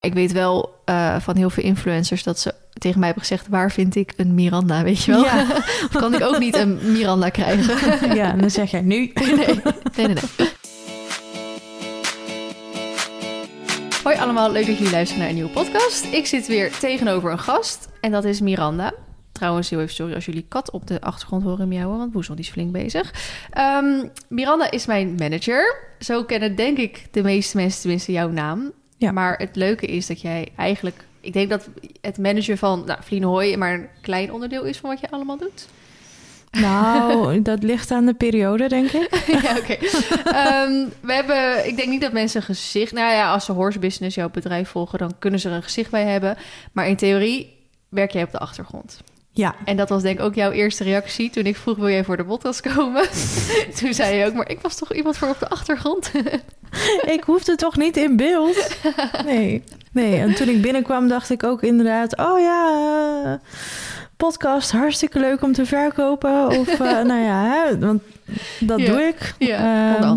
Ik weet wel uh, van heel veel influencers dat ze tegen mij hebben gezegd: waar vind ik een Miranda? Weet je wel? Ja. of kan ik ook niet een Miranda krijgen? ja, dan zeg jij nu. nee, nee, nee. nee. Hoi allemaal, leuk dat jullie luisteren naar een nieuwe podcast. Ik zit weer tegenover een gast en dat is Miranda. Trouwens, heel even sorry als jullie kat op de achtergrond horen miauwen, want Boezel die is flink bezig. Um, Miranda is mijn manager. Zo kennen denk ik de meeste mensen tenminste jouw naam. Ja. Maar het leuke is dat jij eigenlijk... Ik denk dat het manager van nou, Vlienhooi maar een klein onderdeel is van wat je allemaal doet. Nou, dat ligt aan de periode, denk ik. ja, oké. Ehm, we hebben, ik denk niet dat mensen een gezicht... Nou ja, als ze horse business jouw bedrijf volgen, dan kunnen ze er een gezicht bij hebben. Maar in theorie werk jij op de achtergrond. Ja. En dat was denk ik ook jouw eerste reactie toen ik vroeg: wil jij voor de podcast komen? toen zei je ook, maar ik was toch iemand voor op de achtergrond? ik hoefde toch niet in beeld? Nee. Nee, en toen ik binnenkwam dacht ik ook inderdaad: oh ja, podcast hartstikke leuk om te verkopen. Of uh, nou ja, hè, want dat doe ik. Uh,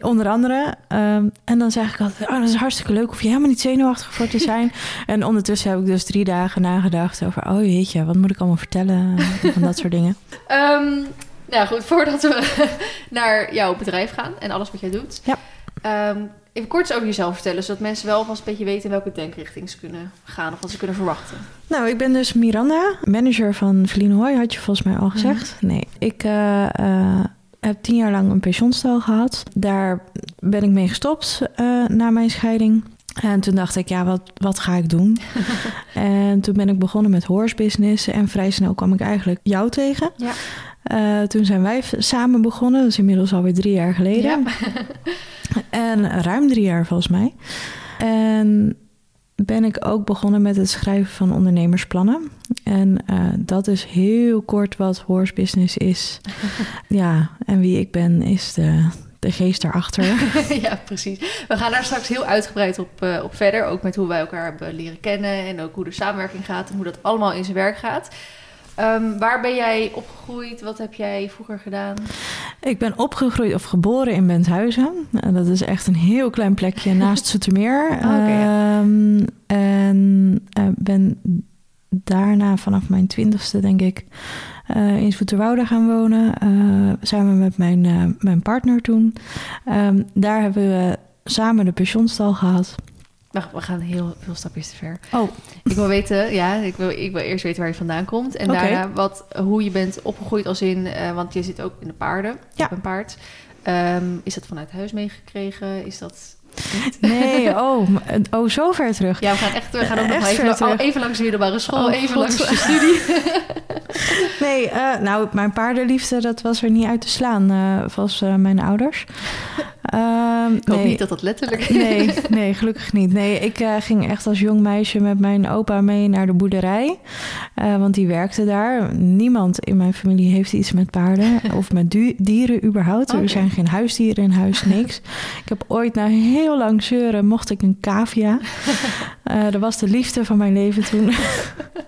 Onder andere. Um, en dan zeg ik altijd, oh, dat is hartstikke leuk. Of je helemaal niet zenuwachtig voor te zijn. en ondertussen heb ik dus drie dagen nagedacht over... oh jeetje, wat moet ik allemaal vertellen? van dat soort dingen. Um, nou goed, voordat we naar jouw bedrijf gaan en alles wat jij doet... Ja. Um, even kort over jezelf vertellen... zodat mensen wel vast een beetje weten in welke denkrichting ze kunnen gaan... of wat ze kunnen verwachten. Nou, ik ben dus Miranda, manager van Verlien Hoy, had je volgens mij al gezegd. Mhm. Nee, ik... Uh, uh, heb tien jaar lang een pensioenstal gehad. Daar ben ik mee gestopt uh, na mijn scheiding. En toen dacht ik, ja, wat, wat ga ik doen? en toen ben ik begonnen met horse business. En vrij snel kwam ik eigenlijk jou tegen. Ja. Uh, toen zijn wij samen begonnen. Dat is inmiddels alweer drie jaar geleden. Ja. en ruim drie jaar volgens mij. En ben ik ook begonnen met het schrijven van ondernemersplannen. En uh, dat is heel kort wat horse business is. ja, en wie ik ben is de, de geest daarachter. ja, precies. We gaan daar straks heel uitgebreid op, uh, op verder. Ook met hoe wij elkaar hebben leren kennen. En ook hoe de samenwerking gaat en hoe dat allemaal in zijn werk gaat. Um, waar ben jij opgegroeid? Wat heb jij vroeger gedaan? Ik ben opgegroeid of geboren in Benthuizen. En dat is echt een heel klein plekje naast Zoetermeer. Oh, okay, ja. um, en uh, ben daarna vanaf mijn twintigste, denk ik, uh, in Zoeterwoude gaan wonen. Uh, samen met mijn, mijn partner toen. Um, daar hebben we samen de pensioenstal gehad. Wacht, we gaan heel veel stapjes te ver. Oh. Ik wil weten, ja, ik wil, ik wil eerst weten waar je vandaan komt. En okay. daarna wat, hoe je bent opgegroeid als in... Want je zit ook in de paarden, ja. op een paard. Um, is dat vanuit huis meegekregen? Is dat... Nee, oh, oh, zo ver terug. Ja, we gaan echt, we gaan ook nog even, even langs de middelbare school, oh, even God. langs de studie. nee, uh, nou, mijn paardenliefde, dat was er niet uit te slaan, uh, volgens uh, mijn ouders. Um, ik hoop nee. niet dat dat letterlijk is. Nee, nee gelukkig niet. Nee, ik uh, ging echt als jong meisje met mijn opa mee naar de boerderij. Uh, want die werkte daar. Niemand in mijn familie heeft iets met paarden of met dieren überhaupt. Okay. Er zijn geen huisdieren in huis, niks. ik heb ooit na heel lang zeuren mocht ik een cavia. Uh, dat was de liefde van mijn leven toen.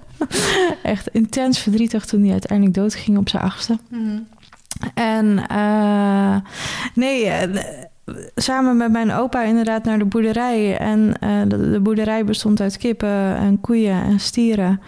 echt intens verdrietig toen hij uiteindelijk doodging op zijn achtste. Mm -hmm. En uh, nee, uh, samen met mijn opa inderdaad naar de boerderij. En uh, de, de, boerderij bestond uit kippen en koeien en stieren.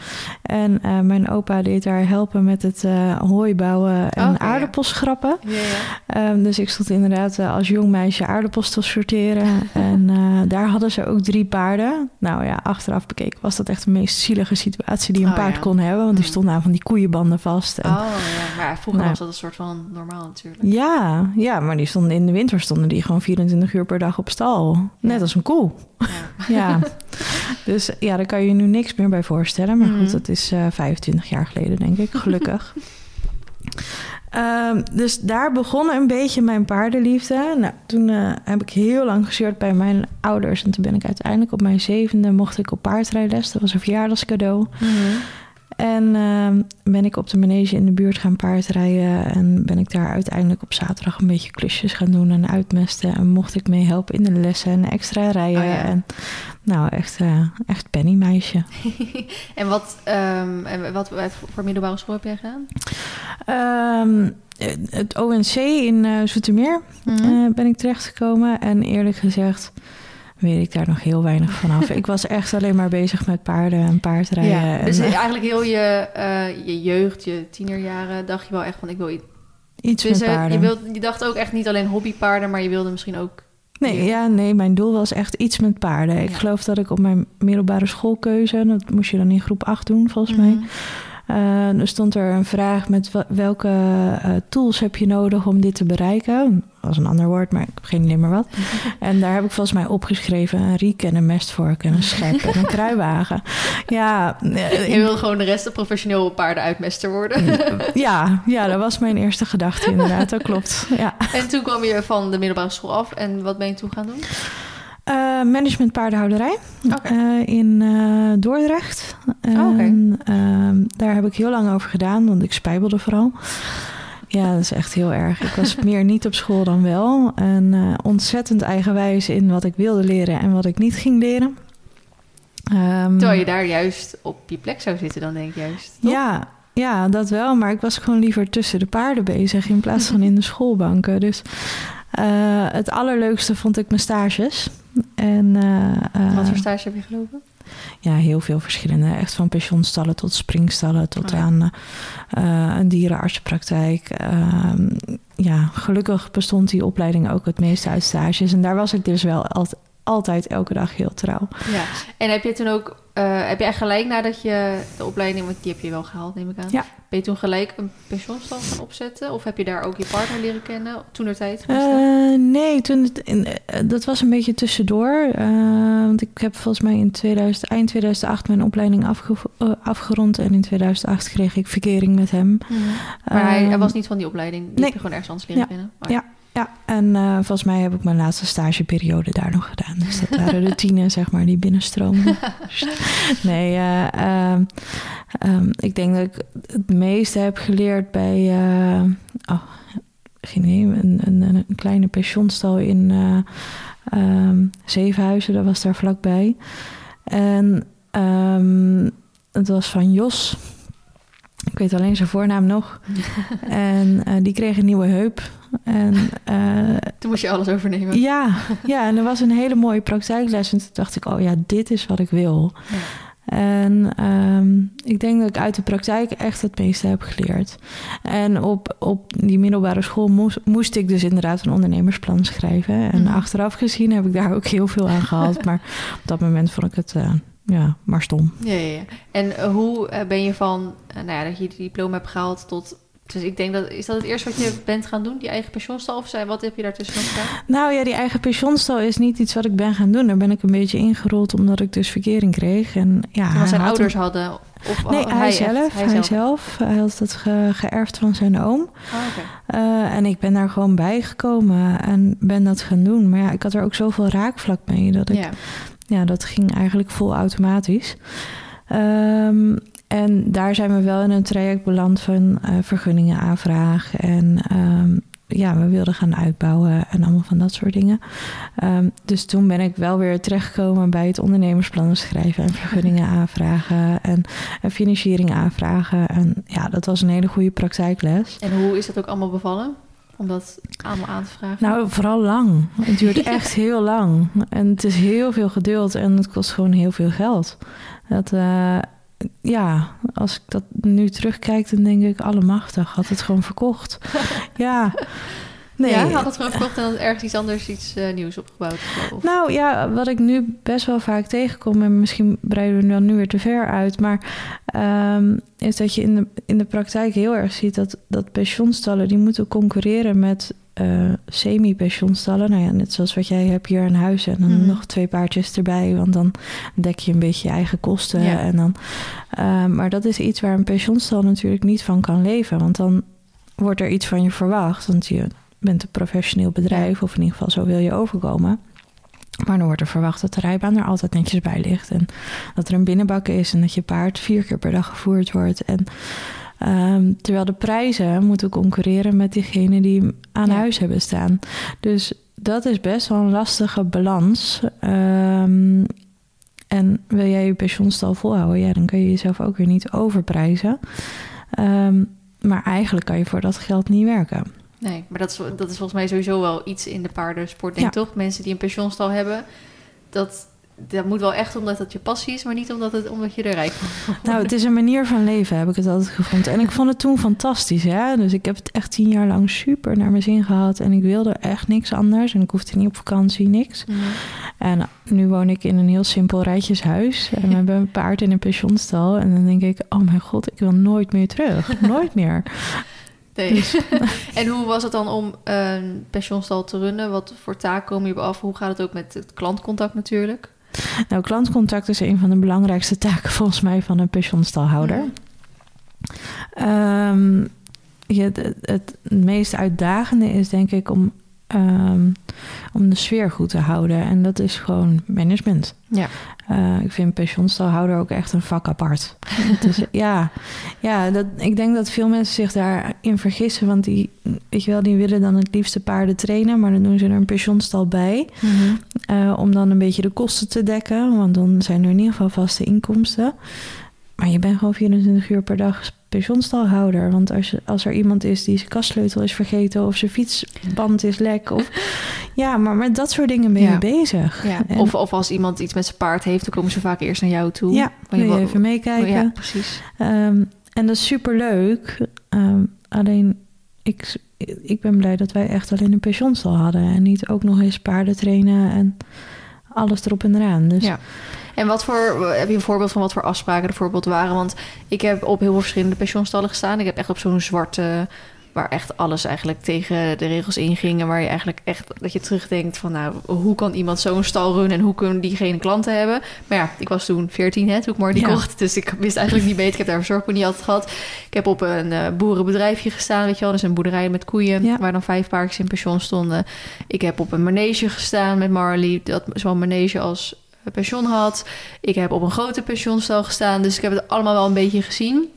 En mijn opa deed daar helpen met het hooi bouwen en okay, aardappels schrappen. Ja. Um, dus ik stond inderdaad als jong meisje aardappels te sorteren. en daar hadden ze ook drie paarden. Nou ja, achteraf bekeken was dat echt de meest zielige situatie die een oh, paard kon hebben. Want die stonden aan van die koeienbanden vast. En, oh ja, maar vroeger nou, was dat een soort van normaal natuurlijk. Ja, ja, maar die stonden in de winter stonden die gewoon 24 uur per dag op stal. Net als een koe. Ja. ja. Dus ja, daar kan je je nu niks meer bij voorstellen. Maar mm. goed, dat is uh, 25 jaar geleden, denk ik. Gelukkig. um, dus daar begon een beetje mijn paardenliefde. Nou, toen uh, heb ik heel lang gezeurd bij mijn ouders. En toen ben ik uiteindelijk op mijn zevende mocht ik op paardrijles. Dat was een verjaardagscadeau. Mm -hmm. En uh, ben ik op de manege in de buurt gaan paardrijden. En ben ik daar uiteindelijk op zaterdag een beetje klusjes gaan doen en uitmesten. En mocht ik mee helpen in de lessen en extra rijden. Oh, ja. En nou, echt, uh, echt pennymeisje. en wat, um, en wat, wat voor middelbare school heb jij gedaan? Um, het ONC in uh, Zoetermeer mm -hmm. uh, ben ik terechtgekomen. En eerlijk gezegd weet ik daar nog heel weinig van af. ik was echt alleen maar bezig met paarden en paardrijden. Ja, en, dus eh, eigenlijk heel je, eh, je jeugd, je tienerjaren, dacht je wel echt van ik wil iets. iets met Dus, eh, paarden. je, wilt, je dacht ook echt niet alleen hobbypaarden, maar je wilde misschien ook. Nee, ja, nee, mijn doel was echt iets met paarden. Ik Ja. geloof dat ik op mijn middelbare schoolkeuze, dat moest je dan in groep 8 doen volgens mij. Mhm. Eh, er stond er een vraag met welke eh, tools heb je nodig om dit te bereiken. Dat was een ander woord, maar ik heb geen idee meer wat. En daar heb ik volgens mij opgeschreven een riek en een mestvork en een schep en een kruiwagen. Ja, eh, Je wil gewoon de rest de professioneel paardenuitmester worden. ja, ja, dat was mijn eerste gedachte inderdaad, dat klopt. Ja. en toen kwam je van de middelbare school af. En wat ben je toen gaan doen? Eh, management paardenhouderij eh, in eh, Dordrecht. Oh. En, ehm, daar heb ik heel lang over gedaan, want ik spijbelde vooral. Ja, dat is echt heel erg. Ik was meer niet op school dan wel. En ontzettend eigenwijs in wat ik wilde leren en wat ik niet ging leren. Ehm, Terwijl je daar juist op je plek zou zitten, dan denk ik juist. toch? ja, ja, dat wel. Maar ik was gewoon liever tussen de paarden bezig in plaats van in de schoolbanken. Dus het allerleukste vond ik mijn stages. En, eh, eh, Wat voor stage heb je gelopen? Ja, heel veel verschillende. Echt van pensionstallen tot springstallen tot Oh ja. aan eh, een dierenartsenpraktijk. Ehm, ja, gelukkig bestond die opleiding ook het meeste uit stages. En daar was ik dus wel alt- altijd elke dag heel trouw. Ja. En heb je toen ook, eh, heb je echt gelijk nadat je de opleiding, want die heb je wel gehaald, neem ik aan. Ja. Ben je toen gelijk een pensioenstand gaan opzetten? Of heb je daar ook je partner leren kennen toen er tijd? Eh, nee, toen het in, eh, dat was een beetje tussendoor. Want ik heb volgens mij in 2000, eind 2008 mijn opleiding afge- afgerond. En in 2008 kreeg ik verkering met hem. Maar hij, hij Ehm, was niet van die opleiding. Die nee. heb je gewoon ergens anders leren Ja. kennen. Ja. Ja, en eh, volgens mij heb ik mijn laatste stageperiode daar nog gedaan. Dus dat waren de tienen, zeg maar, die binnenstroomden. nee, eh, ehm, ehm, ik denk dat ik het meeste heb geleerd bij... eh, oh, geen idee, een, een, een kleine pensionstal in eh ehm, Zevenhuizen. Dat was daar vlakbij. En ehm, het was van Jos... Ik weet alleen zijn voornaam nog. en eh, die kreeg een nieuwe heup. En eh, Toen moest je alles overnemen. ja, ja, en er was een hele mooie praktijkles. En toen dacht ik, oh ja, dit is wat ik wil. Ja. En ehm, ik denk dat ik uit de praktijk echt het meeste heb geleerd. En op, op die middelbare school moest, moest ik dus inderdaad een ondernemersplan schrijven. En Mhm. achteraf gezien heb ik daar ook heel veel aan gehad. maar op dat moment vond ik het eh, ja, maar stom. Ja, ja, ja. En eh, hoe ben je van, nou ja, dat je die diploma hebt gehaald tot... Dus ik denk dat, is dat het eerste wat je bent gaan doen? Die eigen pensioenstal? Of zijn, wat heb je daartussen nog gedaan? Nou ja, die eigen pensioenstal is niet iets wat ik ben gaan doen. Daar ben ik een beetje ingerold omdat ik dus verkering kreeg. En ja, zijn hij had ouders hadden... Of Nee, oh, hij, echt? zelf, hij, zelf. Hij had het ge- geërfd van zijn oom. Oh. Eh, en ik ben daar gewoon bij gekomen en ben dat gaan doen. Maar ja, ik had er ook zoveel raakvlak mee dat ik... Ja, Ja. dat ging eigenlijk vol automatisch. Ehm, en daar zijn we wel in een traject beland van eh, vergunningen aanvraag. En ehm, ja, we wilden gaan uitbouwen en allemaal van dat soort dingen. Ehm, dus toen ben ik wel weer terechtgekomen bij het ondernemersplannen schrijven en vergunningen aanvragen en, en financiering aanvragen. En ja, dat was een hele goede praktijkles. En hoe is dat ook allemaal bevallen? Om dat allemaal aan te vragen? Nou, vooral lang. Het duurt echt heel lang. En het is heel veel geduld en het kost gewoon heel veel geld. Dat, eh, ja, als ik dat nu terugkijk, dan denk ik, allemachtig, had het gewoon verkocht. ja, nee. Ja, had het gewoon verkocht en dan ergens iets anders, iets eh, nieuws opgebouwd. of Nou ja, wat ik nu best wel vaak tegenkom, en misschien breiden we dan nu weer te ver uit, maar ehm, is dat je in de, in de praktijk heel erg ziet dat, dat pensioenstallen die moeten concurreren met eh, semi-pensioenstallen. Nou ja, net zoals wat jij hebt hier aan huis en dan Mhm. nog twee paardjes erbij, want dan dek je een beetje je eigen kosten. Ja. En dan, ehm, maar dat is iets waar een pensioenstal natuurlijk niet van kan leven, want dan wordt er iets van je verwacht, want je bent een professioneel bedrijf, of in ieder geval zo wil je overkomen. Maar dan wordt er verwacht dat de rijbaan er altijd netjes bij ligt. En dat er een binnenbak is en dat je paard vier keer per dag gevoerd wordt. En ehm, terwijl de prijzen moeten concurreren met diegenen die aan Ja. huis hebben staan. Dus dat is best wel een lastige balans. Ehm, en wil jij je pensioenstal volhouden, ja, dan kun je jezelf ook weer niet overprijzen. Ehm, maar eigenlijk kan je voor dat geld niet werken. Nee, maar dat is, dat is volgens mij sowieso wel iets in de paardensport, denk ik Ja. toch? Mensen die een pensioenstal hebben, dat, dat moet wel echt omdat het je passie is, maar niet omdat, het, omdat je er rijk van wordt. Nou, het is een manier van leven, heb ik het altijd gevonden. En ik vond het toen fantastisch, hè. Dus ik heb het echt tien jaar lang super naar mijn zin gehad. En ik wilde echt niks anders. En ik hoefde niet op vakantie, niks. Mhm. En nu woon ik in een heel simpel rijtjeshuis. En we hebben een paard in een pensionstal. En dan denk ik, oh mijn god, ik wil nooit meer terug. Nooit meer. Nee. Dus- en hoe was het dan om een pensionstal te runnen? Wat voor taken komen je op af? Hoe gaat het ook met het klantcontact natuurlijk? Nou, klantcontact is een van de belangrijkste taken volgens mij van een pensionstalhouder. Mhm. Ehm, ja, het, het meest uitdagende is denk ik om, ehm, om de sfeer goed te houden. En dat is gewoon management. Ja. Eh, ik vind pensionstalhouder ook echt een vak apart. Is, ja, ja dat, ik denk dat veel mensen zich daarin vergissen. Want die, weet je wel, die willen dan het liefste paarden trainen. Maar dan doen ze er een pensionstal bij. eh, om dan een beetje de kosten te dekken. Want dan zijn er in ieder geval vaste inkomsten. Maar je bent gewoon 24 uur per dag pensioenstalhouder. Want als, je, als er iemand is die zijn kastsleutel is vergeten... of zijn fietsband is lek... Of, ja, maar met dat soort dingen ben je Ja. bezig. Ja. En- Of, of als iemand iets met zijn paard heeft, dan komen ze vaak eerst naar jou toe. ja, wil je even meekijken. Ja, precies. Ehm, en dat is super leuk. alleen, ik, ik ben blij dat wij echt alleen een pensioenstal hadden. En niet ook nog eens paarden trainen en alles erop en eraan. Dus Ja. En wat voor, heb je een voorbeeld van wat voor afspraken er bijvoorbeeld waren? Want ik heb op heel veel verschillende pensioenstallen gestaan. Ik heb echt op zo'n zwarte, waar echt alles eigenlijk tegen de regels inging. En waar je eigenlijk echt, dat je terugdenkt van, nou, hoe kan iemand zo'n stal runnen en hoe kunnen die geen klanten hebben? Maar ja, ik was toen 14, hè, toen ik Marty Ja. kocht. Dus ik wist eigenlijk niet beter. Ik heb daar verzorgd niet altijd gehad. Ik heb op een eh, boerenbedrijfje gestaan, weet je wel. Dus een boerderij met koeien, Ja. waar dan vijf paardjes in pensioen stonden. Ik heb op een manege gestaan met Marley, dat zowel manege als pensioen had. Ik heb op een grote pensioenstal gestaan, dus ik heb het allemaal wel een beetje gezien.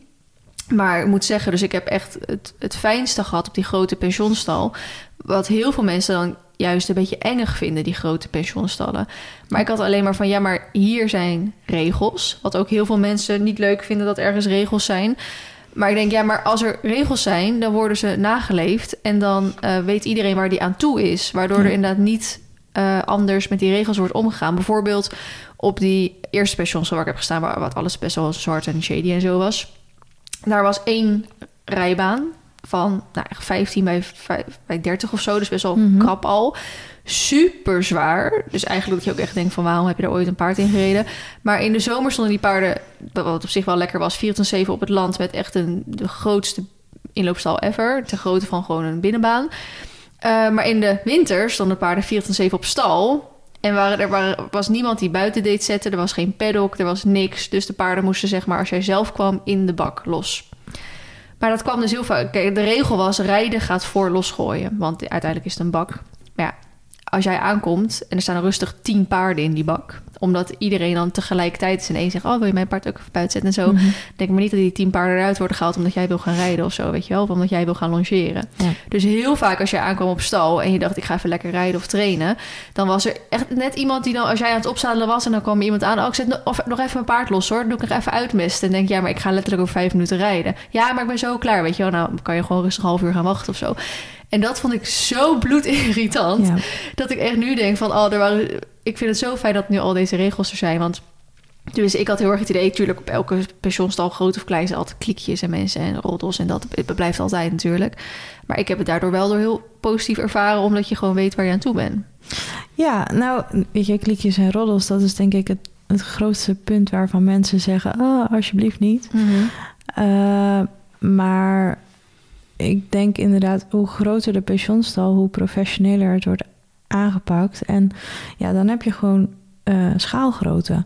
Maar ik moet zeggen, dus ik heb echt het, het fijnste gehad op die grote pensioenstal. Wat heel veel mensen dan juist een beetje engig vinden, die grote pensioenstallen. Maar ik had alleen maar van, ja, maar hier zijn regels. Wat ook heel veel mensen niet leuk vinden dat ergens regels zijn. Maar ik denk, ja, maar als er regels zijn, dan worden ze nageleefd. En dan eh, weet iedereen waar die aan toe is. Waardoor Ja. er inderdaad niet eh, anders met die regels wordt omgegaan. Bijvoorbeeld op die eerste pensionstal waar ik heb gestaan... waar wat alles best wel zwart en shady en zo was. Daar was één rijbaan van nou, echt 15 bij, 5 bij 30 of zo. Dus best wel Mhm. krap al. Super zwaar. Dus eigenlijk dat je ook echt denkt van... waarom heb je er ooit een paard in gereden? Maar in de zomer stonden die paarden... wat op zich wel lekker was... 24-7 op het land met echt een, de grootste inloopstal ever. Ter grootte van gewoon een binnenbaan. Eh, maar in de winter stonden paarden 24-7 op stal... En er was niemand die buiten deed zetten. Er was geen paddock, er was niks. Dus de paarden moesten, zeg maar, als jij zelf kwam, in de bak los. Maar dat kwam dus heel vaak. Kijk, de regel was: rijden gaat voor losgooien. Want uiteindelijk is het een bak. Ja, als jij aankomt en er staan rustig tien paarden in die bak. Omdat iedereen dan tegelijkertijd is en één zegt: Oh, wil je mijn paard ook even buiten zetten? En zo. Mhm. Denk maar niet dat die tien paarden eruit worden gehaald omdat jij wil gaan rijden of zo, weet je wel? Of omdat jij wil gaan longeren. Ja. Dus heel vaak als jij aankwam op stal en je dacht ik ga even lekker rijden of trainen, dan was er echt net iemand die dan, als jij aan het opzadelen was en dan kwam iemand aan, oh ik zet nog, of, nog even mijn paard los hoor, doe ik nog even uitmesten. En denk ja, maar ik ga letterlijk over vijf minuten rijden. Ja, maar ik ben zo klaar, weet je wel? Nou, kan je gewoon rustig een half uur gaan wachten of zo. En dat vond ik zo bloedirritant. Ja. Dat ik echt nu denk van, oh, er waren, ik vind het zo fijn dat nu al deze regels er zijn. Want dus ik had heel erg het idee, natuurlijk op elke pensioenstal, groot of klein, zijn altijd klikjes en mensen en roddels. En dat het blijft altijd natuurlijk. Maar ik heb het daardoor wel door heel positief ervaren, omdat je gewoon weet waar je aan toe bent. Ja, nou, weet je, klikjes en roddels, dat is denk ik het, het grootste punt waarvan mensen zeggen: Oh, alsjeblieft niet. Eh, maar ik denk inderdaad, hoe groter de pensioenstal, hoe professioneler het wordt aangepakt. En ja, dan heb je gewoon eh, schaalgrootte.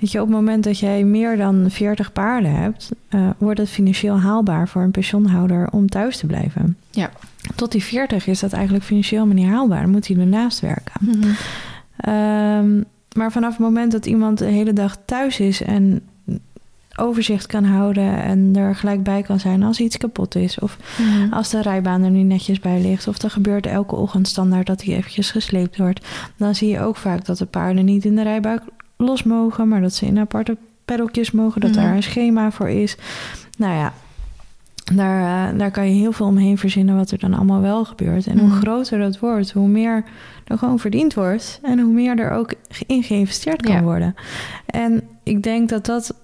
Weet je, op het moment dat jij meer dan 40 paarden hebt, eh, wordt het financieel haalbaar voor een pensioenhouder om thuis te blijven. Ja. Tot die 40 is dat eigenlijk financieel maar niet haalbaar. Dan moet hij ernaast werken. Ehm, maar vanaf het moment dat iemand de hele dag thuis is en overzicht kan houden en er gelijk bij kan zijn als iets kapot is of als de rijbaan er niet netjes bij ligt of er gebeurt elke ochtend standaard dat hij eventjes gesleept wordt, dan zie je ook vaak dat de paarden niet in de rijbuik los mogen, maar dat ze in aparte peddeltjes mogen, dat Mhm. daar een schema voor is. Nou ja, Daar, eh, daar kan je heel veel omheen verzinnen wat er dan allemaal wel gebeurt. En hoe Mhm. groter dat wordt, hoe meer er gewoon verdiend wordt. En hoe meer er ook in geïnvesteerd kan Ja. worden. En ik denk dat dat.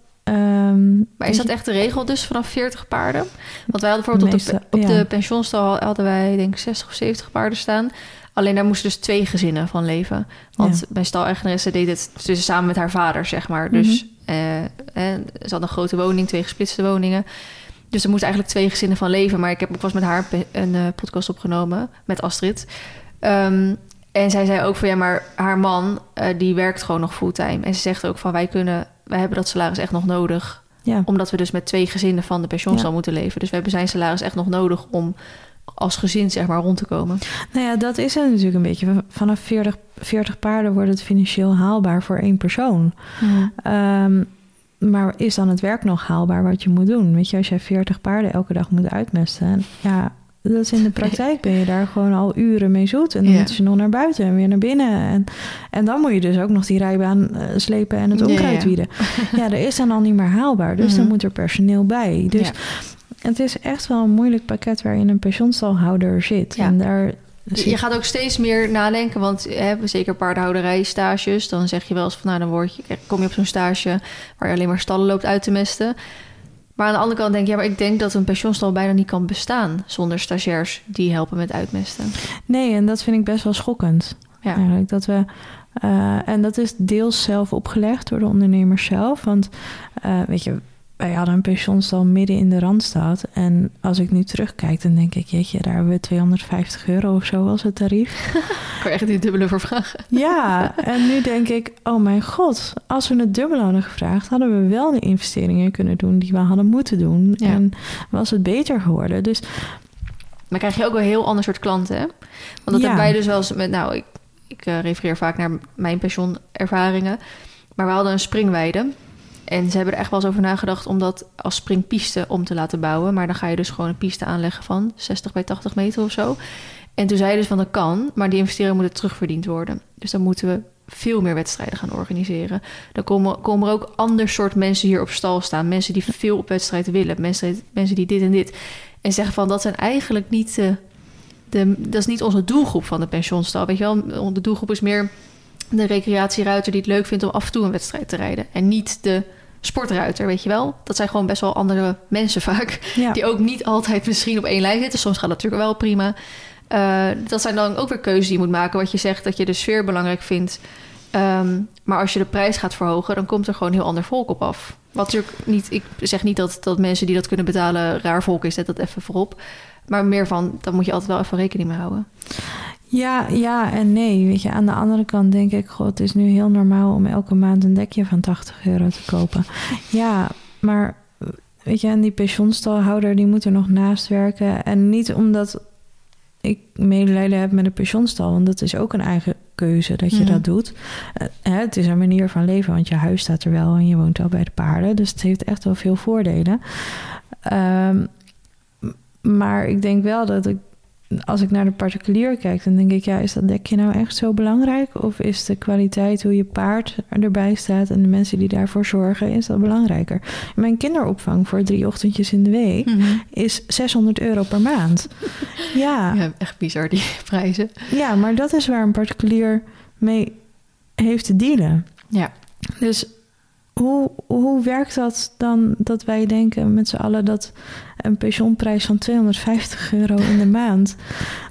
Ehm, Maar is dat echt de regel dus vanaf 40 paarden? Want wij hadden bijvoorbeeld op, de, op ja. de pensioenstal hadden wij denk ik 60 of 70 paarden staan. Alleen daar moesten dus twee gezinnen van leven. Want Ja. mijn stal-eigenaresse deed het dus samen met haar vader, zeg maar. Dus eh, en ze had een grote woning, twee gesplitste woningen. Dus er moesten eigenlijk twee gezinnen van leven. Maar ik heb ook wel eens met haar een eh, podcast opgenomen met Astrid. Ehm, en zij zei ook van ja, maar haar man eh, die werkt gewoon nog fulltime. En ze zegt ook van wij kunnen, wij hebben dat salaris echt nog nodig ja. omdat we dus met twee gezinnen van de pensioenstal Ja. moeten leven. Dus we hebben zijn salaris echt nog nodig om als gezin zeg maar rond te komen. Nou ja, dat is het natuurlijk een beetje. Vanaf 40, 40 paarden wordt het financieel haalbaar voor één persoon. Ehm, maar is dan het werk nog haalbaar wat je moet doen? Weet je, als jij 40 paarden elke dag moet uitmesten, ja, dat is in de praktijk ben je daar gewoon al uren mee zoet. En dan Ja. moeten ze nog naar buiten en weer naar binnen. En, en dan moet je dus ook nog die rijbaan eh, slepen en het onkruid ja. wieden. Ja, dat is dan al niet meer haalbaar. Dus dan Mhm. moet er personeel bij. Dus het is echt wel een moeilijk pakket waarin een pensioenstalhouder zit. Ja. En daar Je gaat ook steeds meer nadenken, want eh, zeker paardenhouderij, stages, dan zeg je wel eens van nou dan word je, kom je op zo'n stage waar je alleen maar stallen loopt uit te mesten. Maar aan de andere kant denk je, ja, maar ik denk dat een pensioenstal bijna niet kan bestaan zonder stagiairs die helpen met uitmesten. Nee, en dat vind ik best wel schokkend. Ja. Eigenlijk dat we. eh, en dat is deels zelf opgelegd door de ondernemers zelf. Want eh, weet je, wij hadden een pensioenstal midden in de randstad. En als ik nu terugkijk, dan denk ik, jeetje, daar hebben we 250 euro of zo als het tarief. Kan je echt niet dubbele voor vragen. ja, en nu denk ik, oh mijn god, als we het dubbel hadden gevraagd, hadden we wel de investeringen kunnen doen die we hadden moeten doen. Ja. En was het beter geworden. Dus Maar krijg je ook wel een heel ander soort klanten, hè? Want dat Ja. hebben wij dus wel eens met... Nou, ik, ik eh, refereer vaak naar mijn pensioenervaringen. Maar we hadden een springweide. En ze hebben er echt wel eens over nagedacht om dat als springpiste om te laten bouwen. Maar dan ga je dus gewoon een piste aanleggen van 60 bij 80 meter of zo. En toen zeiden ze van dat kan, maar die investering moet terugverdiend worden. Dus dan moeten we veel meer wedstrijden gaan organiseren. Dan komen, komen er ook ander soort mensen hier op stal staan. Mensen die veel op wedstrijden willen. Mensen, mensen die dit en dit. En zeggen van dat zijn eigenlijk niet de, de. Dat is niet onze doelgroep van de pensioenstal. Weet je wel, de doelgroep is meer de recreatieruiter die het leuk vindt om af en toe een wedstrijd te rijden. En niet de sportruiter, weet je wel. Dat zijn gewoon best wel andere mensen vaak. ja. Die ook niet altijd misschien op één lijn zitten. Soms gaat dat natuurlijk wel prima. Eh, dat zijn dan ook weer keuzes die je moet maken. Wat je zegt dat je de sfeer belangrijk vindt. Ehm, maar als je de prijs gaat verhogen, dan komt er gewoon een heel ander volk op af. Wat natuurlijk niet, ik zeg niet dat, dat mensen die dat kunnen betalen raar volk is, zet dat even voorop. Maar meer van, dan moet je altijd wel even rekening mee houden. Ja, ja en nee. Weet je, aan de andere kant denk ik, god, het is nu heel normaal om elke maand een dekje van 80 euro te kopen. Ja, maar weet je, en die pensioenstalhouder die moet er nog naast werken. En niet omdat ik medelijden heb met een pensioenstal, want dat is ook een eigen keuze dat je Mhm. dat doet. Eh, het is een manier van leven, want je huis staat er wel en je woont al bij de paarden. Dus het heeft echt wel veel voordelen. Ehm, maar ik denk wel dat ik als ik naar de particulier kijk, dan denk ik, ja, is dat dekje nou echt zo belangrijk? Of is de kwaliteit hoe je paard erbij staat en de mensen die daarvoor zorgen, is dat belangrijker? Mijn kinderopvang voor drie ochtendjes in de week is 600 euro per maand. Ja, Ja, echt bizar die prijzen. ja, maar dat is waar een particulier mee heeft te dealen. Ja. Dus hoe, hoe werkt dat dan dat wij denken met z'n allen dat een pensioenprijs van 250 euro in de maand,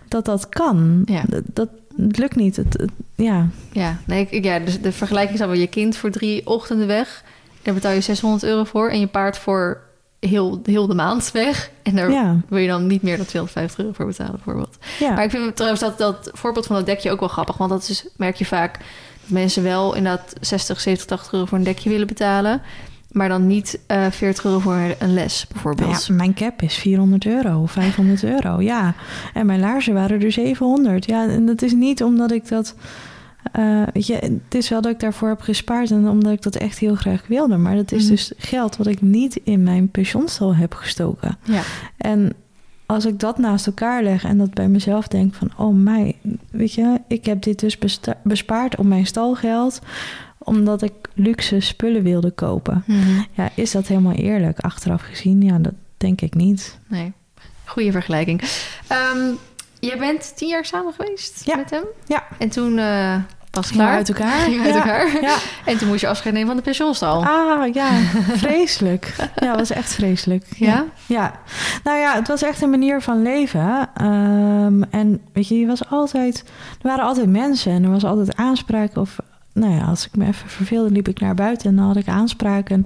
dat dat kan? Ja. Dat, lukt niet. Het, het- ja. Ja, nee, ik, ja, dus de vergelijking is dan wel je kind voor drie ochtenden weg. Daar betaal je 600 euro voor. En je paard voor heel, heel de maand weg. En daar Ja. wil je dan niet meer dan 250 euro voor betalen, bijvoorbeeld. Ja. Maar ik vind trouwens dat, dat voorbeeld van dat dekje ook wel grappig. Want dat is, merk je vaak dat mensen wel inderdaad 60, 70, 80 euro voor een dekje willen betalen. Maar dan niet eh 40 euro voor een les, bijvoorbeeld. Ja, mijn cap is 400 euro, 500 euro, ja. En mijn laarzen waren er 700. Ja, en dat is niet omdat ik dat... eh, weet je, het is wel dat ik daarvoor heb gespaard en omdat ik dat echt heel graag wilde. Maar dat is Mhm. dus geld wat ik niet in mijn pensioenstal heb gestoken. Ja. En als ik dat naast elkaar leg en dat bij mezelf denk van... oh mij, weet je, ik heb dit dus bespaard op mijn stalgeld... omdat ik luxe spullen wilde kopen. Mhm. Ja, is dat helemaal eerlijk? Achteraf gezien, ja, dat denk ik niet. Nee, goede vergelijking. Ehm, je bent tien jaar samen geweest Ja. met hem? Ja. En toen eh was klaar? uit elkaar. Uit Ja, elkaar? Ja. En toen moest je afscheid nemen van de pensioenstal. Ah, ja, vreselijk. Ja, het was echt vreselijk. Ja? Ja. Nou ja, het was echt een manier van leven. Ehm, en weet je, je was altijd... Er waren altijd mensen en er was altijd aanspraak. Of, nou ja, als ik me even verveelde, liep ik naar buiten... en dan had ik aanspraak en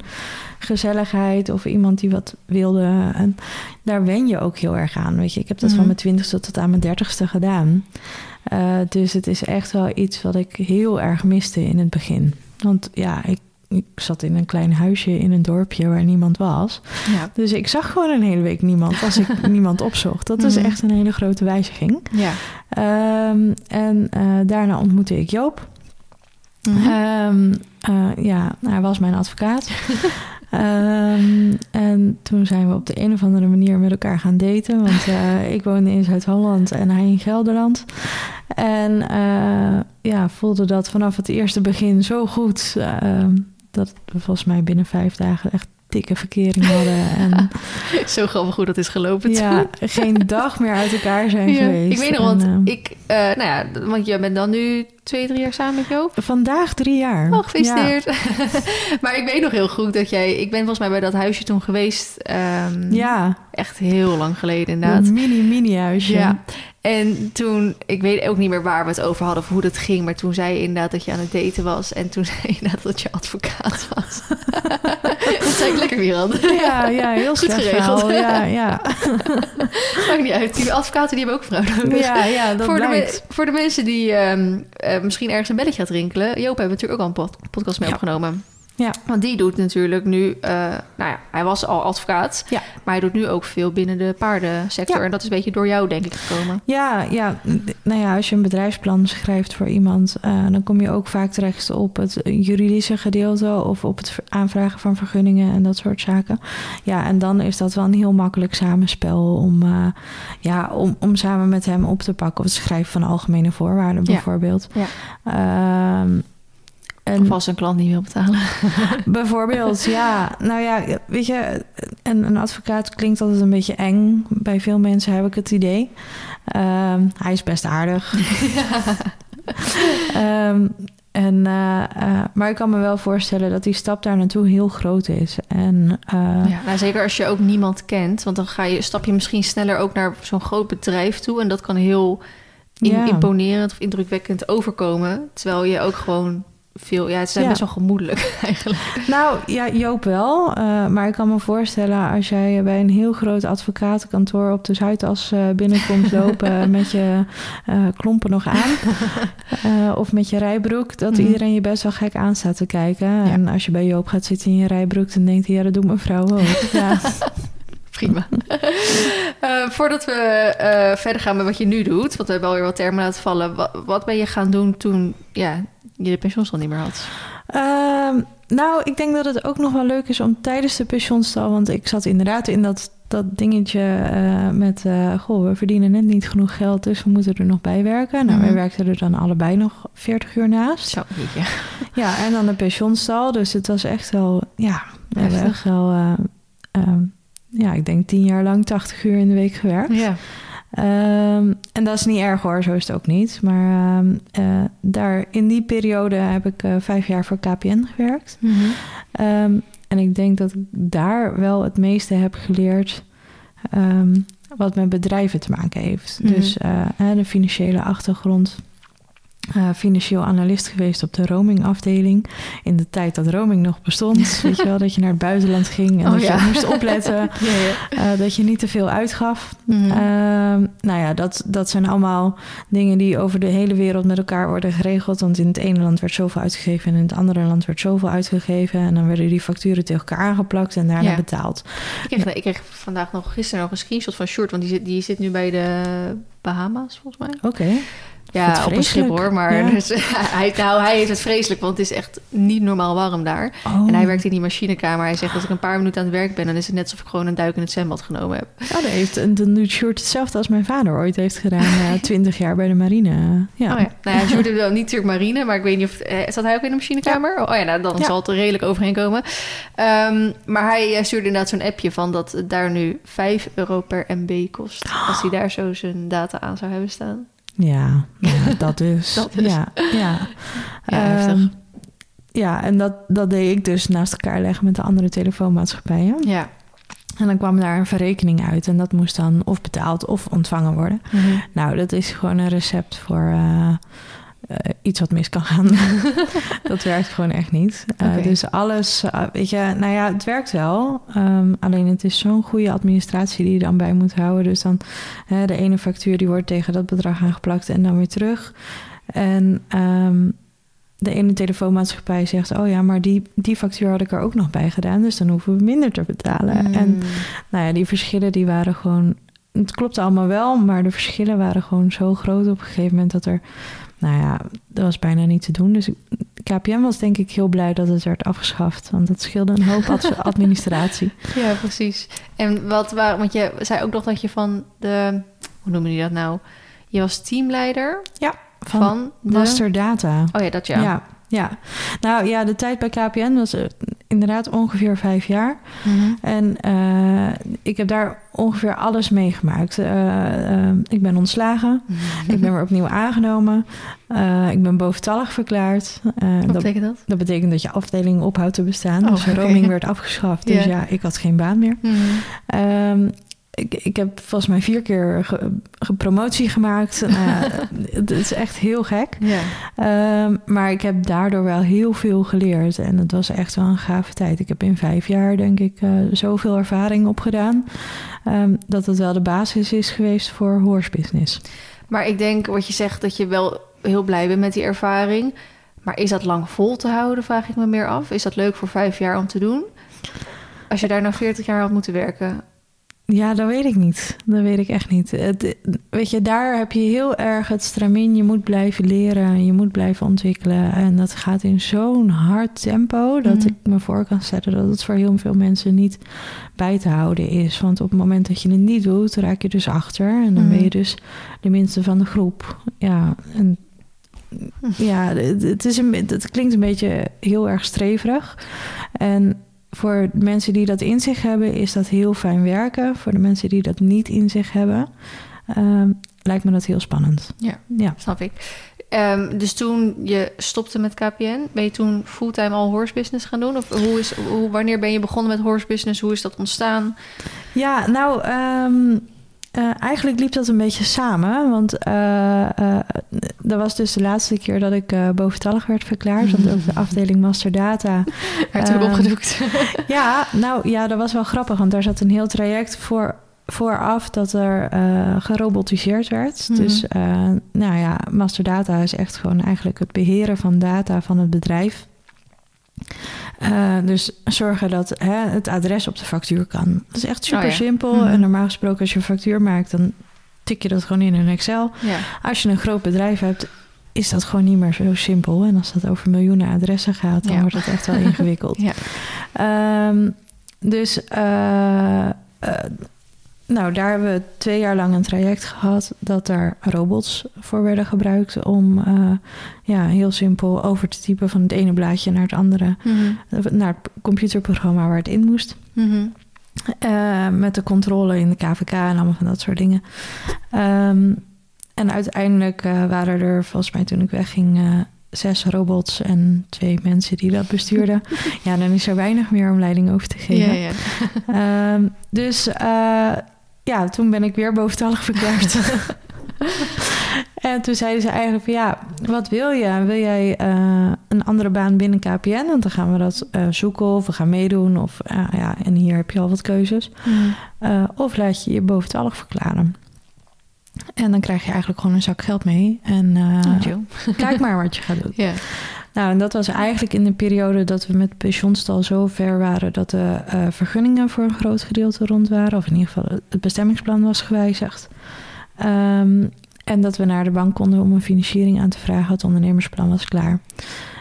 gezelligheid... of iemand die wat wilde. En daar wen je ook heel erg aan, weet je. Ik heb dat Mhm. van mijn twintigste tot aan mijn dertigste gedaan. Eh, dus het is echt wel iets wat ik heel erg miste in het begin. Want ja, ik, ik zat in een klein huisje in een dorpje waar niemand was. Ja. Dus ik zag gewoon een hele week niemand als ik niemand opzocht. Dat is Mhm. echt een hele grote wijziging. Ja. Ehm, en eh, daarna ontmoette ik Joop. Mhm. Ehm, eh, ja, hij was mijn advocaat. Ehm, en toen zijn we op de een of andere manier met elkaar gaan daten. Want eh, ik woonde in Zuid-Holland en hij in Gelderland. En eh, ja, voelde dat vanaf het eerste begin zo goed. dat we volgens mij binnen vijf dagen echt dikke verkering hadden. En Zo grappig hoe dat is gelopen ja, toen. geen dag meer uit elkaar zijn Ja. geweest. Ik weet nog, want ehm, ik, eh, nou ja, want je bent dan nu twee, drie jaar samen met Joop. Vandaag drie jaar. Oh, gefeliciteerd. maar ik weet nog heel goed dat jij... Ik ben volgens mij bij dat huisje toen geweest. ehm, Ja, Echt heel lang geleden een inderdaad. mini mini huisje. Ja. En toen, ik weet ook niet meer waar we het over hadden of hoe dat ging, maar toen zei je inderdaad dat je aan het daten was. En toen zei je inderdaad dat je advocaat was. dat zei ik lekker weer aan. Ja, ja, heel Goed geregeld. verhaal. Ja, ja. Maakt niet uit. Die advocaten die hebben ook vrouw nodig. ja, ja dat voor, de, blijkt. voor de mensen die ehm, eh, misschien ergens een belletje gaat rinkelen. Joop hebben natuurlijk ook al een pod- podcast mee Ja. opgenomen. Ja. Want die doet natuurlijk nu... eh, nou ja, hij was al advocaat. Ja. Maar hij doet nu ook veel binnen de paardensector. Ja. En dat is een beetje door jou denk ik gekomen. Ja, ja, nou ja, als je een bedrijfsplan schrijft voor iemand, eh, dan kom je ook vaak terecht op het juridische gedeelte of op het aanvragen van vergunningen en dat soort zaken. Ja, en dan is dat wel een heel makkelijk samenspel om, eh, ja, om, om samen met hem op te pakken. Of het schrijven van algemene voorwaarden Ja. bijvoorbeeld. Ja. En Of als een klant niet wil betalen. Bijvoorbeeld, ja. Nou ja, weet je, een, een advocaat klinkt altijd een beetje eng. Bij veel mensen heb ik het idee. Ehm, hij is best aardig. Ehm, en, eh, eh, maar ik kan me wel voorstellen dat die stap daar naartoe heel groot is. En eh, Ja, nou, zeker als je ook niemand kent. Want dan ga je, stap je misschien sneller ook naar zo'n groot bedrijf toe. En dat kan heel in- Ja. imponerend of indrukwekkend overkomen. Terwijl je ook gewoon veel... Ja, het zijn Ja. best wel gemoedelijk eigenlijk. Nou ja, Joop wel. Eh, maar ik kan me voorstellen als jij bij een heel groot advocatenkantoor op de Zuidas eh, binnenkomt lopen met je eh, klompen nog aan. of met je rijbroek, dat Mhm. iedereen je best wel gek aan staat te kijken. En als je bij Joop gaat zitten in je rijbroek, dan denkt hij, ja, dat doet mijn vrouw ook. ja. Prima. Voordat we verder gaan met wat je nu doet... want we hebben alweer wat termen laten vallen... Wat, wat ben je gaan doen toen ja, je de pensioenstal niet meer had? Ehm, nou, ik denk dat het ook nog wel leuk is om tijdens de pensioenstal... want ik zat inderdaad in dat, dat dingetje eh, met... eh, goh, we verdienen net niet genoeg geld, dus we moeten er nog bij werken. Nou, wij Mhm. werkten er dan allebei nog 40 uur naast. Zo, jeetje. Ja, en dan de pensioenstal. Dus het was echt wel... Ja, we hebben echt wel... eh, ehm, ja, ik denk tien jaar lang 80 uur in de week gewerkt. Ja. Ehm, en dat is niet erg hoor, zo is het ook niet. Maar ehm, eh, daar, in die periode heb ik eh, vijf jaar voor KPN gewerkt. Mhm. Ehm, en ik denk dat ik daar wel het meeste heb geleerd wat met bedrijven te maken heeft. Mhm. Dus eh, de financiële achtergrond. Eh, financieel analist geweest op de roamingafdeling. In de tijd dat roaming nog bestond. Weet je wel, dat je naar het buitenland ging en Oh, dat ja. je moest opletten. Ja, ja. eh, dat je niet te veel uitgaf. Mhm. Ehm, nou ja, dat, dat zijn allemaal dingen die over de hele wereld met elkaar worden geregeld. Want in het ene land werd zoveel uitgegeven en in het andere land werd zoveel uitgegeven. En dan werden die facturen tegen elkaar aangeplakt en daarna Ja. betaald. Ik kreeg, ik kreeg vandaag nog, gisteren nog een screenshot van Short, want die zit, die zit nu bij de Bahama's volgens mij. Oké. Ja, op een schip hoor. Maar Ja. dus, hij, nou, hij heeft het vreselijk, want het is echt niet normaal warm daar. Oh. En hij werkt in die machinekamer. Hij zegt dat ik een paar minuten aan het werk ben... dan is het net alsof ik gewoon een duik in het zwembad genomen heb. Ja, dat heeft, dan doet Sjoerd hetzelfde als mijn vader ooit heeft gedaan. eh, Twintig jaar bij de marine. Ja. Oh ja. Nou ja, Sjoerd heeft wel niet natuurlijk marine, maar ik weet niet of... Eh, zat hij ook in de machinekamer? Oh ja, nou dan zal het er redelijk overheen komen. Ehm, maar hij eh, stuurde inderdaad zo'n appje van dat het daar nu 5 euro per MB kost. Als hij daar zo zijn data aan zou hebben staan. Ja, ja, dat dus. Dat dus. Ja, ja. Ja, Ehm, heftig. ja, en dat, dat deed ik dus naast elkaar leggen met de andere telefoonmaatschappijen. Ja. En dan kwam daar een verrekening uit en dat moest dan of betaald of ontvangen worden. Nou, dat is gewoon een recept voor eh, eh, iets wat mis kan gaan. dat werkt gewoon echt niet. Eh. Dus alles, eh, weet je, nou ja, het werkt wel. Ehm, alleen het is zo'n goede administratie die je dan bij moet houden. Dus dan de ene factuur die wordt tegen dat bedrag aangeplakt en dan weer terug. En ehm, de ene telefoonmaatschappij zegt, oh ja, maar die, die factuur had ik er ook nog bij gedaan. Dus dan hoeven we minder te betalen. Mm. En nou ja, die verschillen die waren gewoon... Het klopte allemaal wel, maar de verschillen waren gewoon zo groot op een gegeven moment dat er... Nou ja, dat was bijna niet te doen. Dus KPN was denk ik heel blij dat het werd afgeschaft. Want dat scheelde een hoop ad- administratie. Ja, precies. En wat waren, want je zei ook nog dat je van de, hoe noemen die dat nou? Je was teamleider Van, van, de... Master Data. Oh ja, dat ja. Ja. Ja, Nou ja, de tijd bij KPN was eh, inderdaad ongeveer vijf jaar. Mhm. En eh, ik heb daar ongeveer alles meegemaakt. Eh, ik ben ontslagen. Ik ben weer opnieuw aangenomen. Ik ben boventallig verklaard. Wat dat, betekent dat? dat betekent dat je afdeling ophoudt te bestaan. Oh, dus roaming werd afgeschaft. Dus Ja. ja. ik had geen baan meer. Mhm. Ehm, ik, ik heb volgens mij vier keer ge, ge- promotie gemaakt. Ja, het is echt heel gek. Ja. Ehm, maar ik heb daardoor wel heel veel geleerd. En het was echt wel een gave tijd. Ik heb in vijf jaar, denk ik, eh, zoveel ervaring opgedaan. ehm, dat het wel de basis is geweest voor horse business. Maar ik denk wat je zegt dat je wel heel blij bent met die ervaring. Maar is dat lang vol te houden, vraag ik me meer af. Is dat leuk voor vijf jaar om te doen? Als je daar nou 40 jaar had moeten werken. Ja, dat weet ik niet. Dat weet ik echt niet. Het, weet je, daar heb je heel erg het stramien. Je moet blijven leren, je moet blijven ontwikkelen. En dat gaat in zo'n hard tempo... dat Mhm. ik me voor kan stellen dat het voor heel veel mensen niet bij te houden is. Want op het moment dat je het niet doet, raak je dus achter. En dan Mhm. ben je dus de minste van de groep. Ja, en ja, het, het is een, het klinkt een beetje heel erg streverig. En voor mensen die dat in zich hebben, is dat heel fijn werken. Voor de mensen die dat niet in zich hebben, ehm, lijkt me dat heel spannend. Ja. Ja. Snap ik. Ehm, dus toen je stopte met KPN, ben je toen fulltime al horse business gaan doen? Of hoe is, hoe, wanneer ben je begonnen met horse business? Hoe is dat ontstaan? Ja, nou, ehm, eh, eigenlijk liep dat een beetje samen. Want eh, eh, dat was dus de laatste keer dat ik eh boventallig werd verklaard. Want ook de afdeling Master Data. Werd Ehm, opgedoekt. Ja, nou ja, dat was wel grappig. Want daar zat een heel traject voor, vooraf dat er eh, gerobotiseerd werd. Mhm. Dus eh, nou ja, Master Data is echt gewoon eigenlijk het beheren van data van het bedrijf. Eh, dus zorgen dat hè, het adres op de factuur kan. Dat is echt super Oh ja. simpel. Mhm. En normaal gesproken als je een factuur maakt, dan tik je dat gewoon in een Excel. ja. Als je een groot bedrijf hebt, is dat gewoon niet meer zo simpel. En als dat over miljoenen adressen gaat, dan Ja. wordt het echt wel ingewikkeld. Ja. Ehm, dus eh, eh, nou, daar hebben we twee jaar lang een traject gehad dat daar robots voor werden gebruikt om eh, ja, heel simpel over te typen van het ene blaadje naar het andere, Mhm. naar het computerprogramma waar het in moest. Mhm. Eh, met de controle in de KVK en allemaal van dat soort dingen. Ehm, en uiteindelijk eh, waren er volgens mij toen ik wegging zes robots en twee mensen die dat bestuurden. ja, dan is er weinig meer om leiding over te geven. Ja, ja. Ehm, dus ja, toen ben ik weer boventallig verklaard. en toen zeiden ze eigenlijk van ja, wat wil je? Wil jij eh, een andere baan binnen KPN? Want dan gaan we dat eh, zoeken of we gaan meedoen. Of, eh, ja, en hier heb je al wat keuzes. Eh, of laat je je boventallig verklaren. En dan krijg je eigenlijk gewoon een zak geld mee. En Oh, kijk maar wat je gaat doen. Nou, en dat was eigenlijk in de periode dat we met pensioenstal zo ver waren dat de eh, vergunningen voor een groot gedeelte rond waren. Of in ieder geval het bestemmingsplan was gewijzigd. Ehm, en dat we naar de bank konden om een financiering aan te vragen. Het ondernemersplan was klaar.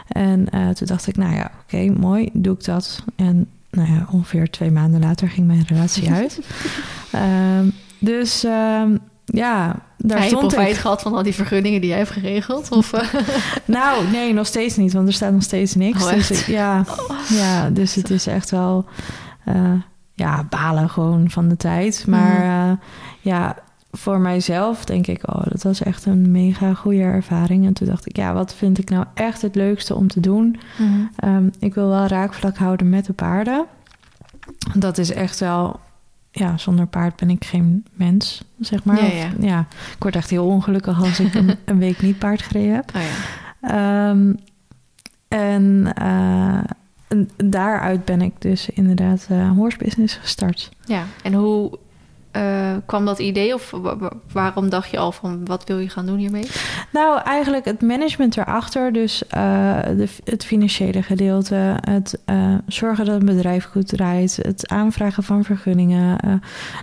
En uh, toen dacht ik, nou ja, oké, okay, mooi, doe ik dat. En nou ja, ongeveer twee maanden later ging mijn relatie uit. um, dus um, ja, daar je stond profijt gehad van al die vergunningen die jij hebt geregeld? Of, uh... Nou, nee, nog steeds niet, want er staat nog steeds niks. Oh, dus ja, ja, dus het is echt wel eh, ja, balen gewoon van de tijd. Maar Mhm. eh, ja, voor mijzelf denk ik, oh, dat was echt een mega goede ervaring. En toen dacht ik, ja, wat vind ik nou echt het leukste om te doen? Mhm. Ehm, ik wil wel raakvlak houden met de paarden. Dat is echt wel... Ja, zonder paard ben ik geen mens, zeg maar. Ja, Of- ja. Ik word echt heel ongelukkig als ik een, een week niet paard gereden heb. Oh, ja. Ehm, en eh, en daaruit ben ik dus inderdaad eh horse business gestart. ja, en hoe eh, kwam dat idee? Of wa- wa- waarom dacht je al van wat wil je gaan doen hiermee? Nou, eigenlijk het management erachter. Dus eh, de, het financiële gedeelte. Het eh, zorgen dat een bedrijf goed draait. Het aanvragen van vergunningen.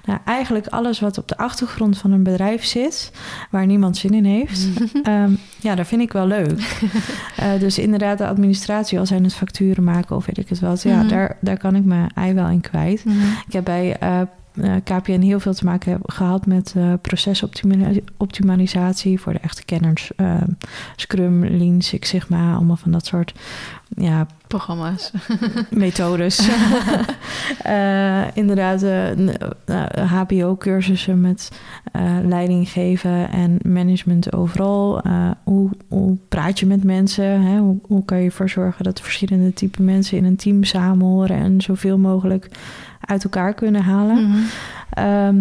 nou, eigenlijk alles wat op de achtergrond van een bedrijf zit. Waar niemand zin in heeft. Ehm, ja, dat vind ik wel leuk. Dus inderdaad de administratie. Al zijn het facturen maken of weet ik het wat. Ja, Mhm. daar, daar kan ik mijn ei wel in kwijt. Mhm. Ik heb bij KPN heel veel te maken heb- gehad met eh procesoptimalisatie voor de echte kenners. eh, Scrum, Lean, Six Sigma, allemaal van dat soort ja, Programma's. methodes. Eh, inderdaad, eh, HBO-cursussen met eh, leiding geven en management overal. Eh, hoe, hoe praat je met mensen? Hè? Hoe, hoe kan je ervoor zorgen dat verschillende type mensen in een team samen horen en zoveel mogelijk uit elkaar kunnen halen? Mhm. Ehm,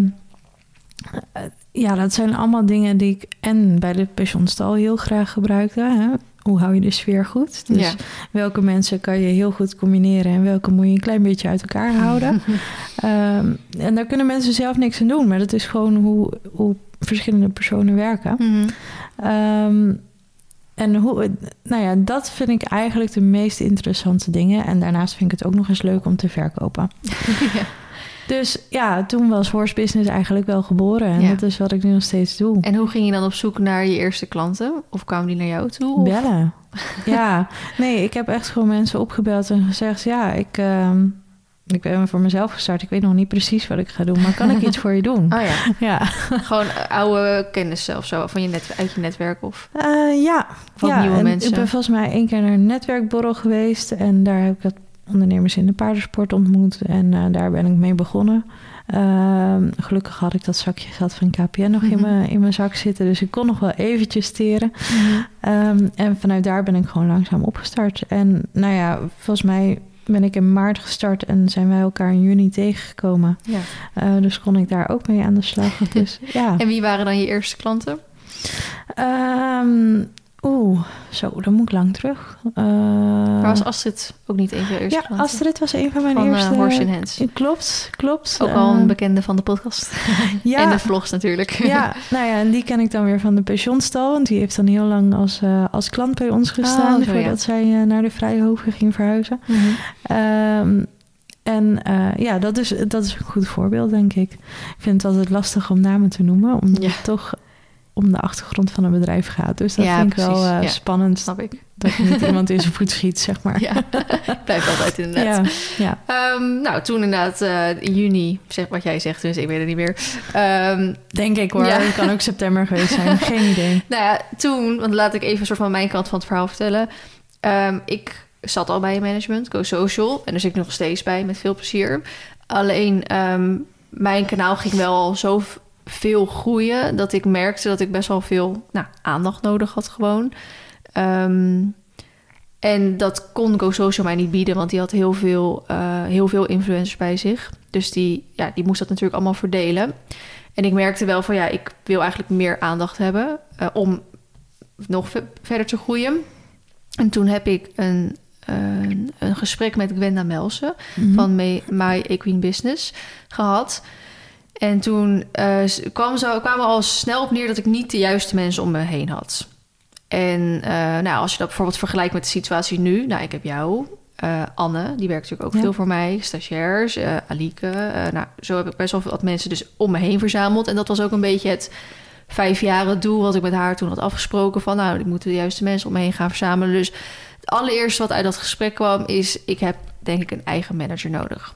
eh, ja, dat zijn allemaal dingen die ik en bij de pensionstal heel graag gebruikte. Hè? Hoe hou je de sfeer goed? Dus Ja. welke mensen kan je heel goed combineren en welke moet je een klein beetje uit elkaar houden? Ehm, en daar kunnen mensen zelf niks aan doen, maar dat is gewoon hoe, hoe verschillende personen werken. Mhm. Ehm, en hoe, nou ja, dat vind ik eigenlijk de meest interessante dingen. En daarnaast vind ik het ook nog eens leuk om te verkopen. ja. Dus ja, toen was horse business eigenlijk wel geboren. En Ja. dat is wat ik nu nog steeds doe. En hoe ging je dan op zoek naar je eerste klanten? Of kwamen die naar jou toe? Of- Bellen. ja, nee, ik heb echt gewoon mensen opgebeld en gezegd... ja, ik, ehm, ik ben voor mezelf gestart. Ik weet nog niet precies wat ik ga doen, maar kan ik iets voor je doen? Oh ja, Ja, gewoon eh, oude kennissen of zo van je net, uit je netwerk of Eh, ja. van ja, nieuwe en mensen. Ik ben volgens mij één keer naar een netwerkborrel geweest... en daar heb ik wat ondernemers in de paardensport ontmoet... en eh, daar ben ik mee begonnen... Ehm, gelukkig had ik dat zakje geld van KPN nog in, Mhm. mijn, in mijn zak zitten. Dus ik kon nog wel eventjes steren. Mhm. Ehm, en vanuit daar ben ik gewoon langzaam opgestart. En nou ja, volgens mij ben ik in maart gestart en zijn wij elkaar in juni tegengekomen. Ja. Eh, dus kon ik daar ook mee aan de slag. Dus ja. En wie waren dan je eerste klanten? Ehm, Oeh, zo, dan moet ik lang terug. Eh, Maar was Astrid ook niet een van je eerste ja, klanten? Astrid was een van mijn van eh, eerste. Horse in Hands. Klopt, klopt. Ook al Eh, een bekende van de podcast. ja, En de vlogs natuurlijk. Ja, nou ja, en die ken ik dan weer van de pensionstal. Want die heeft dan heel lang als, als klant bij ons gestaan... Oh, zo, ja. voordat zij naar de Vrijhoven ging verhuizen. Mhm. Ehm, en ja, dat is, dat is een goed voorbeeld, denk ik. Ik vind het altijd lastig om namen te noemen... omdat Ja. toch om de achtergrond van een bedrijf gaat. Dus dat Ja, vind ik wel eh, Ja. spannend... Snap ik. dat niet iemand in zijn voet schiet, zeg maar. Ja, blijft altijd inderdaad. ja, ja. Ehm, nou, toen inderdaad eh, in juni, zeg wat jij zegt, dus ik weet het niet meer. Ehm, denk ik hoor. Het kan ook september geweest zijn. Geen idee. nou ja, toen, want laat ik even een soort van mijn kant van het verhaal vertellen. Ehm, ik zat al bij management, Go Social, en daar zit ik nog steeds bij met veel plezier. Alleen mijn kanaal ging wel al zo veel groeien dat ik merkte dat ik best wel veel nou, aandacht nodig had gewoon. Ehm, en dat kon Go Social mij niet bieden, want die had heel veel, eh, heel veel influencers bij zich. Dus die, ja, die moest dat natuurlijk allemaal verdelen. En ik merkte wel van ja, ik wil eigenlijk meer aandacht hebben eh, om nog ve- verder te groeien. En toen heb ik een, een, een gesprek met Gwenda Melsen Mhm. van My, My Equine Business gehad. En toen eh, kwam zo, kwamen we al snel op neer dat ik niet de juiste mensen om me heen had. En eh, nou, als je dat bijvoorbeeld vergelijkt met de situatie nu, nou, ik heb jou, eh, Anne, die werkt natuurlijk ook Ja. veel voor mij, stagiairs, Alieke. eh, nou, zo heb ik best wel wat mensen dus om me heen verzameld. En dat was ook een beetje het vijf jaar het doel wat ik met haar toen had afgesproken. Van nou, ik moet de juiste mensen om me heen gaan verzamelen. Dus het allereerste wat uit dat gesprek kwam is... ik heb denk ik een eigen manager nodig.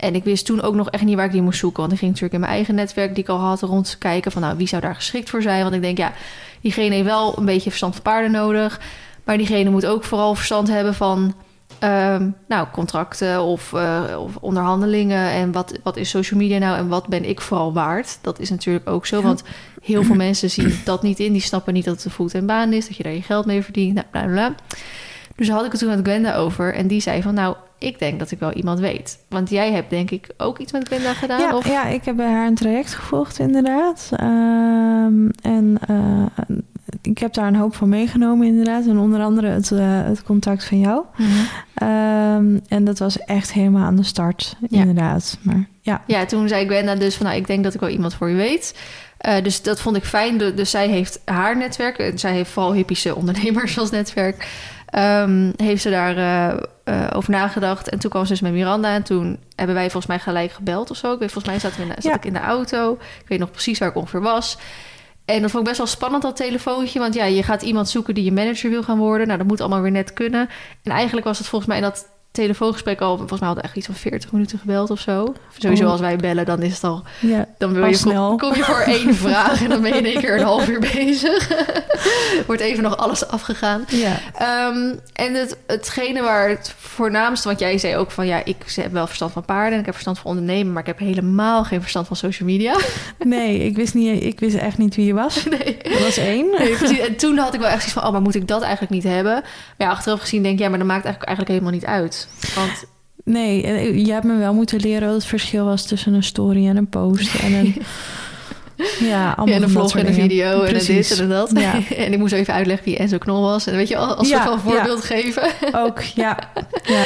En ik wist toen ook nog echt niet waar ik die moest zoeken. Want ik ging natuurlijk in mijn eigen netwerk die ik al had rond kijken... van nou, wie zou daar geschikt voor zijn? Want ik denk, ja, diegene heeft wel een beetje verstand van paarden nodig... maar diegene moet ook vooral verstand hebben van... Ehm, nou, contracten of, uh, of, onderhandelingen. En wat, wat is social media nou en wat ben ik vooral waard? Dat is natuurlijk ook zo, want heel veel mensen zien dat niet in. Die snappen niet dat het een voet en baan is, dat je daar je geld mee verdient. Nou, bla, bla. Dus had ik het toen met Gwenda over en die zei van... nou, ik denk dat ik wel iemand weet. Want jij hebt denk ik ook iets met Gwenda gedaan? Ja, of? ja ik heb bij haar een traject gevolgd inderdaad. Um, en uh, ik heb daar een hoop van meegenomen inderdaad. En onder andere het, uh, het contact van jou. Mm -hmm. um, en dat was echt helemaal aan de start Ja. inderdaad. Maar ja. Ja, toen zei Gwenda dus van... nou, ik denk dat ik wel iemand voor je weet... Uh, dus dat vond ik fijn. Dus zij heeft haar netwerk. En zij heeft vooral hippische ondernemers als netwerk. Um, heeft ze daar uh, uh, over nagedacht. En toen kwam ze dus met Miranda. En toen hebben wij volgens mij gelijk gebeld of zo. Ik weet, volgens mij zat, in zat Ja. ik in de auto. Ik weet nog precies waar ik ongeveer was. En dat vond ik best wel spannend, dat telefoontje. Want ja, je gaat iemand zoeken die je manager wil gaan worden. Nou, dat moet allemaal weer net kunnen. En eigenlijk was het volgens mij in dat telefoongesprek al... Volgens mij hadden we echt iets van 40 minuten gebeld of zo. Sowieso Oh. als wij bellen, dan is het al... ja. Dan wil Al je, snel. kom, je voor één vraag en dan ben je in één keer een half uur bezig. Wordt even nog alles afgegaan. ja. Um, en het, hetgene waar het voornaamste, want jij zei ook van ja, ik heb wel verstand van paarden en ik heb verstand van ondernemen, maar ik heb helemaal geen verstand van social media. Nee, ik wist, niet, ik wist echt niet wie je was. Nee. Dat was één. Nee. En toen had ik wel echt zoiets van, oh, maar moet ik dat eigenlijk niet hebben? Maar ja, achteraf gezien denk ik, ja, maar dat maakt eigenlijk, eigenlijk helemaal niet uit. Want Nee, eh, je hebt me wel moeten leren wat het verschil was tussen een story en een post. En een, ja, allemaal ja, en een vlog en een video en een dit en een dat. Ja. en ik moest even uitleggen wie Enzo Knol was. En weet je, als Ja, soort van voorbeeld geven. Ook, ja. ja.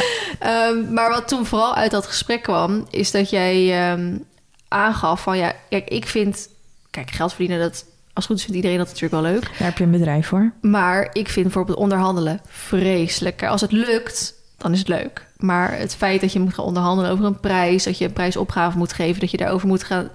Um, maar wat toen vooral uit dat gesprek kwam, is dat jij um, aangaf van ja, kijk, ik vind, kijk, geld verdienen, dat als goed is vindt iedereen dat natuurlijk wel leuk. Daar heb je een bedrijf voor. Maar ik vind bijvoorbeeld onderhandelen vreselijk. Als het lukt, dan is het leuk. Maar het feit dat je moet gaan onderhandelen over een prijs, dat je een prijsopgave moet geven, dat je daarover moet gaan,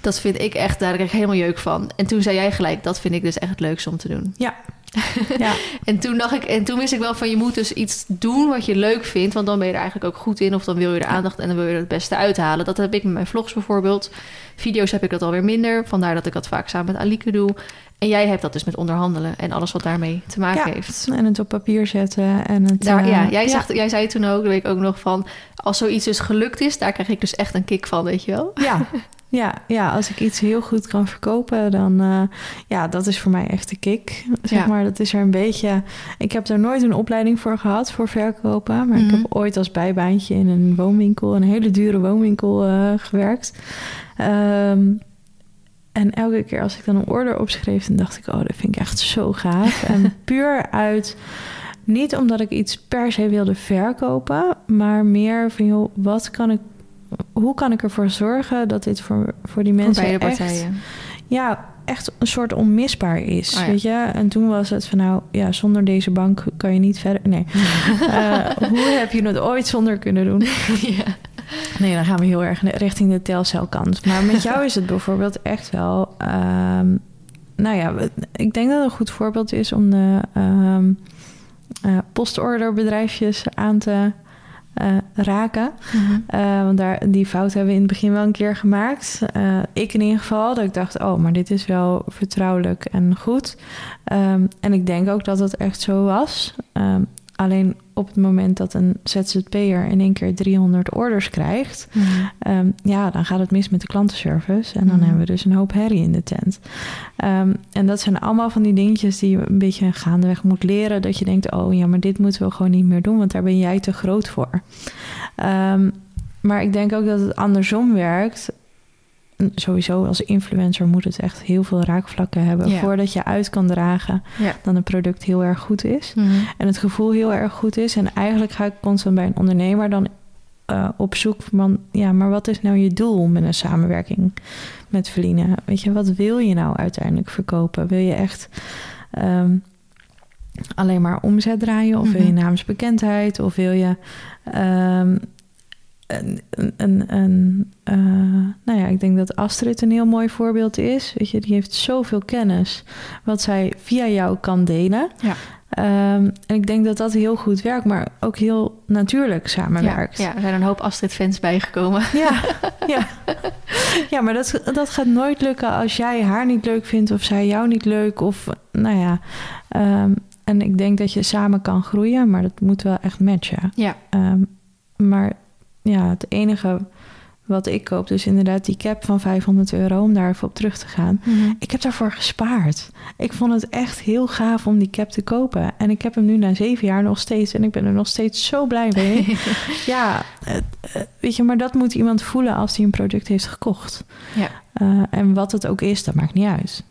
dat vind ik echt, daar krijg ik helemaal jeuk van. En toen zei jij gelijk, dat vind ik dus echt het leukste om te doen. Ja. ja. En toen dacht ik, en toen wist ik wel van je moet dus iets doen wat je leuk vindt, want dan ben je er eigenlijk ook goed in, of dan wil je er aandacht en dan wil je er het beste uithalen. Dat heb ik met mijn vlogs bijvoorbeeld. Video's heb ik dat alweer minder, vandaar dat ik dat vaak samen met Alike doe. En jij hebt dat dus met onderhandelen en alles wat daarmee te maken Ja, heeft. En het op papier zetten. En het, Daar, uh, ja, jij, Zegt, jij zei toen ook, dat weet ik ook nog van, als zoiets dus gelukt is, daar krijg ik dus echt een kick van, weet je wel? Ja, ja, ja, als ik iets heel goed kan verkopen, dan uh, ja, dat is voor mij echt de kick. Zeg Ja. maar, dat is er een beetje. Ik heb er nooit een opleiding voor gehad voor verkopen, maar mm -hmm. ik heb ooit als bijbaantje in een woonwinkel, een hele dure woonwinkel uh, gewerkt. Um, en elke keer als ik dan een order opschreef, dan dacht ik, oh, dat vind ik echt zo gaaf. en puur uit, niet omdat ik iets per se wilde verkopen, maar meer van, joh, wat kan ik, hoe kan ik ervoor zorgen dat dit voor, voor die mensen voor beide echt, partijen. ja, echt een soort onmisbaar is, Oh, ja. weet je? En toen was het van, nou, ja, zonder deze bank kan je niet verder. Nee, uh, hoe heb je het ooit zonder kunnen doen? ja. Nee, dan gaan we heel erg richting de telcelkant. Maar met jou is het bijvoorbeeld echt wel... Um, nou ja, ik denk dat een goed voorbeeld is om de um, uh, postorderbedrijfjes aan te uh, raken. Mm -hmm. uh, want daar, die fout hebben we in het begin wel een keer gemaakt. Uh, ik in ieder geval, dat ik dacht, oh, maar dit is wel vertrouwelijk en goed. Um, en ik denk ook dat het echt zo was. Alleen op het moment dat een ZZP'er in één keer 300 orders krijgt, mm. um, ja, dan gaat het mis met de klantenservice. En dan mm. hebben we dus een hoop herrie in de tent. Um, en dat zijn allemaal van die dingetjes die je een beetje gaandeweg moet leren. Dat je denkt, oh ja, maar dit moeten we gewoon niet meer doen, want daar ben jij te groot voor. Um, maar ik denk ook dat het andersom werkt sowieso als influencer moet het echt heel veel raakvlakken hebben ja. voordat je uit kan dragen ja. dat een product heel erg goed is mm -hmm. en het gevoel heel erg goed is. En eigenlijk ga ik constant bij een ondernemer dan uh, op zoek van ja, maar wat is nou je doel met een samenwerking met Verline? Weet je, wat wil je nou uiteindelijk verkopen? Wil je echt um, alleen maar omzet draaien of mm -hmm. wil je namensbekendheid of wil je um, een, een, een, een, eh, nou ja, ik denk dat Astrid een heel mooi voorbeeld is. Weet je, die heeft zoveel kennis wat zij via jou kan delen. Ja. Ehm, en ik denk dat dat heel goed werkt, maar ook heel natuurlijk samenwerkt. Ja, ja, er zijn een hoop Astrid-fans bijgekomen. Ja, ja. ja maar dat, dat gaat nooit lukken als jij haar niet leuk vindt of zij jou niet leuk. Of nou ja. ehm, en ik denk dat je samen kan groeien, maar dat moet wel echt matchen. Ja, Ehm, maar ja, het enige wat ik koop, dus inderdaad die cap van 500 euro om daar even op terug te gaan. Mhm. Ik heb daarvoor gespaard. Ik vond het echt heel gaaf om die cap te kopen. En ik heb hem nu na zeven jaar nog steeds. En ik ben er nog steeds zo blij mee. ja, eh, weet je, maar dat moet iemand voelen als hij een product heeft gekocht. ja. Eh, en wat het ook is, dat maakt niet uit.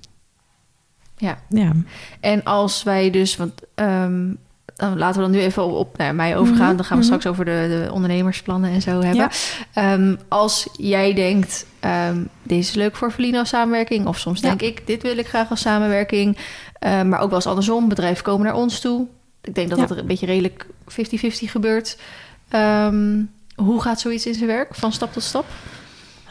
ja. Ja, En als wij dus, want ehm, laten we dan nu even op, op naar mij overgaan. Mhm, Dan gaan we mhm. straks over de, de ondernemersplannen en zo hebben. Ja. Ehm, als jij denkt, ehm, deze is leuk voor Verlino als samenwerking. Of soms Ja. denk ik, dit wil ik graag als samenwerking. Ehm, maar ook wel eens andersom. Bedrijven komen naar ons toe. Ik denk dat Ja. er een beetje redelijk 50-50 gebeurt. Hoe gaat zoiets in zijn werk, van stap tot stap?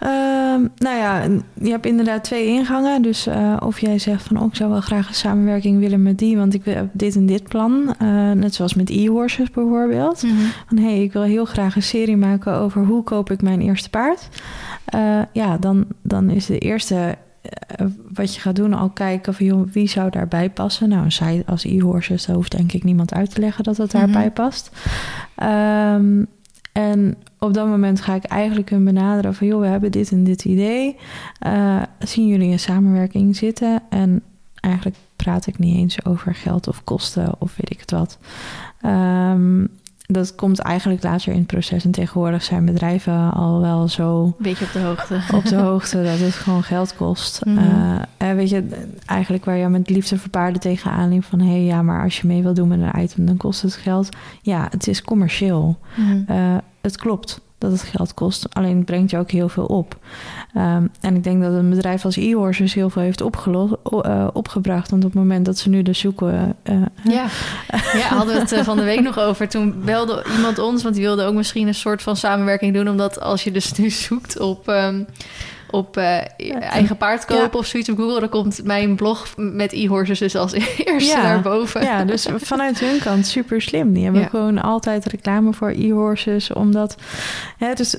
Ehm, nou ja, je hebt inderdaad twee ingangen. Dus eh, of jij zegt van, oh, ik zou wel graag een samenwerking willen met die, want ik wil dit en dit plan. Eh, net zoals met e-horses bijvoorbeeld. Van, hey, ik wil heel graag een serie maken over hoe koop ik mijn eerste paard. Eh, ja, dan, dan is de eerste wat je gaat doen al kijken van, joh, wie zou daarbij passen. Nou, site als e-horses, daar hoeft denk ik niemand uit te leggen dat dat Mhm. daarbij past. Ehm, en op dat moment ga ik eigenlijk hun benaderen van... joh, we hebben dit en dit idee. Eh, zien jullie een samenwerking zitten? En eigenlijk praat ik niet eens over geld of kosten of weet ik het wat. Ehm, dat komt eigenlijk later in het proces. En tegenwoordig zijn bedrijven al wel zo Een beetje op de hoogte. op de hoogte dat het gewoon geld kost. Mhm. Eh, en weet je, eigenlijk waar je met liefde voor paarden tegenaan liep van... hé, hey, ja, maar als je mee wil doen met een item, dan kost het geld. Ja, het is commercieel. Mhm. Eh, het klopt dat het geld kost, alleen het brengt je ook heel veel op. Ehm, en ik denk dat een bedrijf als e-horses heel veel heeft opgelo- o- eh, opgebracht. Want op het moment dat ze nu dus zoeken... eh, Ja. ja, hadden we het eh, van de week nog over. Toen belde iemand ons, want die wilde ook misschien een soort van samenwerking doen. Omdat als je dus nu zoekt op, ehm, op eh, eigen paard kopen of zoiets op Google, dan komt mijn blog met e-horses dus als eerste Ja. naar boven. Ja, dus vanuit hun kant super slim. Die hebben Ja. gewoon altijd reclame voor e-horses. Omdat, hè, dus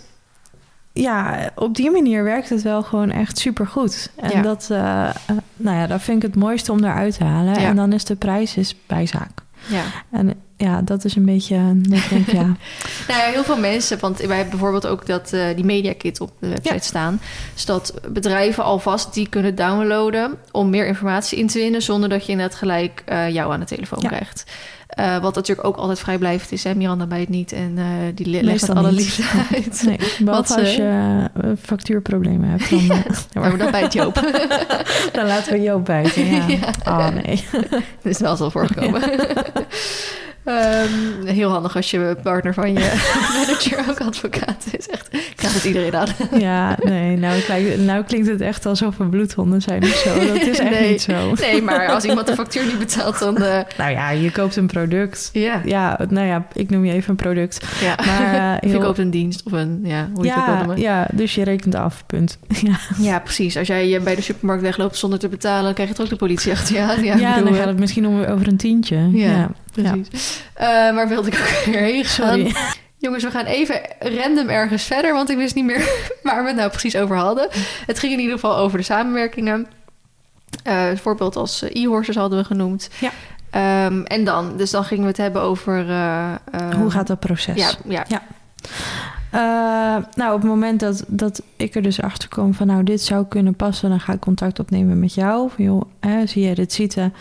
ja, op die manier werkt het wel gewoon echt super goed. En Ja. dat, eh, eh, nou ja, dat vind ik het mooiste om eruit te halen. Ja. En dan is de prijs is bijzaak. Ja. En ja, dat is een beetje, dat ik denk, ja. Nou ja, heel veel mensen, want wij hebben bijvoorbeeld ook dat, eh, die media kit op de website Ja. staan. Dus dat bedrijven alvast die kunnen downloaden om meer informatie in te winnen, zonder dat je net gelijk eh, jou aan de telefoon Ja. krijgt. Eh, wat natuurlijk ook altijd vrijblijvend is. Hè? Miranda bij het niet en eh, die le- legt met alle liefde uit. Nee, behalve als je eh, factuurproblemen hebt. Dan, eh, Ja, maar dat bij het Joop. dan laten we Joop buiten. Ja. Ja. Oh nee. Dat is wel eens al Ehm, heel handig als je partner van je manager ook advocaat is. Echt, ik krijg het iedereen aan. Ja, nee, nou, klinkt- nou klinkt het echt alsof we bloedhonden zijn of zo. Dat is echt Nee. niet zo. Nee, maar als iemand de factuur niet betaalt, dan... eh, Nou ja, je koopt een product. ja, Ja, nou ja, ik noem je even een product. ja. Maar, eh, of je koopt een dienst of een... Ja, hoe je het ook wil Ja, noemen. ja, dus je rekent af, punt. Ja, Ja, precies. Als jij eh, bij de supermarkt wegloopt zonder te betalen... dan krijg je toch ook de politie achter je aan. Ja, ja, bedoel, dan gaat het misschien om, over een tientje. Ja, Ja, precies. Eh, waar wilde ik ook weer heen gaan? sorry. Jongens, we gaan even random ergens verder, want ik wist niet meer waar we het nou precies over hadden. Het ging in ieder geval over de samenwerkingen. Eh het voorbeeld als eh, e-horses hadden we genoemd. Ja. Ehm, en dan, dus dan gingen we het hebben over... eh, eh, Hoe gaat dat proces? Ja, ja. Eh, nou, op het moment dat, dat ik er dus achter kom van... nou, dit zou kunnen passen, dan ga ik contact opnemen met jou. Van, joh, hè, zie jij dit zitten?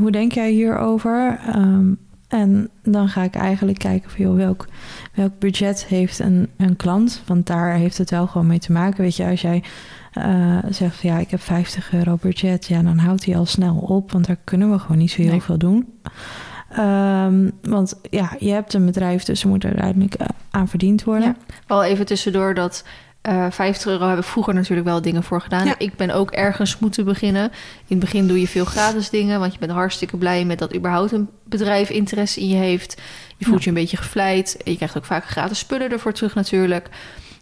Hoe denk jij hierover? Ehm, en dan ga ik eigenlijk kijken van, joh, welk, welk budget heeft een, een klant? Want daar heeft het wel gewoon mee te maken. Weet je, als jij eh, zegt van, ja, ik heb 50 euro budget... ja, dan houdt hij al snel op, want daar kunnen we gewoon niet zo heel Nee. veel doen. Ehm, want ja, je hebt een bedrijf, dus er moet er uiteindelijk eh, aan verdiend worden. Ja. Wel even tussendoor dat Eh 50 euro heb ik vroeger natuurlijk wel dingen voor gedaan. Ja. Ik ben ook ergens moeten beginnen. In het begin doe je veel gratis dingen, want je bent hartstikke blij met dat überhaupt een bedrijf interesse in je heeft. Je voelt Ja. je een beetje gevleid. Je krijgt ook vaak gratis spullen ervoor terug natuurlijk.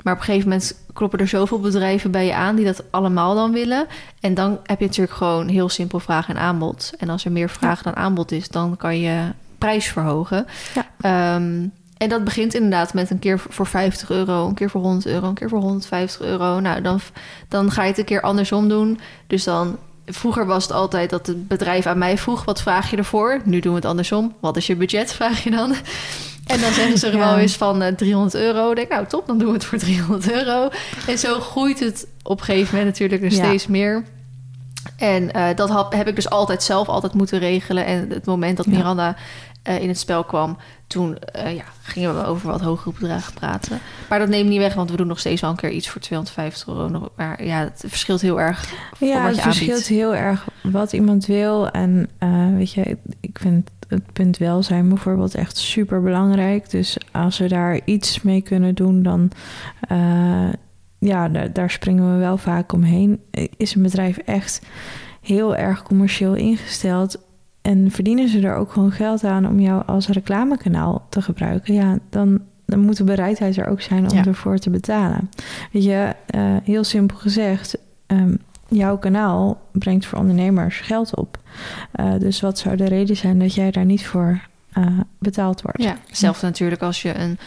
Maar op een gegeven moment kloppen er zoveel bedrijven bij je aan die dat allemaal dan willen. En dan heb je natuurlijk gewoon heel simpel vraag en aanbod. En als er meer vraag dan aanbod is, dan kan je prijs verhogen. Ja. Ehm, en dat begint inderdaad met een keer voor 50 euro, een keer voor 100 euro, een keer voor 150 euro. Nou, dan, dan ga je het een keer andersom doen. Dus dan, vroeger was het altijd dat het bedrijf aan mij vroeg: wat vraag je ervoor? Nu doen we het andersom. Wat is je budget? Vraag je dan. En dan zeggen ze er Ja. wel eens van eh, 300 euro. Denk, nou top, dan doen we het voor 300 euro. En zo groeit het op een gegeven moment natuurlijk Ja. steeds meer. En eh, dat heb, heb ik dus altijd zelf altijd moeten regelen. En het moment dat. Miranda eh, in het spel kwam, toen eh, ja, gingen we over wat hogere bedragen praten. Maar dat neemt niet weg, want we doen nog steeds wel een keer iets voor 250 euro. Maar ja, het verschilt heel erg Ja, het verschilt aanbiedt. heel erg wat iemand wil. En eh, weet je, ik vind het punt welzijn bijvoorbeeld echt super belangrijk. Dus als we daar iets mee kunnen doen, dan ja, daar, daar springen we wel vaak omheen. Is een bedrijf echt heel erg commercieel ingesteld? En verdienen ze er ook gewoon geld aan om jou als reclamekanaal te gebruiken? Ja, dan, dan moet de bereidheid er ook zijn om Ja. ervoor te betalen. Weet je, eh, heel simpel gezegd, ehm, jouw kanaal brengt voor ondernemers geld op. Eh, dus wat zou de reden zijn dat jij daar niet voor eh, betaald wordt? Ja, hetzelfde natuurlijk als je een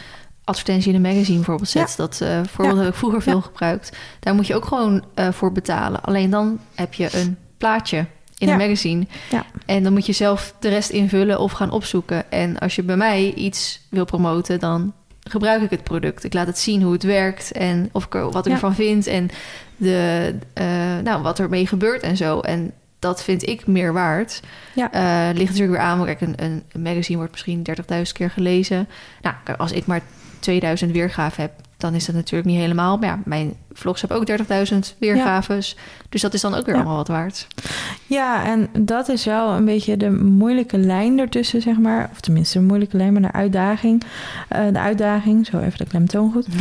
advertentie in een magazine bijvoorbeeld zet. Dat eh, voorbeeld Ja. heb ik vroeger veel Ja. gebruikt. Daar moet je ook gewoon voor betalen. Alleen dan heb je een plaatje in Ja. een magazine. Ja. En dan moet je zelf de rest invullen of gaan opzoeken. En als je bij mij iets wil promoten, dan gebruik ik het product. Ik laat het zien hoe het werkt en of ik er, wat ik Ja. ervan vind en de, eh, nou, wat ermee gebeurt en zo. En dat vind ik meer waard. Ja. Eh, ligt natuurlijk weer aan. Kijk, een, een, magazine wordt misschien 30.000 keer gelezen. Nou, als ik maar 2000 weergaven heb, dan is dat natuurlijk niet helemaal. Maar ja, mijn vlogs hebben ook 30.000 weergaves. Dus dat is dan ook weer Ja. allemaal wat waard. Ja, en dat is wel een beetje de moeilijke lijn ertussen, zeg maar. Of tenminste, de moeilijke lijn, maar de uitdaging. Eh, de uitdaging, zo even de klemtoon goed.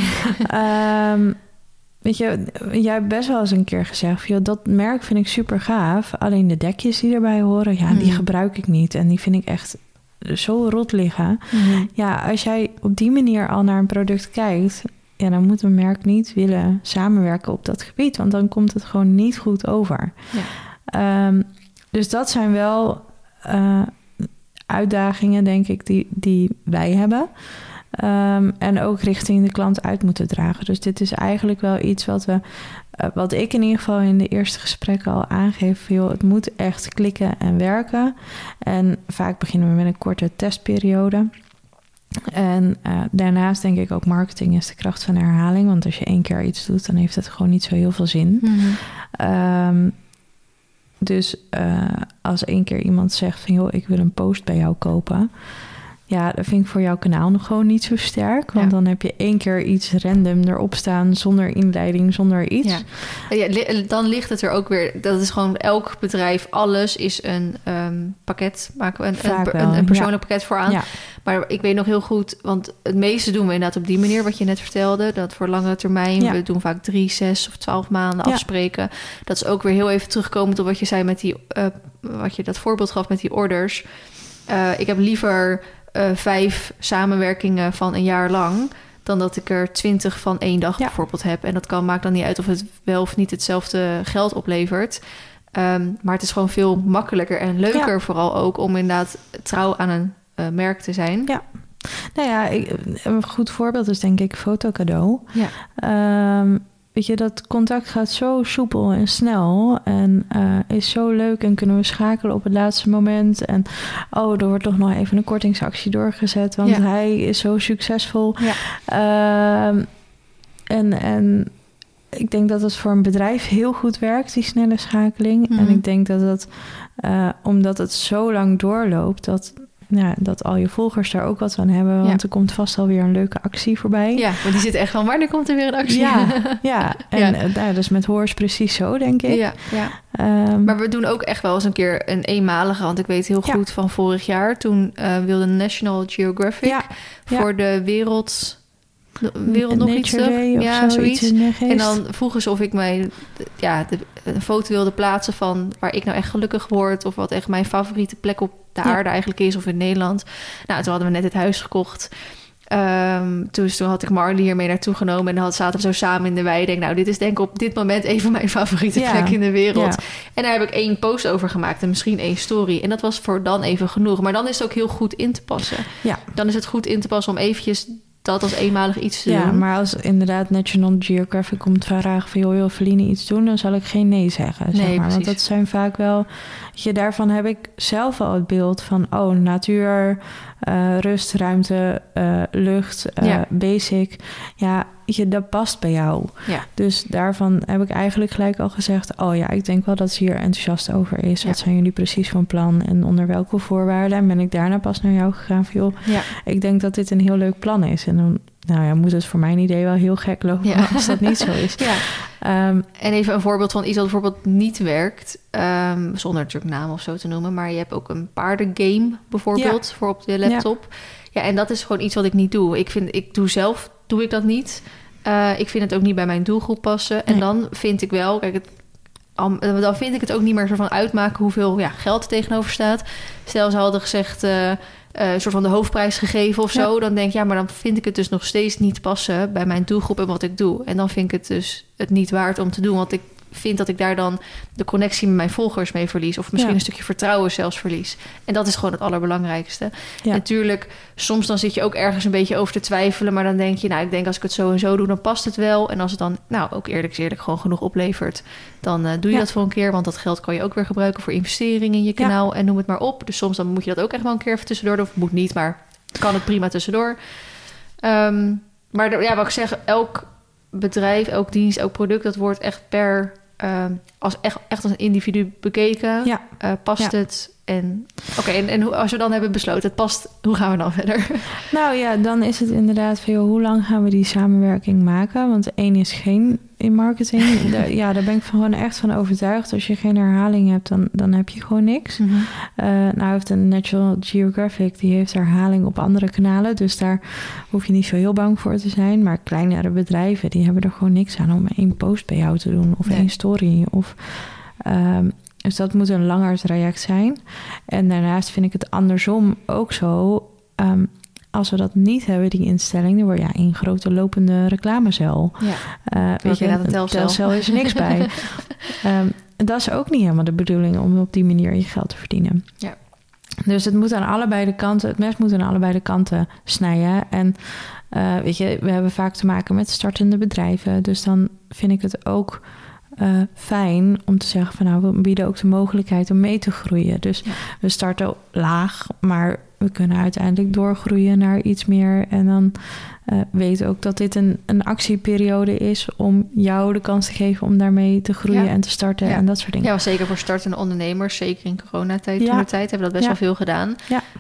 Ehm, weet je, jij hebt best wel eens een keer gezegd... joh, dat merk vind ik super gaaf. Alleen de dekjes die erbij horen, ja, die Hmm. gebruik ik niet. En die vind ik echt zo rot liggen. Ja, als jij op die manier al naar een product kijkt... Ja, dan moet een merk niet willen samenwerken op dat gebied. Want dan komt het gewoon niet goed over. Ja. Ehm, dus dat zijn wel eh, uitdagingen, denk ik, die, die wij hebben. Ehm, en ook richting de klant uit moeten dragen. Dus dit is eigenlijk wel iets wat we, eh, wat ik in ieder geval in de eerste gesprekken al aangeef. Joh, het moet echt klikken en werken. En vaak beginnen we met een korte testperiode. En eh, daarnaast denk ik ook marketing is de kracht van herhaling. Want als je één keer iets doet, dan heeft het gewoon niet zo heel veel zin. Ehm, dus eh, als één keer iemand zegt van joh, ik wil een post bij jou kopen. Ja, dat vind ik voor jouw kanaal nog gewoon niet zo sterk. Want Ja. dan heb je één keer iets random erop staan zonder inleiding, zonder iets. Ja. Dan ligt het er ook weer. Dat is gewoon elk bedrijf, alles is een ehm, pakket. Maken we een, een, een, een persoonlijk ja. pakket voor aan. Ja. Maar ik weet nog heel goed, want het meeste doen we inderdaad op die manier, wat je net vertelde. Dat voor langere termijn, we doen vaak drie, zes of twaalf maanden afspreken. Dat is ook weer heel even terugkomend op wat je zei met die, eh, wat je dat voorbeeld gaf met die orders. Eh, ik heb liever eh, vijf samenwerkingen van een jaar lang dan dat ik er twintig van één dag Ja. bijvoorbeeld heb. En dat kan, maakt dan niet uit of het wel of niet hetzelfde geld oplevert. Ehm, maar het is gewoon veel makkelijker en leuker Ja. vooral ook om inderdaad trouw aan een eh, merk te zijn. Ja. Nou ja, ik, een goed voorbeeld is denk ik fotocadeau. Ja. Ehm, weet je, dat contact gaat zo soepel en snel en eh, is zo leuk en kunnen we schakelen op het laatste moment. En oh, er wordt toch nog even een kortingsactie doorgezet, want Ja. hij is zo succesvol. Ja. Ehm, en, en ik denk dat het voor een bedrijf heel goed werkt, die snelle schakeling. En Mhm. ik denk dat het, eh, omdat het zo lang doorloopt, dat, ja, dat al je volgers daar ook wat aan hebben. Want Ja. er komt vast alweer een leuke actie voorbij. Ja, maar die zit echt van, wanneer komt er weer een actie? Ja, ja. en Ja. eh, dus met Horse precies zo, denk ik. ja, ja. Ehm, Maar we doen ook echt wel eens een keer een eenmalige. Want ik weet heel goed van vorig jaar. Toen eh, wilde National Geographic voor de wereld... Wereld nog iets Ja, zoiets. En dan vroegen ze of ik mij ja, de, een foto wilde plaatsen van waar ik nou echt gelukkig word. Of wat echt mijn favoriete plek op de Ja. aarde eigenlijk is. Of in Nederland. Nou, toen hadden we net het huis gekocht. Dus toen had ik Marley hiermee naartoe genomen. En dan zaten we zo samen in de wei. Ik denk, nou, dit is denk ik op dit moment even mijn favoriete Ja. plek in de wereld. Ja. En daar heb ik één post over gemaakt. En misschien één story. En dat was voor dan even genoeg. Maar dan is het ook heel goed in te passen. Ja. Dan is het goed in te passen om eventjes dat als eenmalig iets te Ja, doen. maar als inderdaad National Geographic komt vragen van... joh, wil Feline iets doen? Dan zal ik geen nee zeggen, zeg Nee, maar. Want precies. dat zijn vaak wel... Je, daarvan heb ik zelf al het beeld van... oh, natuur, eh, rust, ruimte, eh, lucht, Ja. basic. Ja, je, dat past bij jou. Ja. Dus daarvan heb ik eigenlijk gelijk al gezegd... oh ja, ik denk wel dat ze hier enthousiast over is. Ja. Wat zijn jullie precies van plan en onder welke voorwaarden? En ben ik daarna pas naar jou gegaan van... joh, Ja. ik denk dat dit een heel leuk plan is. En dan nou ja, moet het voor mijn idee wel heel gek lopen Ja. als dat niet zo is. ja. Ehm, En even een voorbeeld van iets dat bijvoorbeeld niet werkt. ehm, zonder natuurlijk naam of zo te noemen. Maar je hebt ook een paardengame bijvoorbeeld voor op de laptop. Ja. en dat is gewoon iets wat ik niet doe. Ik vind, ik doe zelf, doe ik dat niet. Eh, ik vind het ook niet bij mijn doelgroep passen. En dan vind ik wel, kijk, het, am- dan vind ik het ook niet meer zo van uitmaken hoeveel ja, geld er tegenover staat. Stel, ze hadden gezegd, eh, eh, een soort van de hoofdprijs gegeven of zo. Dan denk ik, ja, maar dan vind ik het dus nog steeds niet passen bij mijn doelgroep en wat ik doe. En dan vind ik het dus het niet waard om te doen. Want ik vind dat ik daar dan de connectie met mijn volgers mee verlies. Of misschien Ja. een stukje vertrouwen zelfs verlies. En dat is gewoon het allerbelangrijkste. Ja. Natuurlijk, soms dan zit je ook ergens een beetje over te twijfelen. Maar dan denk je, nou, ik denk als ik het zo en zo doe, dan past het wel. En als het dan, nou, ook eerlijk eerlijk, gewoon genoeg oplevert, dan eh, doe je Ja. dat voor een keer. Want dat geld kan je ook weer gebruiken voor investeringen in je kanaal. En noem het maar op. Dus soms dan moet je dat ook echt wel een keer even tussendoor doen. Of moet niet, maar kan het prima tussendoor. Ehm, maar de- ja, wat ik zeg, elk bedrijf, elk dienst, elk product, dat wordt echt per ehm, als echt, echt als een individu bekeken. Ja. Eh, past Ja. het? En oké, en, en hoe- als we dan hebben besloten, het past, hoe gaan we dan verder? nou ja, dan is het inderdaad van... Joh, hoe lang gaan we die samenwerking maken? Want één is geen in marketing. Ja, daar ben ik van gewoon echt van overtuigd. Als je geen herhaling hebt, dan, dan heb je gewoon niks. Eh, nou heeft een National Geographic, die heeft herhaling op andere kanalen. Dus daar hoef je niet zo heel bang voor te zijn. Maar kleinere bedrijven, die hebben er gewoon niks aan om één post bij jou te doen. Of Nee. één story. Of, ehm, dus dat moet een langer traject zijn. En daarnaast vind ik het andersom ook zo. ehm, als we dat niet hebben, die instelling, dan word je ja, grote lopende reclamecel. Ja. Eh weet je, een telcel. telcel is er niks bij. Ehm, dat is ook niet helemaal de bedoeling om op die manier je geld te verdienen. Ja. Dus het moet aan allebei de kanten, het mes moet aan allebei de kanten snijden. En eh, weet je, we hebben vaak te maken met startende bedrijven. Dus dan vind ik het ook eh, fijn om te zeggen van nou, we bieden ook de mogelijkheid om mee te groeien. Dus Ja. we starten laag, maar we kunnen uiteindelijk doorgroeien naar iets meer. En dan eh weten ook dat dit een, een actieperiode is om jou de kans te geven om daarmee te groeien Ja. en te starten Ja. en dat soort dingen. Ja, zeker voor startende ondernemers, zeker in coronatijd, Ja. toen de tijd, hebben we dat best wel veel gedaan.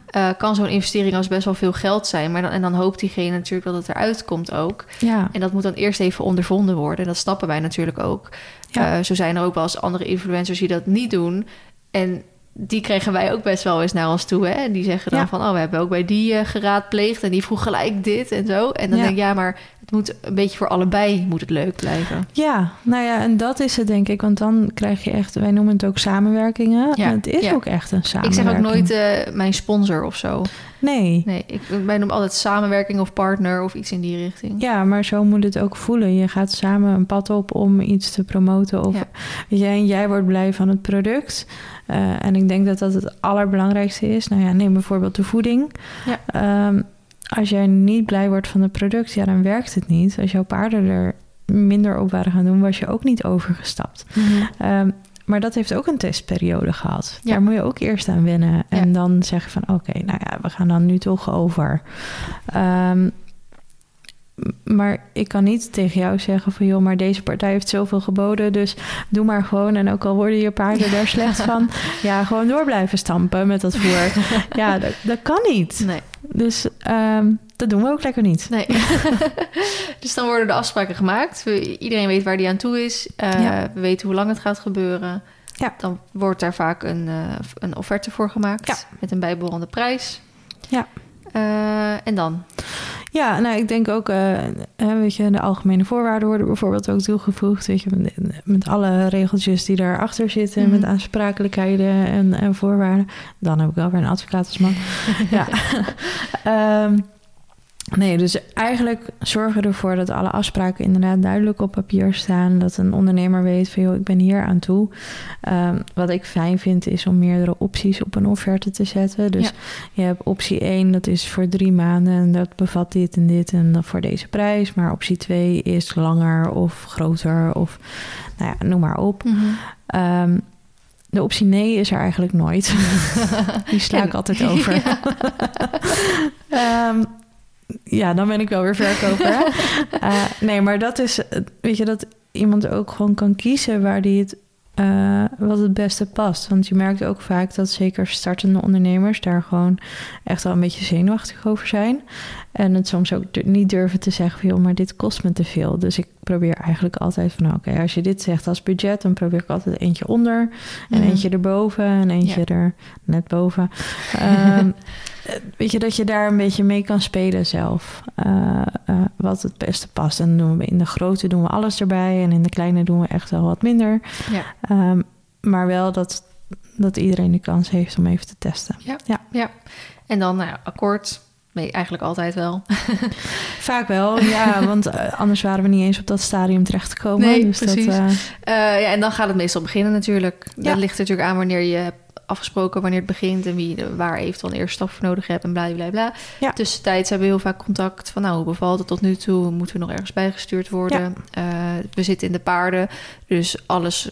Eh, kan zo'n investering als best wel veel geld zijn, maar dan, en dan hoopt diegene natuurlijk dat het eruit komt ook. Ja, En dat moet dan eerst even ondervonden worden. En dat snappen wij natuurlijk ook. Ja. Eh, zo zijn er ook wel eens andere influencers die dat niet doen. En die kregen wij ook best wel eens naar ons toe. Hè? En die zeggen dan Ja. van, oh, we hebben ook bij die eh, geraadpleegd. En die vroeg gelijk dit en zo. En dan Ja. denk ik, ja, maar het moet een beetje voor allebei moet het leuk blijven. ja, nou ja, en dat is het denk ik. Want dan krijg je echt, wij noemen het ook samenwerkingen. Ja, En het is ook echt een Ik samenwerking. zeg ook nooit eh, mijn sponsor of zo. Nee. Nee, ik, wij noemen altijd samenwerking of partner of iets in die richting. Ja, maar zo moet het ook voelen. Je gaat samen een pad op om iets te promoten. Of Ja. weet je, en jij wordt blij van het product. Eh, en ik denk dat dat het allerbelangrijkste is. Nou ja, neem bijvoorbeeld de voeding. Ja. Ehm, als jij niet blij wordt van het product, ja, dan werkt het niet. Als jouw paarden er minder op waren gaan doen, was je ook niet overgestapt. Ehm, maar dat heeft ook een testperiode gehad. Ja. Daar moet je ook eerst aan wennen. En Ja. dan zeggen van oké, nou ja, we gaan dan nu toch over. Ehm, maar ik kan niet tegen jou zeggen van joh, maar deze partij heeft zoveel geboden, dus doe maar gewoon. En ook al worden je paarden daar slecht van, ja, gewoon door blijven stampen met dat voer. ja, dat, dat kan niet. Nee, Dus ehm, dat doen we ook lekker niet. nee. dus dan worden de afspraken gemaakt. Iedereen weet waar die aan toe is. Ja. We weten hoe lang het gaat gebeuren. Ja. Dan wordt daar vaak een, eh, een offerte voor gemaakt. Ja. Met een bijbehorende prijs. Ja. Eh, en dan? Ja, nou, ik denk ook, uh, weet je, de algemene voorwaarden worden bijvoorbeeld ook toegevoegd. Weet je, met, alle regeltjes die daarachter zitten, mm. met aansprakelijkheden en, en, voorwaarden. Dan heb ik wel weer een advocaat als man. ja. um, Nee, dus eigenlijk zorgen ervoor dat alle afspraken inderdaad duidelijk op papier staan. Dat een ondernemer weet van joh, ik ben hier aan toe. Um, wat ik fijn vind is om meerdere opties op een offerte te zetten. Dus je hebt optie 1, dat is voor drie maanden en dat bevat dit en dit en dat voor deze prijs. Maar optie 2 is langer of groter of nou ja, noem maar op. Mm -hmm. de optie nee is er eigenlijk nooit. Die sla ik altijd over. um, ja, dan ben ik wel weer verkoper. uh, nee, maar dat is, weet je, dat iemand ook gewoon kan kiezen waar die het, uh, wat het beste past. Want je merkt ook vaak dat zeker startende ondernemers daar gewoon echt wel een beetje zenuwachtig over zijn. En het soms ook niet durven te zeggen van, joh, maar dit kost me te veel. Dus ik probeer eigenlijk altijd van, oké, als je dit zegt als budget, dan probeer ik altijd eentje onder en mhm. eentje erboven en eentje er net boven. Um, weet je, dat je daar een beetje mee kan spelen zelf. Uh, uh, wat het beste past. En doen we in de grote doen we alles erbij. En in de kleine doen we echt wel wat minder. Ja. Um, maar wel dat, dat iedereen de kans heeft om even te testen. Ja, ja. ja. En dan nou, akkoord. Nee, eigenlijk altijd wel. Vaak wel, ja, want anders waren we niet eens op dat stadium terechtgekomen. Nee, dus precies. Dat, uh... ja, en dan gaat het meestal beginnen natuurlijk. Dat ligt natuurlijk aan wanneer je hebt afgesproken wanneer het begint en wie waar eventueel een eerste stap voor nodig hebt en bla bla bla. Ja. Tussentijds hebben we heel vaak contact van nou, hoe bevalt het tot nu toe? Moeten we nog ergens bijgestuurd worden? Uh, we zitten in de paarden, dus alles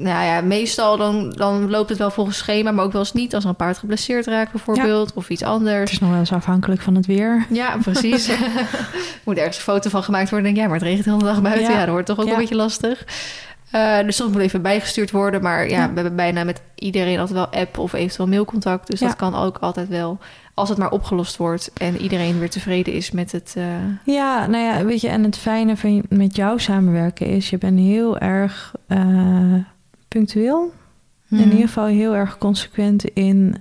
nou ja, meestal dan, dan loopt het wel volgens schema, maar ook wel eens niet. Als een paard geblesseerd raakt bijvoorbeeld, of iets anders. Het is nog wel eens afhankelijk van het weer. Ja, precies. Moet ergens een foto van gemaakt worden. Denk ja, maar het regent de hele dag buiten. Ja, dat wordt toch ook een beetje lastig. Uh, dus soms moet even bijgestuurd worden. Maar ja, we hebben bijna met iedereen altijd wel app of eventueel mailcontact. Dus dat kan ook altijd wel. Als het maar opgelost wordt en iedereen weer tevreden is met het. Uh... Ja, nou ja, weet je, en het fijne van met jou samenwerken is, je bent heel erg uh, punctueel. In mhm. ieder geval heel erg consequent in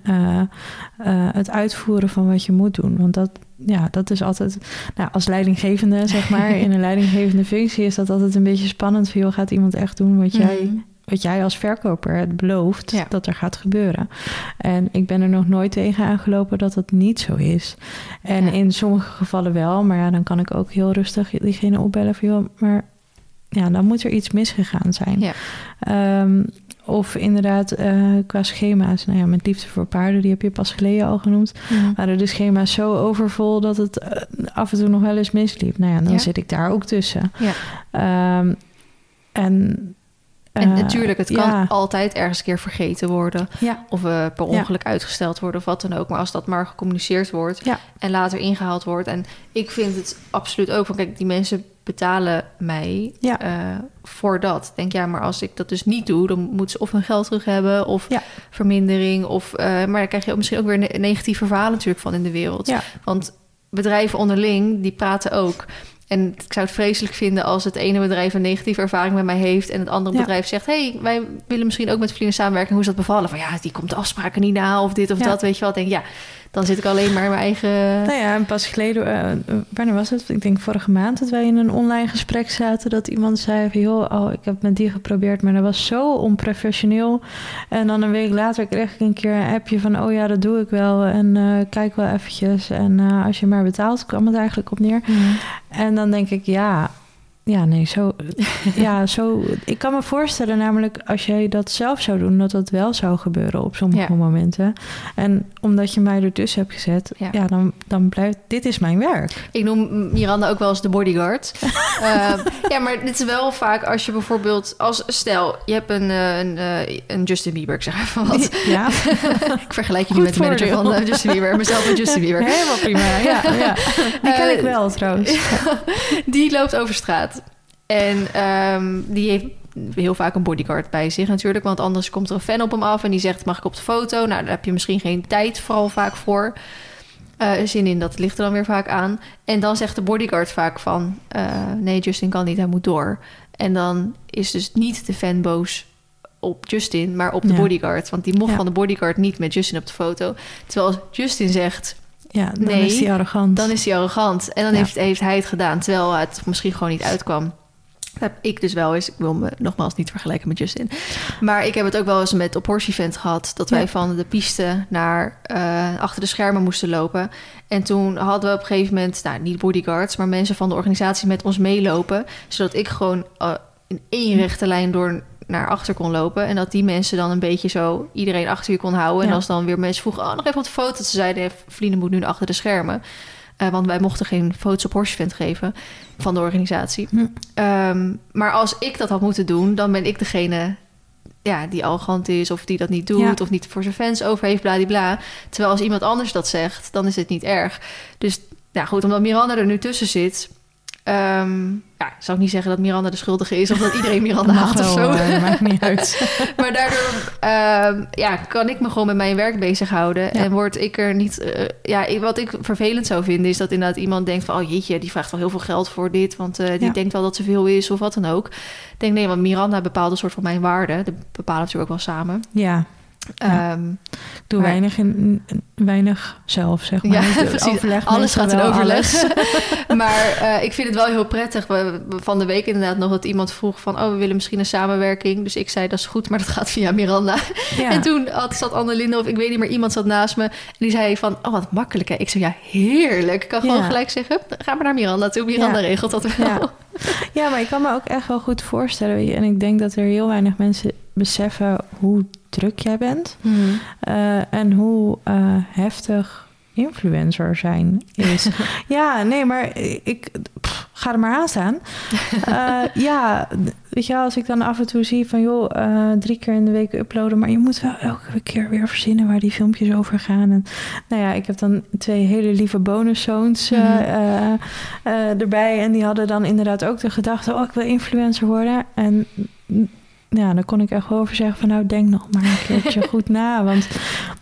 het uitvoeren van wat je moet doen. Want dat, ja, dat is altijd, nou, als leidinggevende, zeg maar, in een leidinggevende functie is dat altijd een beetje spannend. Van, joh, gaat iemand echt doen wat jij, mhm. wat jij als verkoper het belooft dat er gaat gebeuren? En ik ben er nog nooit tegen aangelopen dat dat niet zo is. En in sommige gevallen wel, maar ja, dan kan ik ook heel rustig diegene opbellen van, joh, maar ja, dan moet er iets misgegaan zijn. Ja. Ehm, of inderdaad, uh, qua schema's. Nou ja, met Liefde voor Paarden, die heb je pas geleden al genoemd. Ja. Waren de schema's zo overvol dat het uh, af en toe nog wel eens misliep. Nou ja, dan ja. zit ik daar ook tussen. Ja. Um, en en natuurlijk, het kan ja. altijd ergens een keer vergeten worden. Ja. Of uh, per ongeluk ja. uitgesteld worden of wat dan ook. Maar als dat maar gecommuniceerd wordt en later ingehaald wordt. En ik vind het absoluut ook van, kijk, die mensen betalen mij uh, voor dat. Denk ja, maar als ik dat dus niet doe, dan moeten ze of hun geld terug hebben of vermindering. Of, uh, maar dan krijg je ook misschien ook weer ne negatieve verhalen natuurlijk van in de wereld. Want bedrijven onderling, die praten ook. En ik zou het vreselijk vinden als het ene bedrijf een negatieve ervaring met mij heeft en het andere bedrijf zegt: hey, wij willen misschien ook met vrienden samenwerken. Hoe is dat bevallen? Van ja, die komt de afspraken niet na of dit of dat. Weet je wat? Denk ja, dan zit ik alleen maar in mijn eigen. Nou ja, en pas geleden, uh, wanneer was het? Ik denk vorige maand dat wij in een online gesprek zaten. Dat iemand zei: van, joh, oh, ik heb met die geprobeerd, maar dat was zo onprofessioneel. En dan een week later kreeg ik een keer een appje van: oh ja, dat doe ik wel. En uh, kijk wel eventjes. En uh, als je maar betaalt, kwam het eigenlijk op neer. Mm. En dan denk ik: ja, ja, nee, zo. ja, zo. Ik kan me voorstellen, namelijk als jij dat zelf zou doen, dat dat wel zou gebeuren op sommige momenten. En omdat je mij ertussen hebt gezet, ja, dan, dan blijft. Dit is mijn werk. Ik noem Miranda ook wel eens de bodyguard. uh, ja, maar dit is wel vaak als je bijvoorbeeld, als stel, je hebt een, eh, een, eh, een Justin Bieber, ik zeg even wat. Ja. ik vergelijk je niet met de manager van Justin Bieber, mezelf met Justin Bieber. Helemaal prima. Ja, ja. Die ken ik wel trouwens. die loopt over straat. En um, die heeft heel vaak een bodyguard bij zich natuurlijk. Want anders komt er een fan op hem af en die zegt: Mag ik op de foto? Nou, daar heb je misschien geen tijd vooral vaak voor. Uh, zin in, dat ligt er dan weer vaak aan. En dan zegt de bodyguard vaak van... Uh, nee, Justin kan niet, hij moet door. En dan is dus niet de fan boos op Justin, maar op de bodyguard. Want die mocht van de bodyguard niet met Justin op de foto. Terwijl Justin zegt Ja, dan Nee, is hij arrogant. dan is hij arrogant. En dan Ja. heeft, heeft hij het gedaan, terwijl het misschien gewoon niet uitkwam. Heb ik dus wel eens. Ik wil me nogmaals niet vergelijken met Justin. Maar ik heb het ook wel eens met op Horse Event gehad. Dat wij Ja. van de piste naar eh, achter de schermen moesten lopen. En toen hadden we op een gegeven moment, nou niet bodyguards, maar mensen van de organisatie met ons meelopen. Zodat ik gewoon eh, in één rechte lijn door naar achter kon lopen. En dat die mensen dan een beetje zo iedereen achter je kon houden. En als dan weer mensen vroegen, oh nog even wat foto's. Ze zeiden, Vlienen moet nu achter de schermen. Eh, want wij mochten geen foto's op Horse Event geven van de organisatie. Hm. Ehm, maar als ik dat had moeten doen, dan ben ik degene ja, die arrogant is of die dat niet doet Ja. of niet voor zijn fans over heeft, bladibla. Terwijl als iemand anders dat zegt, dan is het niet erg. Dus ja, goed, omdat Miranda er nu tussen zit. Ehm, ja, ik zou ook niet zeggen dat Miranda de schuldige is of dat iedereen Miranda haat of zo. maakt niet uit. maar daardoor ehm, ja, kan ik me gewoon met mijn werk bezighouden. Ja. En word ik er niet... eh, ja, ik- wat ik vervelend zou vinden... is dat inderdaad iemand denkt van... oh jeetje, die vraagt wel heel veel geld voor dit... want eh, die Ja. denkt wel dat ze veel is of wat dan ook. Ik denk, nee, want Miranda bepaalt een soort van mijn waarde. Dat bepalen natuurlijk ook wel samen. Ja, Ja. Ehm, ik doe Maar- weinig, in, weinig zelf, zeg maar. Ja, Ik precies. overleg alles gaat in overleg. maar eh, ik vind het wel heel prettig. We, van de week inderdaad nog dat iemand vroeg van... oh, we willen misschien een samenwerking. Dus ik zei, dat is goed, maar dat gaat via Miranda. Ja. En toen had, zat Annelinde of ik weet niet meer, iemand zat naast me. En die zei van, oh wat makkelijk hè. Ik zei, ja heerlijk. Ik kan gewoon Ja. gelijk zeggen, ga maar naar Miranda toe. Miranda regelt dat wel. Ja. Maar ik kan me ook echt wel goed voorstellen. En ik denk dat er heel weinig mensen beseffen hoe druk jij bent. Hmm. eh, en hoe eh, heftig influencer zijn is. ja, nee, maar ik pff, ga er maar aan staan. Eh, ja, weet je als ik dan af en toe zie van... joh, drie keer in de week uploaden... maar je moet wel elke keer weer verzinnen waar die filmpjes over gaan. En, nou ja, ik heb dan twee hele lieve bonuszoons eh, erbij... en die hadden dan inderdaad ook de gedachte... oh, ik wil influencer worden. En ja, dan kon ik echt wel over zeggen van... nou, denk nog maar een keertje goed na. Want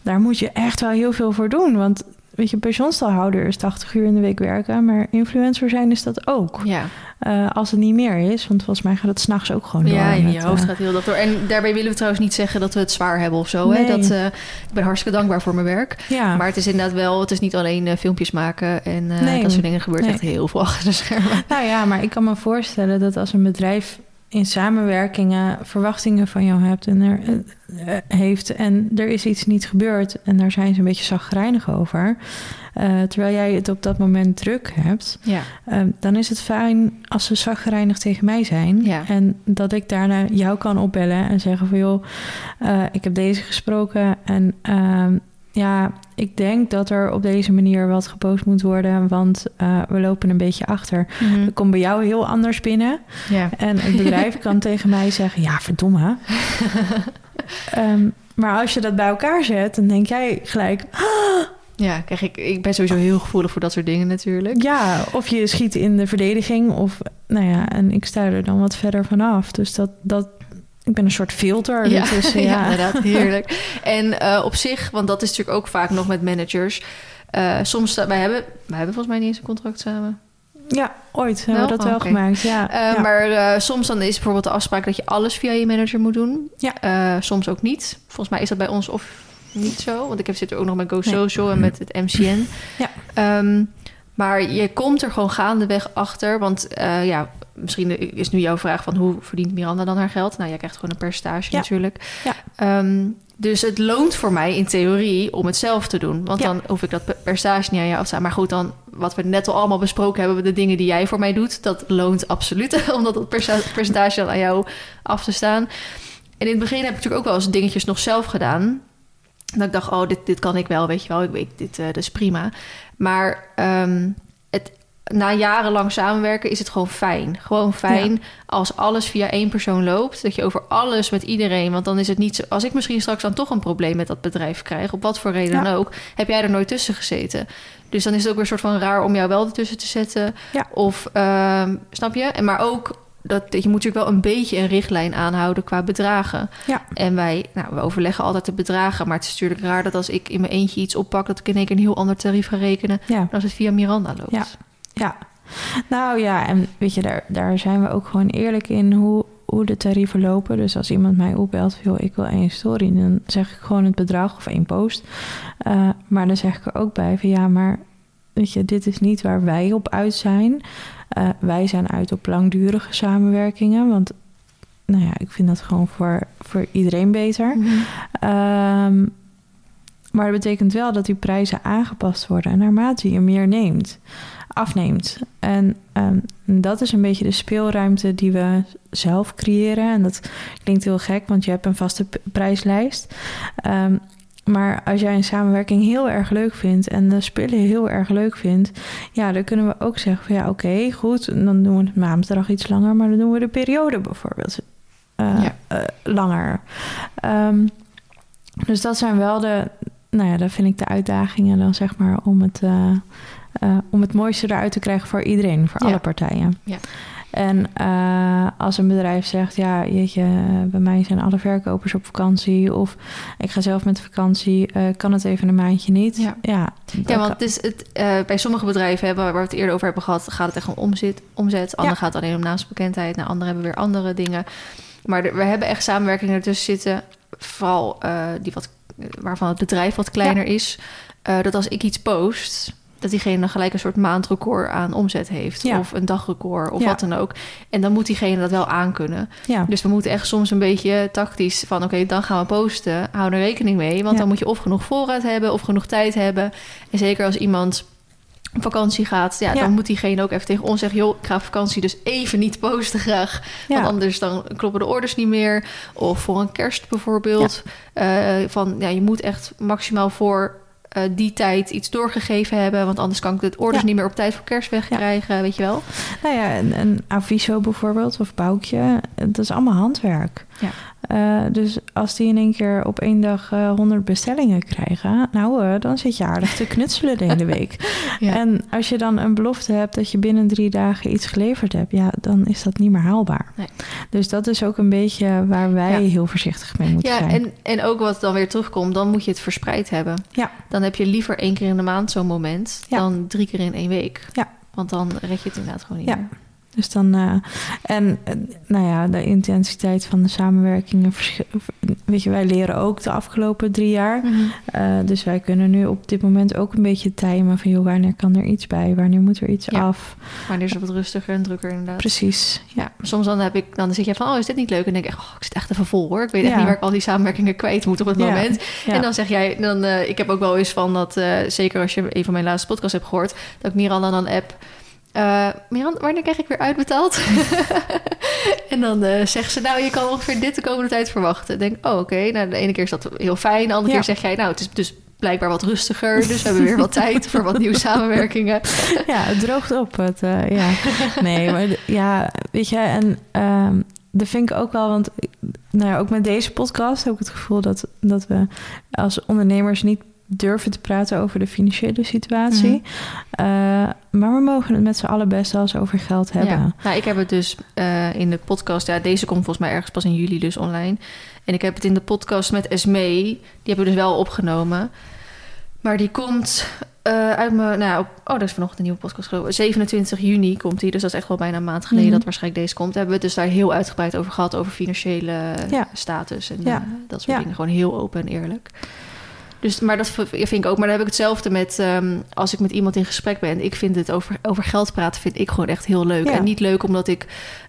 daar moet je echt wel heel veel voor doen. Want weet je, pensioenstalhouder is 80 uur in de week werken... maar influencer zijn is dat ook. Ja, Eh, als het niet meer is, want volgens mij gaat het s'nachts ook gewoon door. ja in je hoofd eh, gaat heel dat door. En daarbij willen we trouwens niet zeggen dat we het zwaar hebben of zo. Hè? Nee. Dat, eh, ik ben hartstikke dankbaar voor mijn werk. ja, Maar het is inderdaad wel, het is niet alleen filmpjes maken en Nee. dat soort dingen. Gebeurt Nee. echt heel veel achter de schermen. nou ja, maar ik kan me voorstellen dat als een bedrijf in samenwerkingen verwachtingen van jou hebt en er eh, heeft en er is iets niet gebeurd en daar zijn ze een beetje zagrijnig over, eh, terwijl jij het op dat moment druk hebt, Ja, eh, dan is het fijn als ze zagrijnig tegen mij zijn Ja. en dat ik daarna jou kan opbellen en zeggen van joh, eh, ik heb deze gesproken en ehm, ja, ik denk dat er op deze manier wat gepost moet worden, want eh, we lopen een beetje achter. Ik kom bij jou heel anders binnen. ja. En het bedrijf kan tegen mij zeggen: Ja, verdomme. Ehm, maar als je dat bij elkaar zet, dan denk jij gelijk: ja krijg ik, ik ben sowieso heel gevoelig voor dat soort dingen natuurlijk. Ja, of je schiet in de verdediging. Of nou ja, en ik sta er dan wat verder vanaf. Dus dat, dat ik ben een soort filter. Ja, ertussen, ja. ja. inderdaad, heerlijk. En eh, op zich, want dat is natuurlijk ook vaak nog met managers. eh, soms, wij hebben, wij hebben volgens mij niet eens een contract samen. Ja, ooit hebben we Wel? dat wel Oké. gemaakt. Ja, Eh, ja. Maar soms dan is bijvoorbeeld de afspraak dat je alles via je manager moet doen. Ja. Soms ook niet. Volgens mij is dat bij ons of niet zo. Want ik heb, zit er ook nog met Go Nee. Social en met het MCN. Ja. Ehm, maar je komt er gewoon gaandeweg achter. Want ja, misschien is nu jouw vraag van hoe verdient Miranda dan haar geld? Nou, jij krijgt gewoon een percentage Ja. natuurlijk. Ja. Ehm, dus het loont voor mij in theorie om het zelf te doen. Want Ja. dan hoef ik dat pe- percentage niet aan jou af te staan. Maar goed, dan wat we net al allemaal besproken hebben... de dingen die jij voor mij doet, dat loont absoluut... om dat perce- percentage dan aan jou af te staan. En in het begin heb ik natuurlijk ook wel eens dingetjes nog zelf gedaan. Dat ik dacht, oh, dit, dit kan ik wel, weet je wel. Ik weet, dit, eh dat is prima. Maar ehm, het, na jarenlang samenwerken is het gewoon fijn. Gewoon fijn als alles via één persoon loopt. Dat je over alles met iedereen... want dan is het niet zo... als ik misschien straks dan toch een probleem met dat bedrijf krijg... op wat voor reden Ja. dan ook... heb jij er nooit tussen gezeten. Dus dan is het ook weer een soort van raar om jou wel ertussen te zetten. Ja. Of, ehm, snap je? En maar ook... Dat, je moet natuurlijk wel een beetje een richtlijn aanhouden qua bedragen. Ja. En wij, nou, we overleggen altijd de bedragen. Maar het is natuurlijk raar dat als ik in mijn eentje iets oppak... dat ik in één keer een heel ander tarief ga rekenen... ja. dan als het via Miranda loopt. Ja. Nou ja, en weet je, daar, daar zijn we ook gewoon eerlijk in. Hoe, hoe de tarieven lopen. Dus als iemand mij opbelt, joh, ik wil één story, dan zeg ik gewoon het bedrag of één post. Uh, maar dan zeg ik er ook bij van ja, maar weet je, dit is niet waar wij op uit zijn. Uh, wij zijn uit op langdurige samenwerkingen, want nou ja, ik vind dat gewoon voor, voor iedereen beter. Mm -hmm. maar dat betekent wel dat die prijzen aangepast worden naarmate je meer neemt afneemt. En um, dat is een beetje de speelruimte die we zelf creëren. En dat klinkt heel gek, want je hebt een vaste prijslijst. Um, maar als jij een samenwerking heel erg leuk vindt en de spullen heel erg leuk vindt, ja, dan kunnen we ook zeggen van ja, oké, goed, dan doen we het maandbedrag iets langer, maar dan doen we de periode bijvoorbeeld uh, ja. uh, langer. Um, dus dat zijn wel de, nou ja, dat vind ik de uitdagingen dan zeg maar om het. Uh, uh, om het mooiste eruit te krijgen voor iedereen, voor alle partijen. Ja. En uh, als een bedrijf zegt, ja, jeetje, bij mij zijn alle verkopers op vakantie of ik ga zelf met vakantie, uh, kan het even een maandje niet? Ja, ja, ja want het is het, uh, bij sommige bedrijven hebben, waar we het eerder over hebben gehad, gaat het echt om omzet. omzet. Anderen ja. gaat alleen om naamsbekendheid. Nou, anderen hebben weer andere dingen. Maar de, we hebben echt samenwerkingen ertussen zitten, vooral die wat, waarvan het bedrijf wat kleiner ja. is. dat als ik iets post, dat diegene dan gelijk een soort maandrecord aan omzet heeft. Ja. Of een dagrecord of ja. wat dan ook. En dan moet diegene dat wel aankunnen. Ja. Dus we moeten echt soms een beetje tactisch van... oké, dan gaan we posten. Hou er rekening mee. Want dan moet je of genoeg voorraad hebben... of genoeg tijd hebben. En zeker als iemand op vakantie gaat... Ja, dan moet diegene ook even tegen ons zeggen... joh, ik ga op vakantie, dus even niet posten graag. Want anders dan kloppen de orders niet meer. Of voor een kerst bijvoorbeeld. Uh, van, ja, je moet echt maximaal voor uh, die tijd iets doorgegeven hebben. Want anders kan ik het orders ja. niet meer op tijd voor kerst wegkrijgen, ja. weet je wel. Nou ja, een, een aviso bijvoorbeeld of boukje, dat is allemaal handwerk. Ja. Uh, dus als die in één keer op één dag uh, 100 bestellingen krijgen, nou, uh, dan zit je aardig te knutselen de hele week. ja. En als je dan een belofte hebt dat je binnen drie dagen iets geleverd hebt, ja, dan is dat niet meer haalbaar. Nee. Dus dat is ook een beetje waar wij ja. heel voorzichtig mee moeten ja, zijn. En, en ook wat dan weer terugkomt, dan moet je het verspreid hebben. Ja. Dan heb je liever één keer in de maand zo'n moment dan drie keer in één week. Ja. Want dan red je het inderdaad gewoon niet meer. Dus dan, uh, en nou ja, de intensiteit van de samenwerkingen. Weet je, wij leren ook de afgelopen drie jaar. Mm -hmm. uh, dus wij kunnen nu op dit moment ook een beetje timen van, joh, wanneer kan er iets bij? Wanneer moet er iets ja. af? Wanneer is het wat rustiger en drukker inderdaad. Precies, ja. Soms dan heb ik, dan zeg je van, oh, is dit niet leuk? En denk ik, oh, ik zit echt even vol hoor. Ik weet echt niet waar ik al die samenwerkingen kwijt moet op het moment. En dan zeg jij, dan, uh, ik heb ook wel eens van dat, zeker als je een van mijn laatste podcasts hebt gehoord, dat ik Miranda dan app uh, Miran, wanneer krijg ik weer uitbetaald? en dan uh, zegt ze, nou, je kan ongeveer dit de komende tijd verwachten. Ik denk, oh, oké. Okay. Nou, de ene keer is dat heel fijn. De andere ja. keer zeg jij, nou, het is dus blijkbaar wat rustiger. Dus we hebben weer wat tijd voor wat nieuwe samenwerkingen. ja, het droogt op. Het, uh, ja. Nee, maar ja, weet je, en um, dat vind ik ook wel, want nou ja, ook met deze podcast heb ik het gevoel dat, dat we als ondernemers niet durven te praten over de financiële situatie. Mm -hmm. uh, maar we mogen het met z'n allen best wel eens over geld hebben. Ja. Nou, ik heb het dus uh, in de podcast... Ja, deze komt volgens mij ergens pas in juli dus online. En ik heb het in de podcast met Esmee. Die hebben we dus wel opgenomen. Maar die komt uh, uit mijn... Nou, op, oh, dat is vanochtend een nieuwe podcast geloof 27 juni komt die. Dus dat is echt wel bijna een maand geleden mm -hmm. dat waarschijnlijk deze komt. Hebben we het dus daar heel uitgebreid over gehad. Over financiële ja. status en ja. dat soort dingen. Gewoon heel open en eerlijk. Dus, maar dat vind ik ook. Maar dan heb ik hetzelfde met um, als ik met iemand in gesprek ben. Ik vind het over, over geld praten vind ik gewoon echt heel leuk. Ja. En niet leuk omdat ik,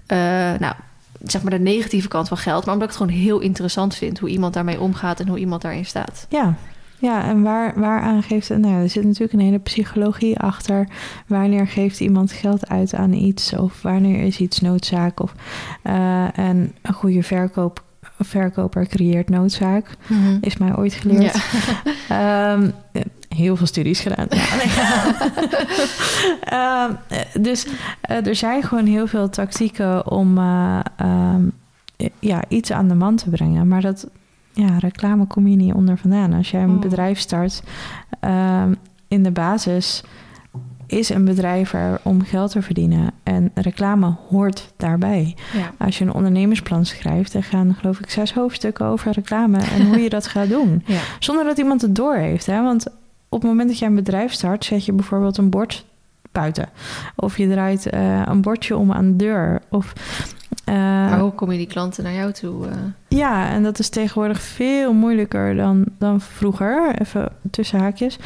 uh, nou, zeg maar de negatieve kant van geld, maar omdat ik het gewoon heel interessant vind hoe iemand daarmee omgaat en hoe iemand daarin staat. Ja. Ja, en waar, waaraan geeft het? Nou, er zit natuurlijk een hele psychologie achter. Wanneer geeft iemand geld uit aan iets? Of wanneer is iets noodzaak? Of, uh, en een goede verkoop verkoper creëert noodzaak. Mm -hmm. Is mij ooit geleerd. Ja. um, heel veel studies gedaan. Ja, um, dus uh, er zijn gewoon heel veel tactieken om uh, um, ja, iets aan de man te brengen. Maar dat ja, reclame kom je niet onder vandaan. Als jij een oh. bedrijf start, in de basis is een bedrijf er om geld te verdienen. En reclame hoort daarbij. Ja. Als je een ondernemersplan schrijft, dan gaan geloof ik zes hoofdstukken over reclame en hoe je dat gaat doen. Ja. Zonder dat iemand het door heeft. Hè? Want op het moment dat jij een bedrijf start, zet je bijvoorbeeld een bord buiten. Of je draait uh, een bordje om aan de deur. Of Eh, maar hoe kom je die klanten naar jou toe? eh? ja, en dat is tegenwoordig veel moeilijker dan, dan vroeger. Even tussen haakjes.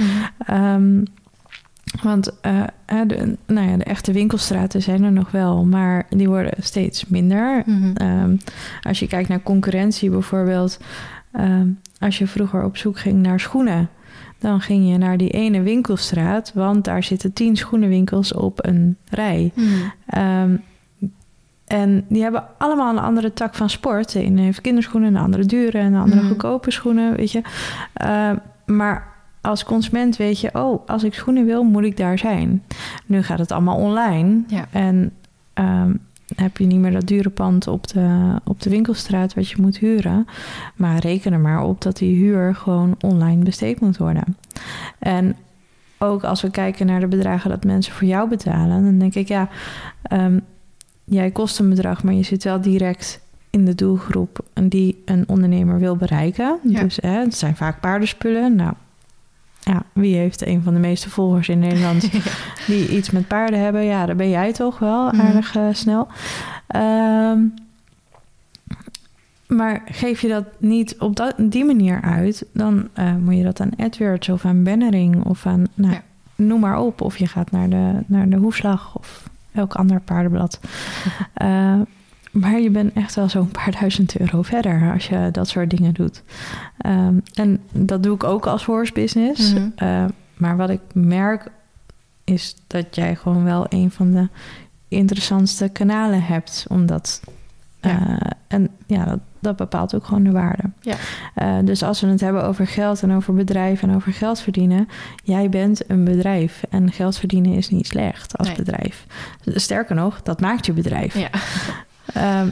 Ehm, want eh, de, nou ja, de echte winkelstraten zijn er nog wel, maar die worden steeds minder. Mhm. Ehm, als je kijkt naar concurrentie bijvoorbeeld, ehm, als je vroeger op zoek ging naar schoenen, dan ging je naar die ene winkelstraat, want daar zitten tien schoenenwinkels op een rij. Mhm. Ehm, en die hebben allemaal een andere tak van sport. De ene heeft kinderschoenen, een andere dure en een andere Mhm. goedkope schoenen, weet je. Maar als consument weet je, oh, als ik schoenen wil, moet ik daar zijn. Nu gaat het allemaal online. Ja. En ehm, heb je niet meer dat dure pand op de, op de winkelstraat wat je moet huren. Maar reken er maar op dat die huur gewoon online besteed moet worden. En ook als we kijken naar de bedragen dat mensen voor jou betalen, dan denk ik ja, ehm, jij kost een bedrag, maar je zit wel direct in de doelgroep die een ondernemer wil bereiken. Ja. Dus hè, het zijn vaak paardenspullen. Nou, ja, wie heeft een van de meeste volgers in Nederland die iets met paarden hebben? Ja, daar ben jij toch wel Mhm. aardig eh, snel. Ehm, maar geef je dat niet op dat, die manier uit, dan eh, moet je dat aan AdWords of aan bannering of aan, nou, Ja. noem maar op. Of je gaat naar de, naar de hoefslag of elk ander paardenblad. Eh, maar je bent echt wel zo'n paar duizend euro verder als je dat soort dingen doet. Ehm, en dat doe ik ook als horse business. Mhm. Eh, maar wat ik merk is dat jij gewoon wel een van de interessantste kanalen hebt. Omdat. Ja. eh, en ja, dat, dat bepaalt ook gewoon de waarde. Ja. Eh, dus als we het hebben over geld en over bedrijf en over geld verdienen. Jij bent een bedrijf. En geld verdienen is niet slecht als Nee. bedrijf. Sterker nog, dat maakt je bedrijf. Ja. Ehm,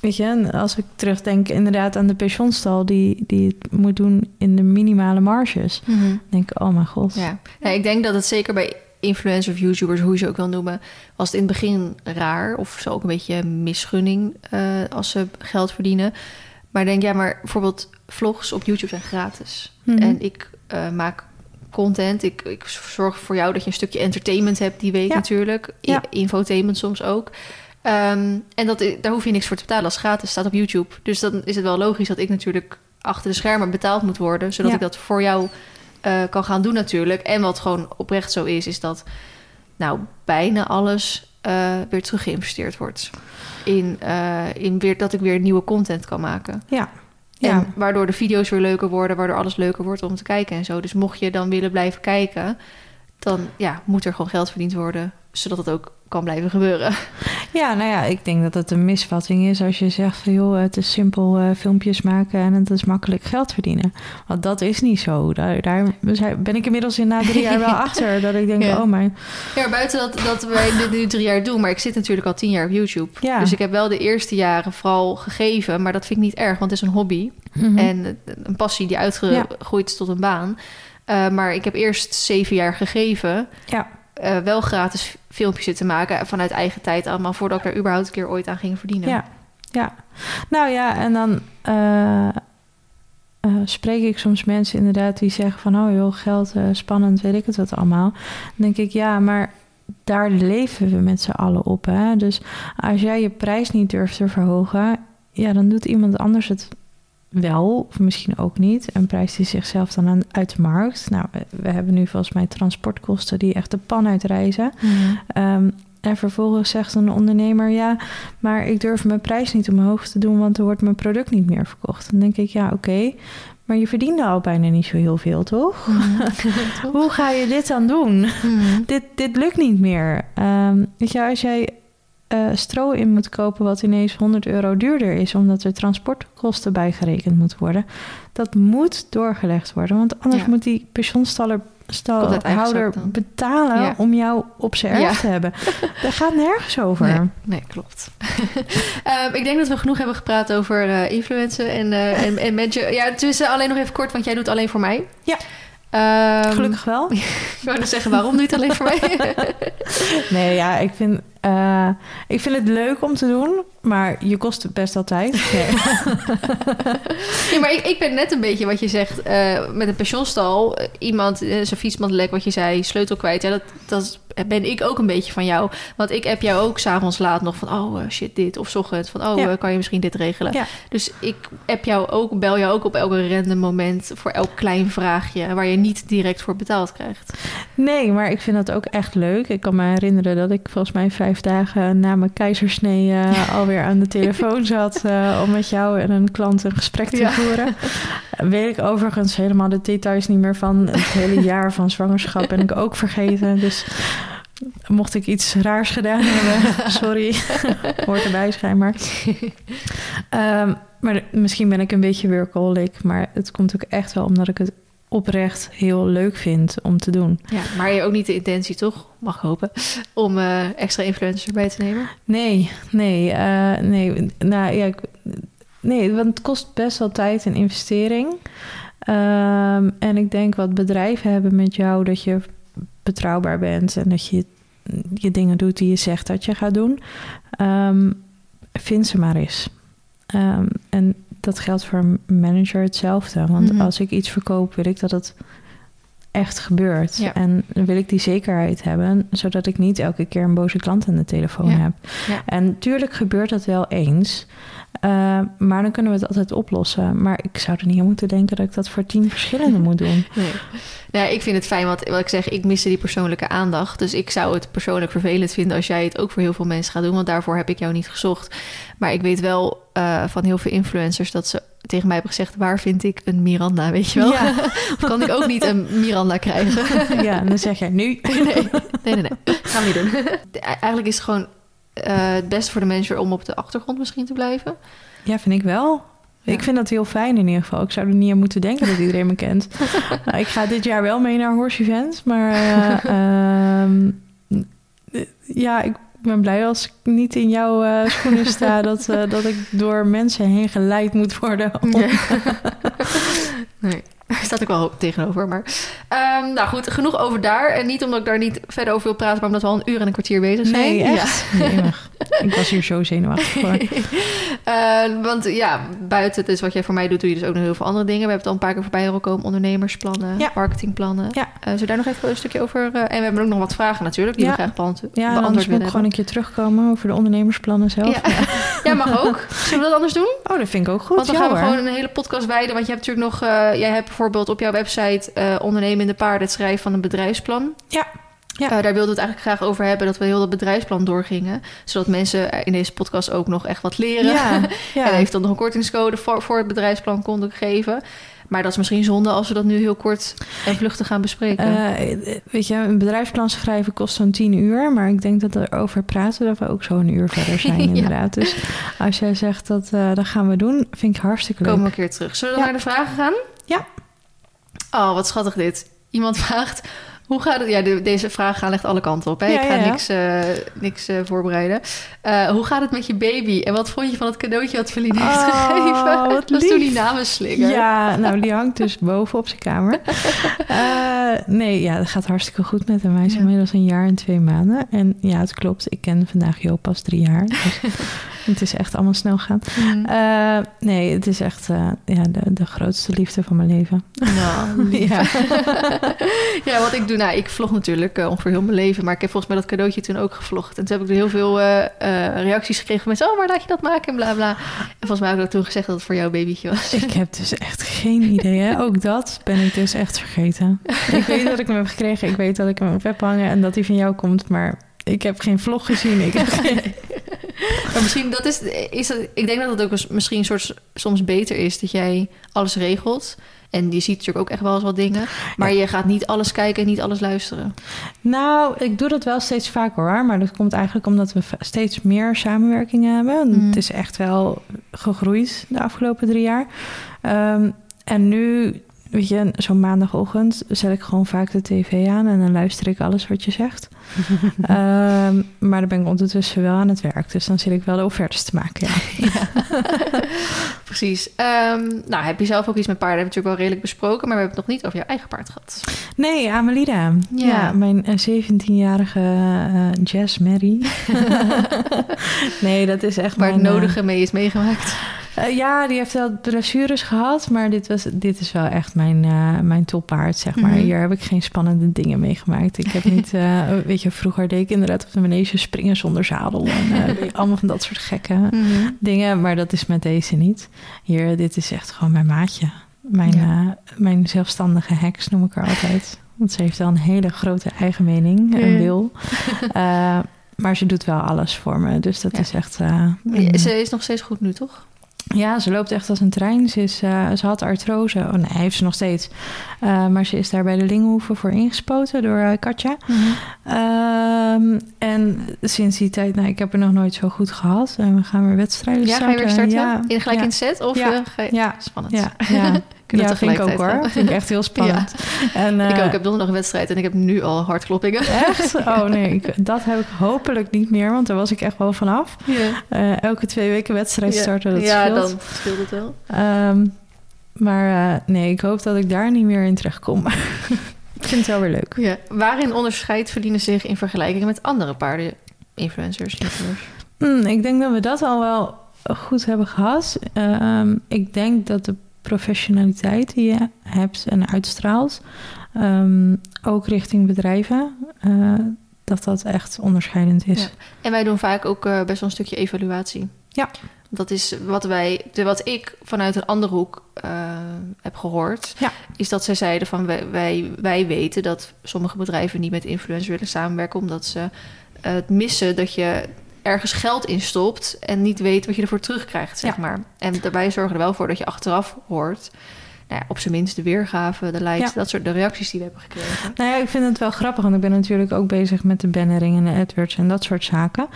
weet je, en als ik terugdenk inderdaad aan de pensioenstal die, die het moet doen in de minimale marges. Dan denk ik, oh mijn god. Ja. ja, ik denk dat het zeker bij influencers of YouTubers, hoe je ze ook wil noemen, was het in het begin raar of zo ook een beetje misgunning eh, als ze geld verdienen. Maar denk, ja, maar bijvoorbeeld vlogs op YouTube zijn gratis. Mhm. En ik eh, maak content. Ik, ik zorg voor jou dat je een stukje entertainment hebt die week Ja. natuurlijk. Ja. Infotainment soms ook. Ehm, en dat, daar hoef je niks voor te betalen als het gratis staat op YouTube. Dus dan is het wel logisch dat ik natuurlijk achter de schermen betaald moet worden, zodat Ja. ik dat voor jou eh, kan gaan doen natuurlijk. En wat gewoon oprecht zo is, is dat nou bijna alles eh, weer terug geïnvesteerd wordt. In, eh, in weer, dat ik weer nieuwe content kan maken. Ja. En Ja. waardoor de video's weer leuker worden, waardoor alles leuker wordt om te kijken en zo. Dus mocht je dan willen blijven kijken, dan ja, moet er gewoon geld verdiend worden, zodat het ook kan blijven gebeuren. ja, nou ja, ik denk dat het een misvatting is als je zegt van joh, het is simpel eh, filmpjes maken en het is makkelijk geld verdienen. Want dat is niet zo. Daar, daar ben ik inmiddels in na drie jaar wel achter dat ik denk, Ja. oh mijn, Ja, buiten dat, dat wij dit nu drie jaar doen, maar ik zit natuurlijk al tien jaar op YouTube. Ja. Dus ik heb wel de eerste jaren vooral gegeven, maar dat vind ik niet erg, want het is een hobby. Mhm. En een passie die uitgegroeid is tot een baan. Uh, maar ik heb eerst zeven jaar gegeven. Ja. Uh, wel gratis filmpjes zitten maken vanuit eigen tijd allemaal... voordat ik er überhaupt een keer ooit aan ging verdienen. Ja, ja. Nou ja, en dan uh, uh, spreek ik soms mensen inderdaad die zeggen van... oh joh, geld, spannend, weet ik het wat allemaal. Dan denk ik, ja, maar daar leven we met z'n allen op. Hè? Dus als jij je prijs niet durft te verhogen... ja, dan doet iemand anders het wel, of misschien ook niet. En prijst hij zichzelf dan aan, uit de markt. Nou, we, we, hebben nu volgens mij transportkosten die echt de pan uitreizen. Mm. Um, en vervolgens zegt een ondernemer: Ja, maar ik durf mijn prijs niet omhoog te doen, want er wordt mijn product niet meer verkocht. Dan denk ik: Ja, oké. Okay, maar je verdiende al bijna niet zo heel veel, toch? Mm. Hoe ga je dit dan doen? Mm. dit, dit lukt niet meer. Um, weet je, als jij uh, stro in moet kopen wat ineens 100 euro duurder is, omdat er transportkosten bijgerekend moeten worden, dat moet doorgelegd worden. Want anders Ja. moet die pensioenstalhouder betalen Ja. om jou op zijn erf Ja. te hebben. Daar gaat nergens over. Nee, nee klopt. um, ik denk dat we genoeg hebben gepraat over uh, influencen en, uh, en, en mensen. Ja, tussen alleen nog even kort, want jij doet alleen voor mij. Ja. Um, Gelukkig wel. ik wou zeggen, waarom doe je het alleen voor mij? nee, ja, ik vind, uh, ik vind het leuk om te doen. Maar je kost best altijd. Nee. Ja, maar ik, ik ben net een beetje wat je zegt eh, met een pensionstal. eh, Iemand, uh, zijn fietsmandelek, wat je zei, sleutel kwijt. Ja, dat, dat ben ik ook een beetje van jou. Want ik heb jou ook s'avonds laat nog van... oh, eh, shit, dit. Of 's ochtends van, oh, Ja. eh, kan je misschien dit regelen? Ja. Dus ik heb jou ook, bel jou ook op elke random moment... voor elk klein vraagje... waar je niet direct voor betaald krijgt. nee, maar ik vind dat ook echt leuk. Ik kan me herinneren dat ik volgens mij vijf dagen na mijn keizersnee eh, alweer aan de telefoon zat eh, om met jou en een klant een gesprek te Ja. voeren. Weet ik overigens helemaal de details niet meer van. Het hele jaar van zwangerschap ben ik ook vergeten. Dus mocht ik iets raars gedaan hebben, sorry. Hoort erbij schijnbaar. Ehm, maar misschien ben ik een beetje workaholic, maar het komt ook echt wel omdat ik het oprecht heel leuk vind om te doen. Ja, maar je ook niet de intentie, toch? Mag hopen. Om eh, extra influencers erbij te nemen. Nee, nee, eh, nee. Nou ja, ik, nee, want het kost best wel tijd en investering. Ehm, en ik denk wat bedrijven hebben met jou, dat je betrouwbaar bent en dat je je dingen doet die je zegt dat je gaat doen. Ehm, vind ze maar eens. Ehm, en dat geldt voor een manager hetzelfde. Want Mhm. als ik iets verkoop, wil ik dat het echt gebeurt. Ja. En dan wil ik die zekerheid hebben, zodat ik niet elke keer een boze klant aan de telefoon Ja. heb. Ja. En tuurlijk gebeurt dat wel eens. eh, maar dan kunnen we het altijd oplossen. Maar ik zou er niet aan moeten denken dat ik dat voor tien verschillende moet doen. Nee. Nou, ik vind het fijn, want wat ik zeg, ik miste die persoonlijke aandacht. Dus ik zou het persoonlijk vervelend vinden als jij het ook voor heel veel mensen gaat doen. Want daarvoor heb ik jou niet gezocht. Maar ik weet wel eh, van heel veel influencers dat ze tegen mij hebben gezegd... waar vind ik een Miranda, weet je wel? Ja. kan ik ook niet een Miranda krijgen? ja, dan zeg jij nu. nee, nee, nee, nee. Gaan we niet doen. Eigenlijk is het gewoon eh, het beste voor de manager om op de achtergrond misschien te blijven. Ja, vind ik wel. Ja. Ik vind dat heel fijn in ieder geval. Ik zou er niet aan moeten denken dat iedereen me kent. nou, ik ga dit jaar wel mee naar Horse Event. Maar eh, ehm, ja, ik ben blij als ik niet in jouw eh, schoenen sta... Dat, eh, dat ik door mensen heen geleid moet worden. om- nee, daar staat ik wel hoop tegenover. Maar ehm, nou goed, genoeg over daar. En niet omdat ik daar niet verder over wil praten, maar omdat we al een uur en een kwartier bezig zijn. Nee, Ja. echt? Jemig. Ik was hier zo zenuwachtig voor. Eh, want ja, buiten het is wat jij voor mij doet, doe je dus ook nog heel veel andere dingen. We hebben het al een paar keer voorbij horen komen. Ondernemersplannen, Ja. marketingplannen. Ja. Eh, zullen we daar nog even een stukje over... eh, en we hebben ook nog wat vragen natuurlijk, die Ja. we graag beant- Ja, beantwoord anders moet willen ik gewoon een keer terugkomen over de ondernemersplannen zelf. Ja. ja, mag ook. Zullen we dat anders doen? Oh, dat vind ik ook goed. Want dan Ja, gaan we hoor. gewoon een hele podcast wijden. Want je hebt natuurlijk nog... eh, jij hebt bijvoorbeeld op jouw website... eh ondernemen in de paarden, het schrijven van een bedrijfsplan. Ja. Ja. Eh, daar wilden we het eigenlijk graag over hebben... dat we heel dat bedrijfsplan doorgingen. Zodat mensen in deze podcast ook nog echt wat leren. Ja, ja. En heeft dan nog een kortingscode voor, voor het bedrijfsplan konden geven. Maar dat is misschien zonde als we dat nu heel kort en vluchtig gaan bespreken. Eh, weet je, een bedrijfsplan schrijven kost zo'n tien uur. Maar ik denk dat er over praten dat we ook zo een uur verder zijn, Ja. inderdaad. Dus als jij zegt dat eh, dat gaan we doen, vind ik hartstikke leuk. Komen we een keer terug. Zullen we naar de vragen gaan? Ja. Oh, wat schattig dit. Iemand vraagt... Hoe gaat het? Ja, de- deze vraag gaan echt alle kanten op. Hè? Ja, ik ga ja, ja. niks, eh, niks eh, voorbereiden. Eh, hoe gaat het met je baby? En wat vond je van het cadeautje wat Feline heeft Oh, gegeven? wat dat is toen die namenslinger. Ja, nou, die hangt dus boven op zijn kamer. Nee, ja, dat gaat hartstikke goed met hem. Hij is inmiddels een jaar en twee maanden. En ja, het klopt. Ik ken vandaag Joop pas drie jaar. Dus het is echt allemaal snel gaan. Mm. Eh, nee, het is echt eh, ja, de, de grootste liefde van mijn leven. Nou. Ja. ja, wat ik doe, nou, ik vlog natuurlijk eh, ongeveer heel mijn leven, maar ik heb volgens mij dat cadeautje toen ook gevlogd. En toen heb ik er heel veel reacties gekregen van mensen, oh, waar laat je dat maken en bla bla. En volgens mij heb ik ook toen gezegd dat het voor jouw babytje was. Ik heb dus echt geen idee. Hè? Ook dat ben ik dus echt vergeten. Ik weet dat ik hem heb gekregen. Ik weet dat ik hem op heb hangen en dat hij van jou komt. Maar ik heb geen vlog gezien. Ik heb geen... Maar misschien dat is, is dat, ik denk dat het ook misschien een soort soms beter is dat jij alles regelt. En je ziet natuurlijk ook echt wel eens wat dingen. Maar je gaat niet alles kijken en niet alles luisteren. Nou, ik doe dat wel steeds vaker hoor. Maar dat komt eigenlijk omdat we steeds meer samenwerkingen hebben. Mm. Het is echt wel gegroeid de afgelopen drie jaar. Ehm, en nu, weet je, zo'n maandagochtend zet ik gewoon vaak de tv aan en dan luister ik alles wat je zegt. Ehm, maar dan ben ik ondertussen wel aan het werk. Dus dan zit ik wel de offertes te maken. Ja. Precies. Ehm, nou, heb je zelf ook iets met paarden? Hebben we natuurlijk wel redelijk besproken, maar we hebben het nog niet over jouw eigen paard gehad. Nee, Amelida. Ja, Ja. mijn eh, 17-jarige eh, Jess Mary. nee, dat is echt Waar het mijn, eh, nodige mee is meegemaakt. Eh, ja, die heeft wel blessures gehad, maar dit, was, dit is wel echt mijn, eh, mijn toppaard, zeg maar. Mhm. Hier heb ik geen spannende dingen meegemaakt. Ik heb niet, eh, weet je, vroeger deed ik inderdaad op de manege springen zonder zadel en allemaal van dat soort gekke Mhm. dingen, maar dat is met deze niet. Hier, dit is echt gewoon mijn maatje. Mijn, Ja. mijn zelfstandige heks noem ik haar altijd. Want ze heeft wel een hele grote eigen mening en wil. Maar ze doet wel alles voor me, dus dat Ja. is echt... Ze is nog steeds goed nu, toch? Ja, ze loopt echt als een trein. Ze, is, eh, ze had artrose. Oh nee, heeft ze nog steeds. Eh, maar ze is daar bij de Lingenhoeven voor ingespoten door eh, Katja. Ehm, en sinds die tijd, nou, ik heb er nog nooit zo goed gehad. En we gaan weer wedstrijden Ja, ga je weer starten? Ja, in, gelijk ja, in set? Of Ja. ga je... Ja. Spannend. Ja, ja. Kunnen ja we vind ik ook hoor. gaan. Vind ik echt heel spannend. En, ik eh, ook. Ik heb donderdag een wedstrijd en ik heb nu al hartkloppingen. Echt? Oh nee, ik, dat heb ik hopelijk niet meer, want daar was ik echt wel vanaf. Ja. Eh, elke twee weken wedstrijd starten, dat ja, scheelt. dan scheelt het wel. Ehm, maar eh, nee, ik hoop dat ik daar niet meer in terecht kom. ik vind het wel weer leuk. Ja. Waarin onderscheidt verdienen zich in vergelijking met andere paarden influencers? influencers? Hmm, ik denk dat we dat al wel goed hebben gehad. Ehm, ik denk dat de professionaliteit die je hebt en uitstraalt, ehm, ook richting bedrijven, eh, dat dat echt onderscheidend is. Ja. En wij doen vaak ook eh, best wel een stukje evaluatie. Ja. Dat is wat wij, wat ik vanuit een andere hoek eh, heb gehoord. Ja. Is dat zij zeiden van wij, wij, wij weten dat sommige bedrijven niet met influencers willen samenwerken. Omdat ze het missen dat je ergens geld in stopt en niet weet wat je ervoor terugkrijgt, zeg Ja. maar. En daarbij zorgen er wel voor dat je achteraf hoort. Nou ja, op zijn minst de weergave, de likes, Ja. dat soort de reacties die we hebben gekregen. Nou ja, ik vind het wel grappig, want ik ben natuurlijk ook bezig met de bannering en de AdWords en dat soort zaken.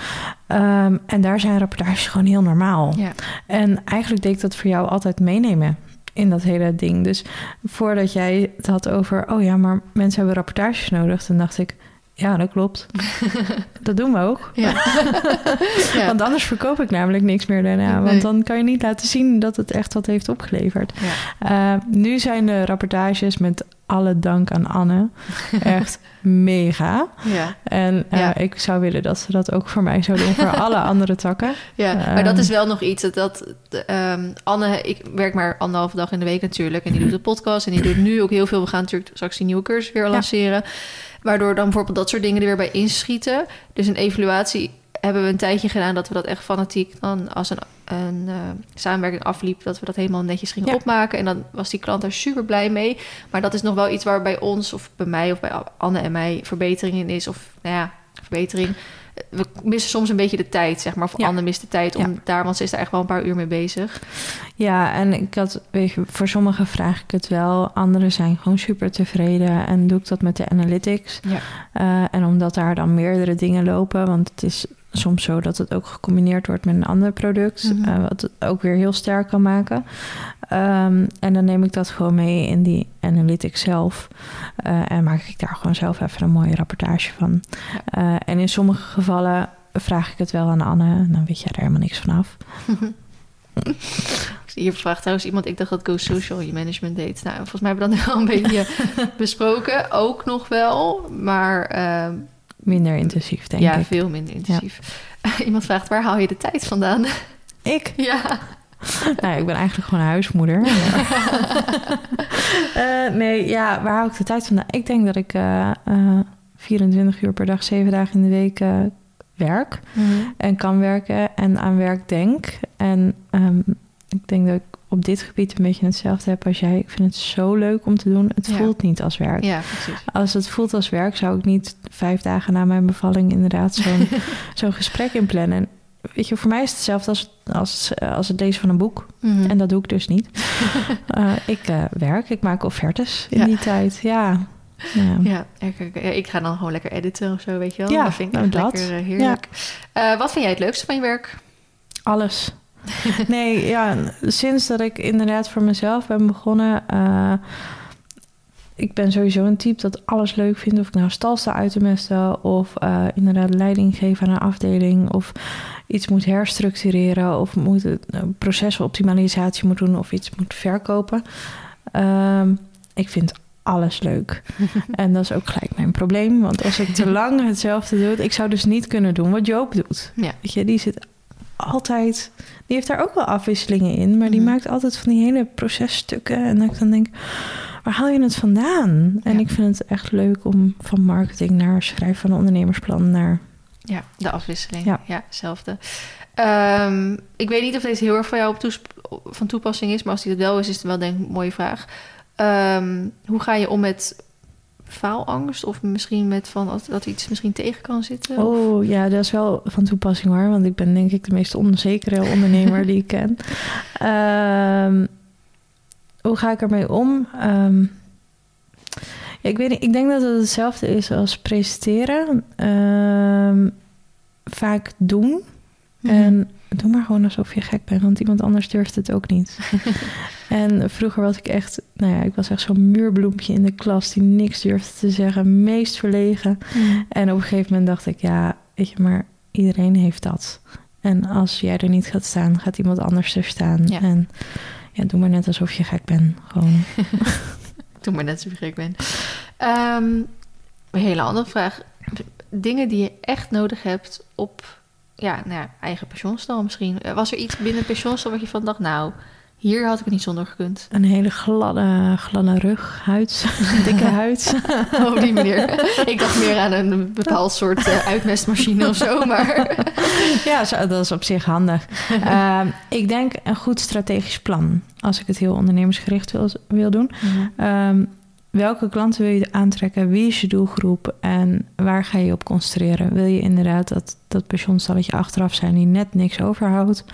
Ehm, en daar zijn rapportages gewoon heel normaal. Ja. En eigenlijk deed ik dat voor jou altijd meenemen in dat hele ding. Dus voordat jij het had over, oh ja, maar mensen hebben rapportages nodig, dan dacht ik, ja, dat klopt. dat doen we ook. Ja. ja. Want anders verkoop ik namelijk niks meer daarna. Nee. Want dan kan je niet laten zien dat het echt wat heeft opgeleverd. Ja. Uh, nu zijn de rapportages met alle dank aan Anne echt mega. Ja. En uh, Ja. ik zou willen dat ze dat ook voor mij zou doen, voor alle andere takken. Ja, Ehm. maar dat is wel nog iets. Dat, dat ehm, Anne, ik werk maar anderhalve dag in de week natuurlijk. En die doet de podcast. En die doet nu ook heel veel. We gaan natuurlijk straks die nieuwe cursus weer lanceren. Waardoor dan bijvoorbeeld dat soort dingen er weer bij inschieten. Dus een evaluatie hebben we een tijdje gedaan dat we dat echt fanatiek dan als een, een uh, samenwerking afliep, dat we dat helemaal netjes gingen Ja. opmaken. En dan was die klant daar super blij mee. Maar dat is nog wel iets waar bij ons of bij mij of bij Anne en mij verbetering in is. Of nou ja, verbetering. We missen soms een beetje de tijd, zeg maar. Of Ja. Anne mist de tijd om Ja. daar, want ze is daar echt wel een paar uur mee bezig. Ja, en ik had, weet je, voor sommigen vraag ik het wel. Anderen zijn gewoon super tevreden. En doe ik dat met de analytics. Ja. Uh, en omdat daar dan meerdere dingen lopen, want het is soms zo dat het ook gecombineerd wordt met een ander product, Mhm. uh, wat het ook weer heel sterk kan maken. Um, en dan neem ik dat gewoon mee in die analytics zelf. Uh, en maak ik daar gewoon zelf even een mooie rapportage van. Uh, en in sommige gevallen vraag ik het wel aan Anne, dan weet jij er helemaal niks vanaf. Hier vraagt trouwens iemand, ik dacht dat Go Social je management deed. Nou, volgens mij hebben we dat nu al een beetje besproken. Ook nog wel, maar... Minder intensief, denk ja, ik. veel minder intensief. Ja. Iemand vraagt, waar haal je de tijd vandaan? Ik? Ja. nou, ik ben eigenlijk gewoon huismoeder. uh, nee, ja, waar hou ik de tijd vandaan? Ik denk dat ik uh, 24 uur per dag, 7 dagen in de week werk. Mm -hmm. En kan werken en aan werk denk. En um, ik denk dat ik op dit gebied een beetje hetzelfde heb als jij. Ik vind het zo leuk om te doen. Het ja. voelt niet als werk. Ja, precies. Als het voelt als werk, zou ik niet vijf dagen na mijn bevalling inderdaad zo'n zo'n gesprek inplannen. En weet je, voor mij is het hetzelfde als, als, als het lezen van een boek. Mm -hmm. En dat doe ik dus niet. uh, ik uh, werk, ik maak offertes in ja. die tijd. Ja. Ja. Ja, ik, ik ga dan gewoon lekker editen of zo, weet je wel. Ja, dat vind ik nou, echt dat. lekker uh, heerlijk. Ja. wat vind jij het leukste van je werk? Alles. nee, ja, sinds dat ik inderdaad voor mezelf ben begonnen. Uh, ik ben sowieso een type dat alles leuk vindt. Of ik nou stal sta uit te mesten. Of uh, inderdaad leiding geven aan een afdeling. Of iets moet herstructureren. Of moet het, uh, procesoptimalisatie moet doen. Of iets moet verkopen. Um, ik vind alles leuk. en dat is ook gelijk mijn probleem. Want als ik te lang hetzelfde doe... Ik zou dus niet kunnen doen wat Joop doet. Ja. Weet je, die zit altijd... Die heeft daar ook wel afwisselingen in. Maar die Mhm. maakt altijd van die hele processtukken. En dat ik dan denk... Waar haal je het vandaan? En Ja. ik vind het echt leuk om van marketing naar schrijven van een ondernemersplan naar... Ja, de afwisseling. Ja. Ja, hetzelfde. Ehm, ik weet niet of deze heel erg voor jou op van toepassing is, maar als die dat wel is, is het wel denk ik een mooie vraag. Ehm, hoe ga je om met faalangst of misschien met van dat, iets misschien tegen kan zitten? Of- Oh ja, dat is wel van toepassing hoor. Want ik ben denk ik de meest onzekere ondernemer die ik ken. Ehm, hoe ga ik ermee om? Ehm, ja, ik weet niet. Ik denk dat het hetzelfde is als presenteren. Ehm, vaak doen. Mhm. En doe maar gewoon alsof je gek bent, want iemand anders durft het ook niet. en vroeger was ik echt, nou ja, ik was echt zo'n muurbloempje in de klas die niks durfde te zeggen, meest verlegen. Mhm. En op een gegeven moment dacht ik, ja, weet je, maar iedereen heeft dat. En als jij er niet gaat staan, gaat iemand anders er staan. Ja. En ja, doe maar net alsof je gek bent. Gewoon. Doe maar net zo gek ben. Ehm, een hele andere vraag. Dingen die je echt nodig hebt op ja, nou ja, eigen pensioenstal misschien. Eh, Was er iets binnen pensioenstal wat je van dacht, nou, hier had ik het niet zonder gekund? Een hele gladde, gladde rug, huid, dikke huid. Op die manier. ik dacht meer aan een bepaald soort eh, uitmestmachine of zo, maar... ja, zo, dat is op zich handig. Ehm, ik denk een goed strategisch plan. Als ik het heel ondernemersgericht wil, wil doen. Ehm, welke klanten wil je aantrekken? Wie is je doelgroep? En waar ga je op concentreren? Wil je inderdaad dat, dat pensioenstalletje achteraf zijn die net niks overhoudt?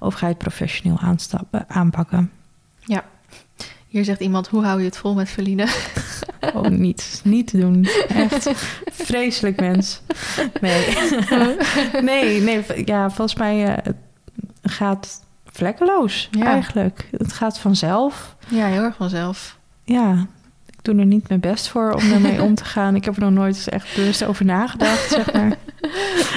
Of ga je het professioneel aanstappen, aanpakken? Hier zegt iemand, hoe hou je het vol met Feline? Oh, niet. Niet te doen. Echt vreselijk mens. Nee. nee, nee. Ja, volgens mij het gaat vlekkeloos Ja. eigenlijk. Het gaat vanzelf. Ja, heel erg vanzelf. Ja, ik doe er niet mijn best voor om daarmee om te gaan. Ik heb er nog nooit eens echt bewust over nagedacht, zeg maar.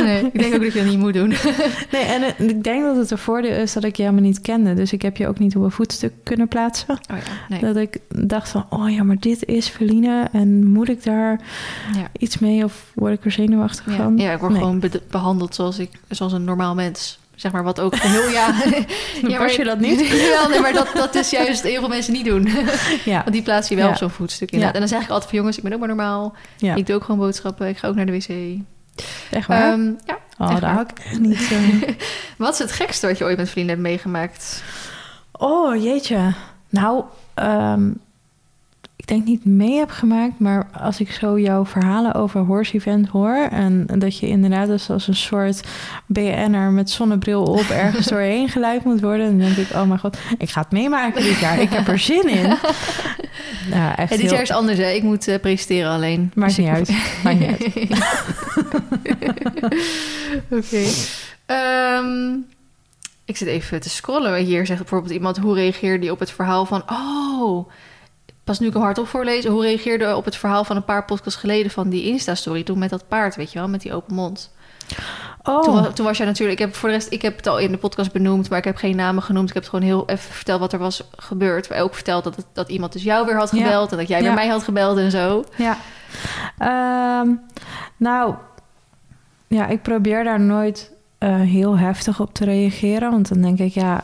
Nee, ik denk ook dat je dat niet moet doen. Nee, en eh, ik denk dat het een voordeel is dat ik je helemaal niet kende. Dus ik heb je ook niet op een voetstuk kunnen plaatsen. Oh ja, nee. Dat ik dacht van, oh ja, maar dit is Verline. En moet ik daar Ja. iets mee of word ik er zenuwachtig Ja, van? ja, ik word Nee. gewoon be- behandeld zoals, ik, zoals een normaal mens. Zeg maar, wat ook heel ja. ja Was je dat niet? Jawel, nee, maar dat, dat is juist heel veel mensen niet doen. Ja, Want die plaats je wel Ja. op zo'n voetstuk inderdaad. Ja. En dan zeg ik altijd van jongens, ik ben ook maar normaal. ja. Ik doe ook gewoon boodschappen. Ik ga ook naar de wc. echt waar. Ehm, ja, oh, echt daar hou ik echt niet zo. Wat is het gekste wat je ooit met vrienden hebt meegemaakt? Oh, jeetje. Nou, ehm, denk niet mee heb gemaakt, maar als ik zo jouw verhalen over Horse Event hoor... en dat je inderdaad dus als een soort BN'er met zonnebril op ergens doorheen geleid moet worden... dan denk ik, oh mijn god, ik ga het meemaken dit jaar. Ik heb er zin in. Ja, echt Ja, dit heel... jaar is anders, hè? Ik moet eh, presenteren alleen. Maakt Dus niet ik- uit. Maakt niet uit. Oké. Ehm, ik zit even te scrollen. Hier zegt bijvoorbeeld iemand... hoe reageerde je op het verhaal van... oh, pas nu ik hem hardop voorlezen... hoe reageerde op het verhaal van een paar podcasts geleden... van die Insta-story toen met dat paard, weet je wel? Met die open mond. Oh, Toen, toen was jij natuurlijk... Ik heb voor de rest... Ik heb het al in de podcast benoemd... maar ik heb geen namen genoemd. Ik heb het gewoon heel even verteld wat er was gebeurd. Maar ook verteld dat, het- dat iemand dus jou weer had Ja. gebeld... en dat jij weer Ja. mij had gebeld en zo. Ja. Ehm, nou, ja, ik probeer daar nooit eh, heel heftig op te reageren. Want dan denk ik, ja,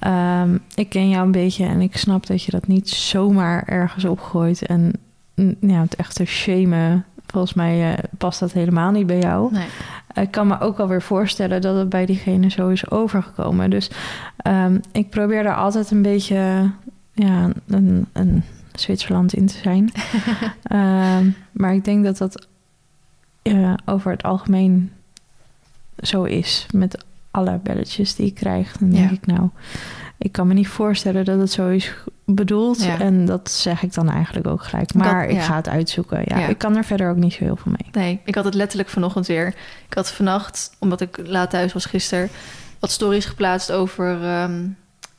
ehm, ik ken jou een beetje en ik snap dat je dat niet zomaar ergens opgooit. En mm, ja, het echte shamen, volgens mij eh, past dat helemaal niet bij jou. Nee. Ik kan me ook alweer voorstellen dat het bij diegene zo is overgekomen. Dus ehm, ik probeer daar altijd een beetje ja, een, een Zwitserland in te zijn. Ehm, maar ik denk dat dat eh, over het algemeen zo is. Met alle belletjes die ik krijg. Dan denk Ja. ik nou, ik kan me niet voorstellen dat het zo is bedoeld. Ja. En dat zeg ik dan eigenlijk ook gelijk. Maar Dat- ik ja. ga het uitzoeken. Ja. Ik kan er verder ook niet zo heel veel mee. Nee, ik had het letterlijk vanochtend weer. Ik had vannacht, omdat ik laat thuis was gisteren, wat stories geplaatst over ehm,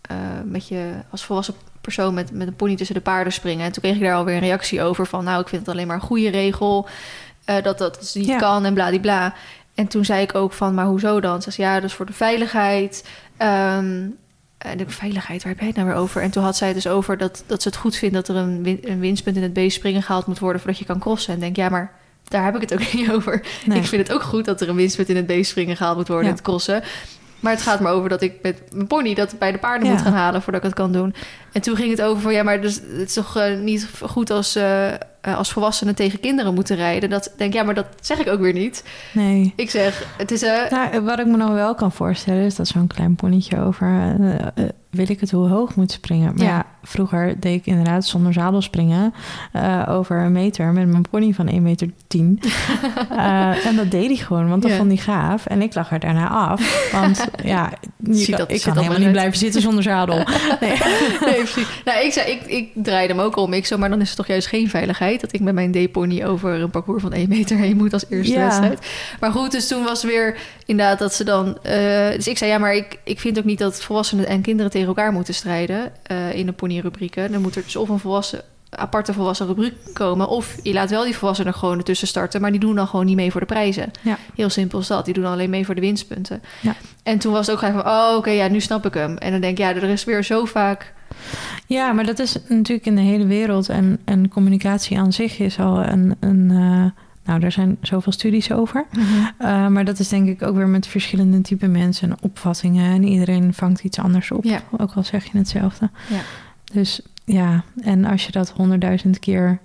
eh, met je als volwassen persoon met, met een pony tussen de paarden springen. En toen kreeg ik daar alweer een reactie over van... nou, ik vind het alleen maar een goede regel... eh, dat dat niet Ja. kan en bladibla. En toen zei ik ook van, maar hoezo dan? Ze zei, ja, dus voor de veiligheid... ehm, en de veiligheid, waar heb jij het nou weer over? En toen had zij het dus over dat, dat ze het goed vindt... dat er een, win- een winstpunt in het B-springen gehaald moet worden... voordat je kan crossen. En denk, ja, maar daar heb ik het ook niet over. Nee. Ik vind het ook goed dat er een winstpunt in het B-springen gehaald moet worden... Ja. in het crossen. Maar het gaat me over dat ik met mijn pony dat bij de paarden Ja. moet gaan halen... voordat ik het kan doen. En toen ging het over van, ja, maar dus, het is toch eh, niet goed... als, eh, eh, als volwassenen tegen kinderen moeten rijden. Dat ik denk, ja, maar dat zeg ik ook weer niet. Nee. Ik zeg, het is... eh Nou, wat ik me nog wel kan voorstellen is dat zo'n klein ponnetje over wil ik het hoe hoog moet springen. Maar Ja. ja, vroeger deed ik inderdaad zonder zadel springen over een meter met mijn pony van 1 meter 10. Eh, en dat deed hij gewoon, want dat Ja. vond hij gaaf. En ik lag er daarna af, want ja, je dat- ik kan helemaal niet blijven zitten zonder zadel. Nee. Nee, precies. Nou, ik, zei, ik, ik draaide hem ook om. Ik zo, maar dan is het toch juist geen veiligheid... dat ik met mijn D-pony over een parcours van 1 meter heen moet als eerste Ja. wedstrijd. Maar goed, dus toen was weer inderdaad dat ze dan... eh, dus ik zei, ja, maar ik, ik vind ook niet dat volwassenen en kinderen tegen elkaar moeten strijden... eh, in de ponyrubrieken. Dan moet er dus of een volwassen, aparte volwassen rubriek komen... of je laat wel die volwassenen gewoon ertussen starten... maar die doen dan gewoon niet mee voor de prijzen. Ja. Heel simpel is dat. Die doen alleen mee voor de winstpunten. Ja. En toen was het ook gelijk van, oh, oké, ja, nu snap ik hem. En dan denk ik, ja, er is weer zo vaak... Ja, maar dat is natuurlijk in de hele wereld. En, en communicatie aan zich is al een. een eh, nou, daar zijn zoveel studies over. Uh, maar dat is denk ik ook weer met verschillende type mensen en opvattingen. En iedereen vangt iets anders op. Ja. Ook al zeg je hetzelfde. Ja. Dus ja, en als je dat honderdduizend keer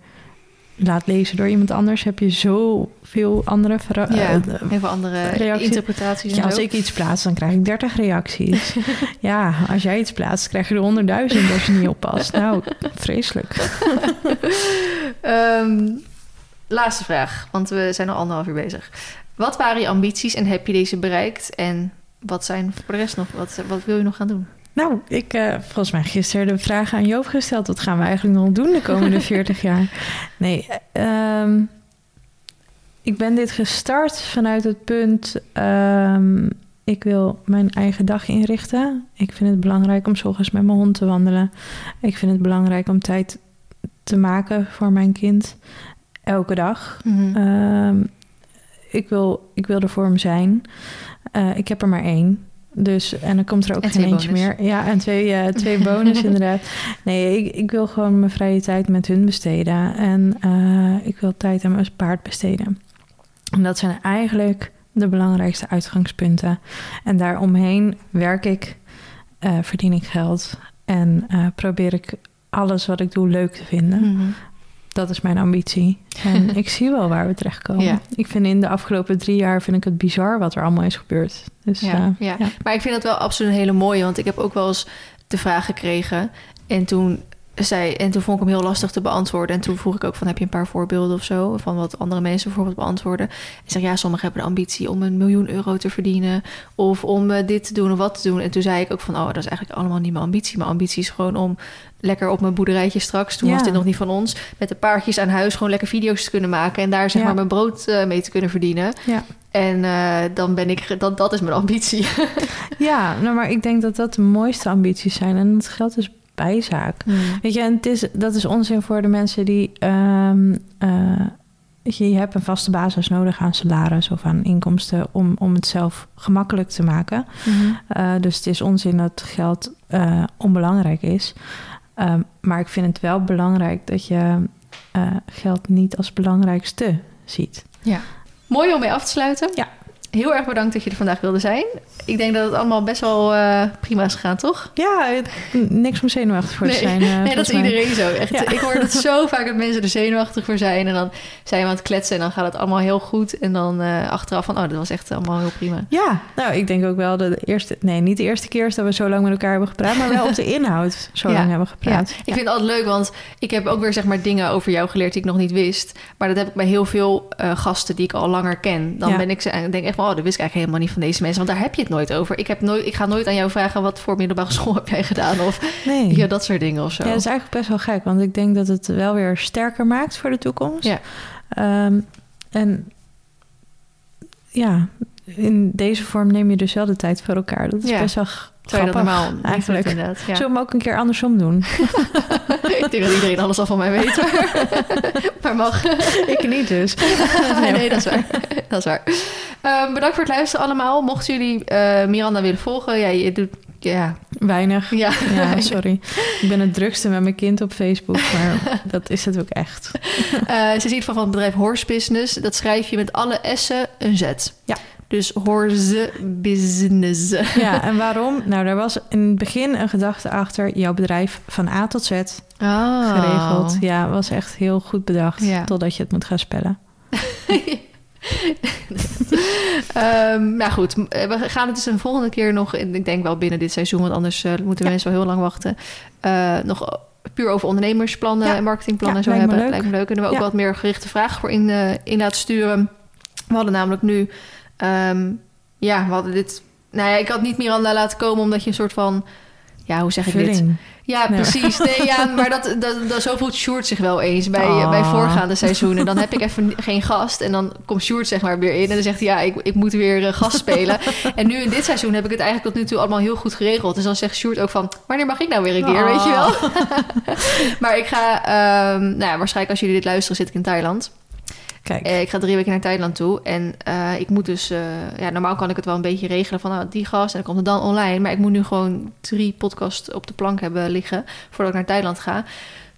laat lezen door iemand anders, heb je zoveel andere Ja, eh, heel veel andere reactie- interpretaties. ja, als ik iets plaats, dan krijg ik 30 reacties. ja, als jij iets plaatst, krijg je er honderdduizend als je niet oppast. Nou, vreselijk. Ehm, laatste vraag, want we zijn al anderhalf uur bezig. Wat waren je ambities en heb je deze bereikt? En wat zijn voor de rest nog? Wat, wat wil je nog gaan doen? Nou, ik uh, volgens mij gisteren de vraag aan Joop gesteld. Wat gaan we eigenlijk nog doen de komende 40 jaar? Nee, um, ik ben dit gestart vanuit het punt... Um, ik wil mijn eigen dag inrichten. Ik vind het belangrijk om 's ochtends met mijn hond te wandelen. Ik vind het belangrijk om tijd te maken voor mijn kind. Elke dag. Mhm. Mm -hmm. ik, wil, ik wil er voor hem zijn. Uh, ik heb er maar één. Dus, en dan komt er ook en geen eentje bonus. meer. Ja, en twee, uh, twee bonus inderdaad. Nee, ik, ik wil gewoon mijn vrije tijd met hun besteden. En uh, ik wil tijd aan mijn paard besteden. En dat zijn eigenlijk de belangrijkste uitgangspunten. En daaromheen werk ik, uh, verdien ik geld. En probeer ik alles wat ik doe leuk te vinden. Mm -hmm. Dat is mijn ambitie. En ik zie wel waar we terechtkomen. Ja. Ik vind in de afgelopen drie jaar vind ik het bizar wat er allemaal is gebeurd. Dus, ja, uh, ja. ja, maar ik vind dat wel absoluut een hele mooie. Want ik heb ook wel eens de vraag gekregen. En toen zei, en toen vond ik hem heel lastig te beantwoorden. En toen vroeg ik ook van, heb je een paar voorbeelden of zo? Van wat andere mensen bijvoorbeeld beantwoorden. En zeg, ja, sommigen hebben de ambitie om een miljoen euro te verdienen. Of om uh, dit te doen of wat te doen. En toen zei ik ook van, oh, dat is eigenlijk allemaal niet mijn ambitie. Mijn ambitie is gewoon om lekker op mijn boerderijtje straks... toen Ja. was dit nog niet van ons... met de paardjes aan huis gewoon lekker video's te kunnen maken... en daar zeg Ja. maar mijn brood uh, mee te kunnen verdienen. Ja. En uh, dan ben ik... Dat, dat is mijn ambitie. Ja, nou, maar ik denk dat dat de mooiste ambities zijn. En het geldt dus bijzaak. Mm. Weet je, en het is, dat is onzin voor de mensen die... Um, uh, je, je hebt een vaste basis nodig aan salaris of aan inkomsten... om, om het zelf gemakkelijk te maken. Mm -hmm. uh, dus het is onzin dat geld uh, onbelangrijk is. Um, maar ik vind het wel belangrijk dat je geld niet als belangrijkste ziet. Ja. Mooi om mee af te sluiten. Ja. Heel erg bedankt dat je er vandaag wilde zijn. Ik denk dat het allemaal best wel uh, prima is gegaan, toch? Ja, het, niks om zenuwachtig voor nee, te zijn. Uh, nee, dat is mij. iedereen zo. Echt, ja. Ik hoor het zo vaak dat mensen er zenuwachtig voor zijn. En dan zijn we aan het kletsen en dan gaat het allemaal heel goed. En dan uh, achteraf van, oh, dat was echt allemaal heel prima. Ja, nou, ik denk ook wel dat de eerste... Nee, niet de eerste keer is dat we zo lang met elkaar hebben gepraat... maar wel op de inhoud zo ja. lang hebben gepraat. Ja. Ik vind het altijd leuk, want ik heb ook weer zeg maar dingen over jou geleerd... die ik nog niet wist. Maar dat heb ik bij heel veel gasten die ik al langer ken. Dan ben ik, denk ik oh, dat wist ik eigenlijk helemaal niet van deze mensen. Want daar heb je het nooit over. Ik, heb nooit, ik ga nooit aan jou vragen wat voor middelbare school heb jij gedaan. Of nee. ja, dat soort dingen of zo. Ja, dat is eigenlijk best wel gek. Want ik denk dat het wel weer sterker maakt voor de toekomst. Ja. Um, en ja, in deze vorm neem je dus wel de tijd voor elkaar. Dat is Ja. best wel je dat Grappig, normaal eigenlijk. inderdaad. Ja. Zullen we hem ook een keer andersom doen? ik denk dat iedereen alles al van mij weet. maar mag. ik niet dus. nee, dat is waar. dat is waar. Ehm, bedankt voor het luisteren allemaal. Mochten jullie eh, Miranda willen volgen, ja, je doet... Ja, Weinig. ja. Ja, sorry. Ik ben het drukste met mijn kind op Facebook, maar dat is het ook echt. Eh, ze ziet van, van het bedrijf Horse Business. Dat schrijf je met alle S'en een Z. Ja. Dus Horse Business. Ja, en waarom? Nou, daar was in het begin een gedachte achter. Jouw bedrijf van A tot Z Ah. geregeld. Ja, was echt heel goed bedacht. Ja. Totdat je het moet gaan spellen. Ehm, nou goed, we gaan het dus een volgende keer nog... Ik denk wel binnen dit seizoen, want anders eh, moeten mensen wel heel lang wachten. eh, nog puur over ondernemersplannen Ja. en marketingplannen Ja, zo me hebben. leuk. Lijkt me leuk. Kunnen we ook Ja. wat meer gerichte vragen voor in, eh, in laten sturen. We hadden namelijk nu... ehm, ja, we hadden dit... Nou ja, ik had niet Miranda laten komen omdat je een soort van... Ja, hoe zeg ik dit? Ja, precies. Nee, ja, maar dat, dat, dat, zo voelt Sjoerd zich wel eens bij, Oh. bij voorgaande seizoenen. Dan heb ik even geen gast en dan komt Sjoerd zeg maar weer in... en dan zegt hij, ja, ik, ik moet weer eh, gast spelen. en nu in dit seizoen heb ik het eigenlijk tot nu toe allemaal heel goed geregeld. Dus dan zegt Sjoerd ook van, wanneer mag ik nou weer een keer, weet je wel? maar ik ga, ehm, nou ja, waarschijnlijk als jullie dit luisteren zit ik in Thailand. Kijk, Eh, ik ga drie weken naar Thailand toe. En eh, ik moet dus... eh, ja, normaal kan ik het wel een beetje regelen van nou, die gast. En dan komt het dan online. Maar ik moet nu gewoon drie podcasts op de plank hebben liggen... voordat ik naar Thailand ga.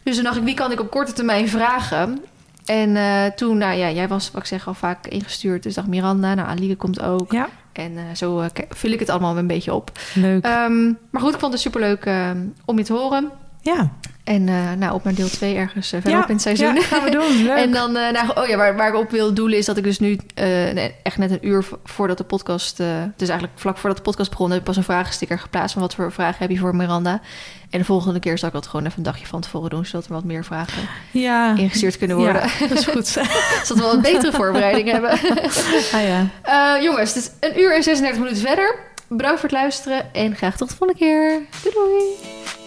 Dus toen dacht ik, wie kan ik op korte termijn vragen? En toen, nou ja, jij was, wat ik zeg, al vaak ingestuurd. Dus dacht Miranda, nou, Alieke komt ook. ja, En zo k- vul ik het allemaal een beetje op. leuk. Ehm, maar goed, ik vond het superleuk om je te horen. Ja. En eh, nou, op naar deel 2 ergens eh, verderop in het seizoen. Ja, gaan we doen. Leuk. En dan, eh, nou, oh ja, waar, waar ik op wil doelen is dat ik dus nu echt net een uur vo- voordat de podcast, dus eigenlijk vlak voordat de podcast begon, heb ik pas een vragensticker geplaatst van wat voor vragen heb je voor Miranda. En de volgende keer zal ik dat gewoon even een dagje van tevoren doen, zodat er wat meer vragen ja. ingestuurd kunnen worden. Ja, dat is goed. zodat we een betere voorbereiding hebben. ah ja. Jongens, het is een uur en 36 minuten verder. Bedankt voor het luisteren en graag tot de volgende keer. Doei doei!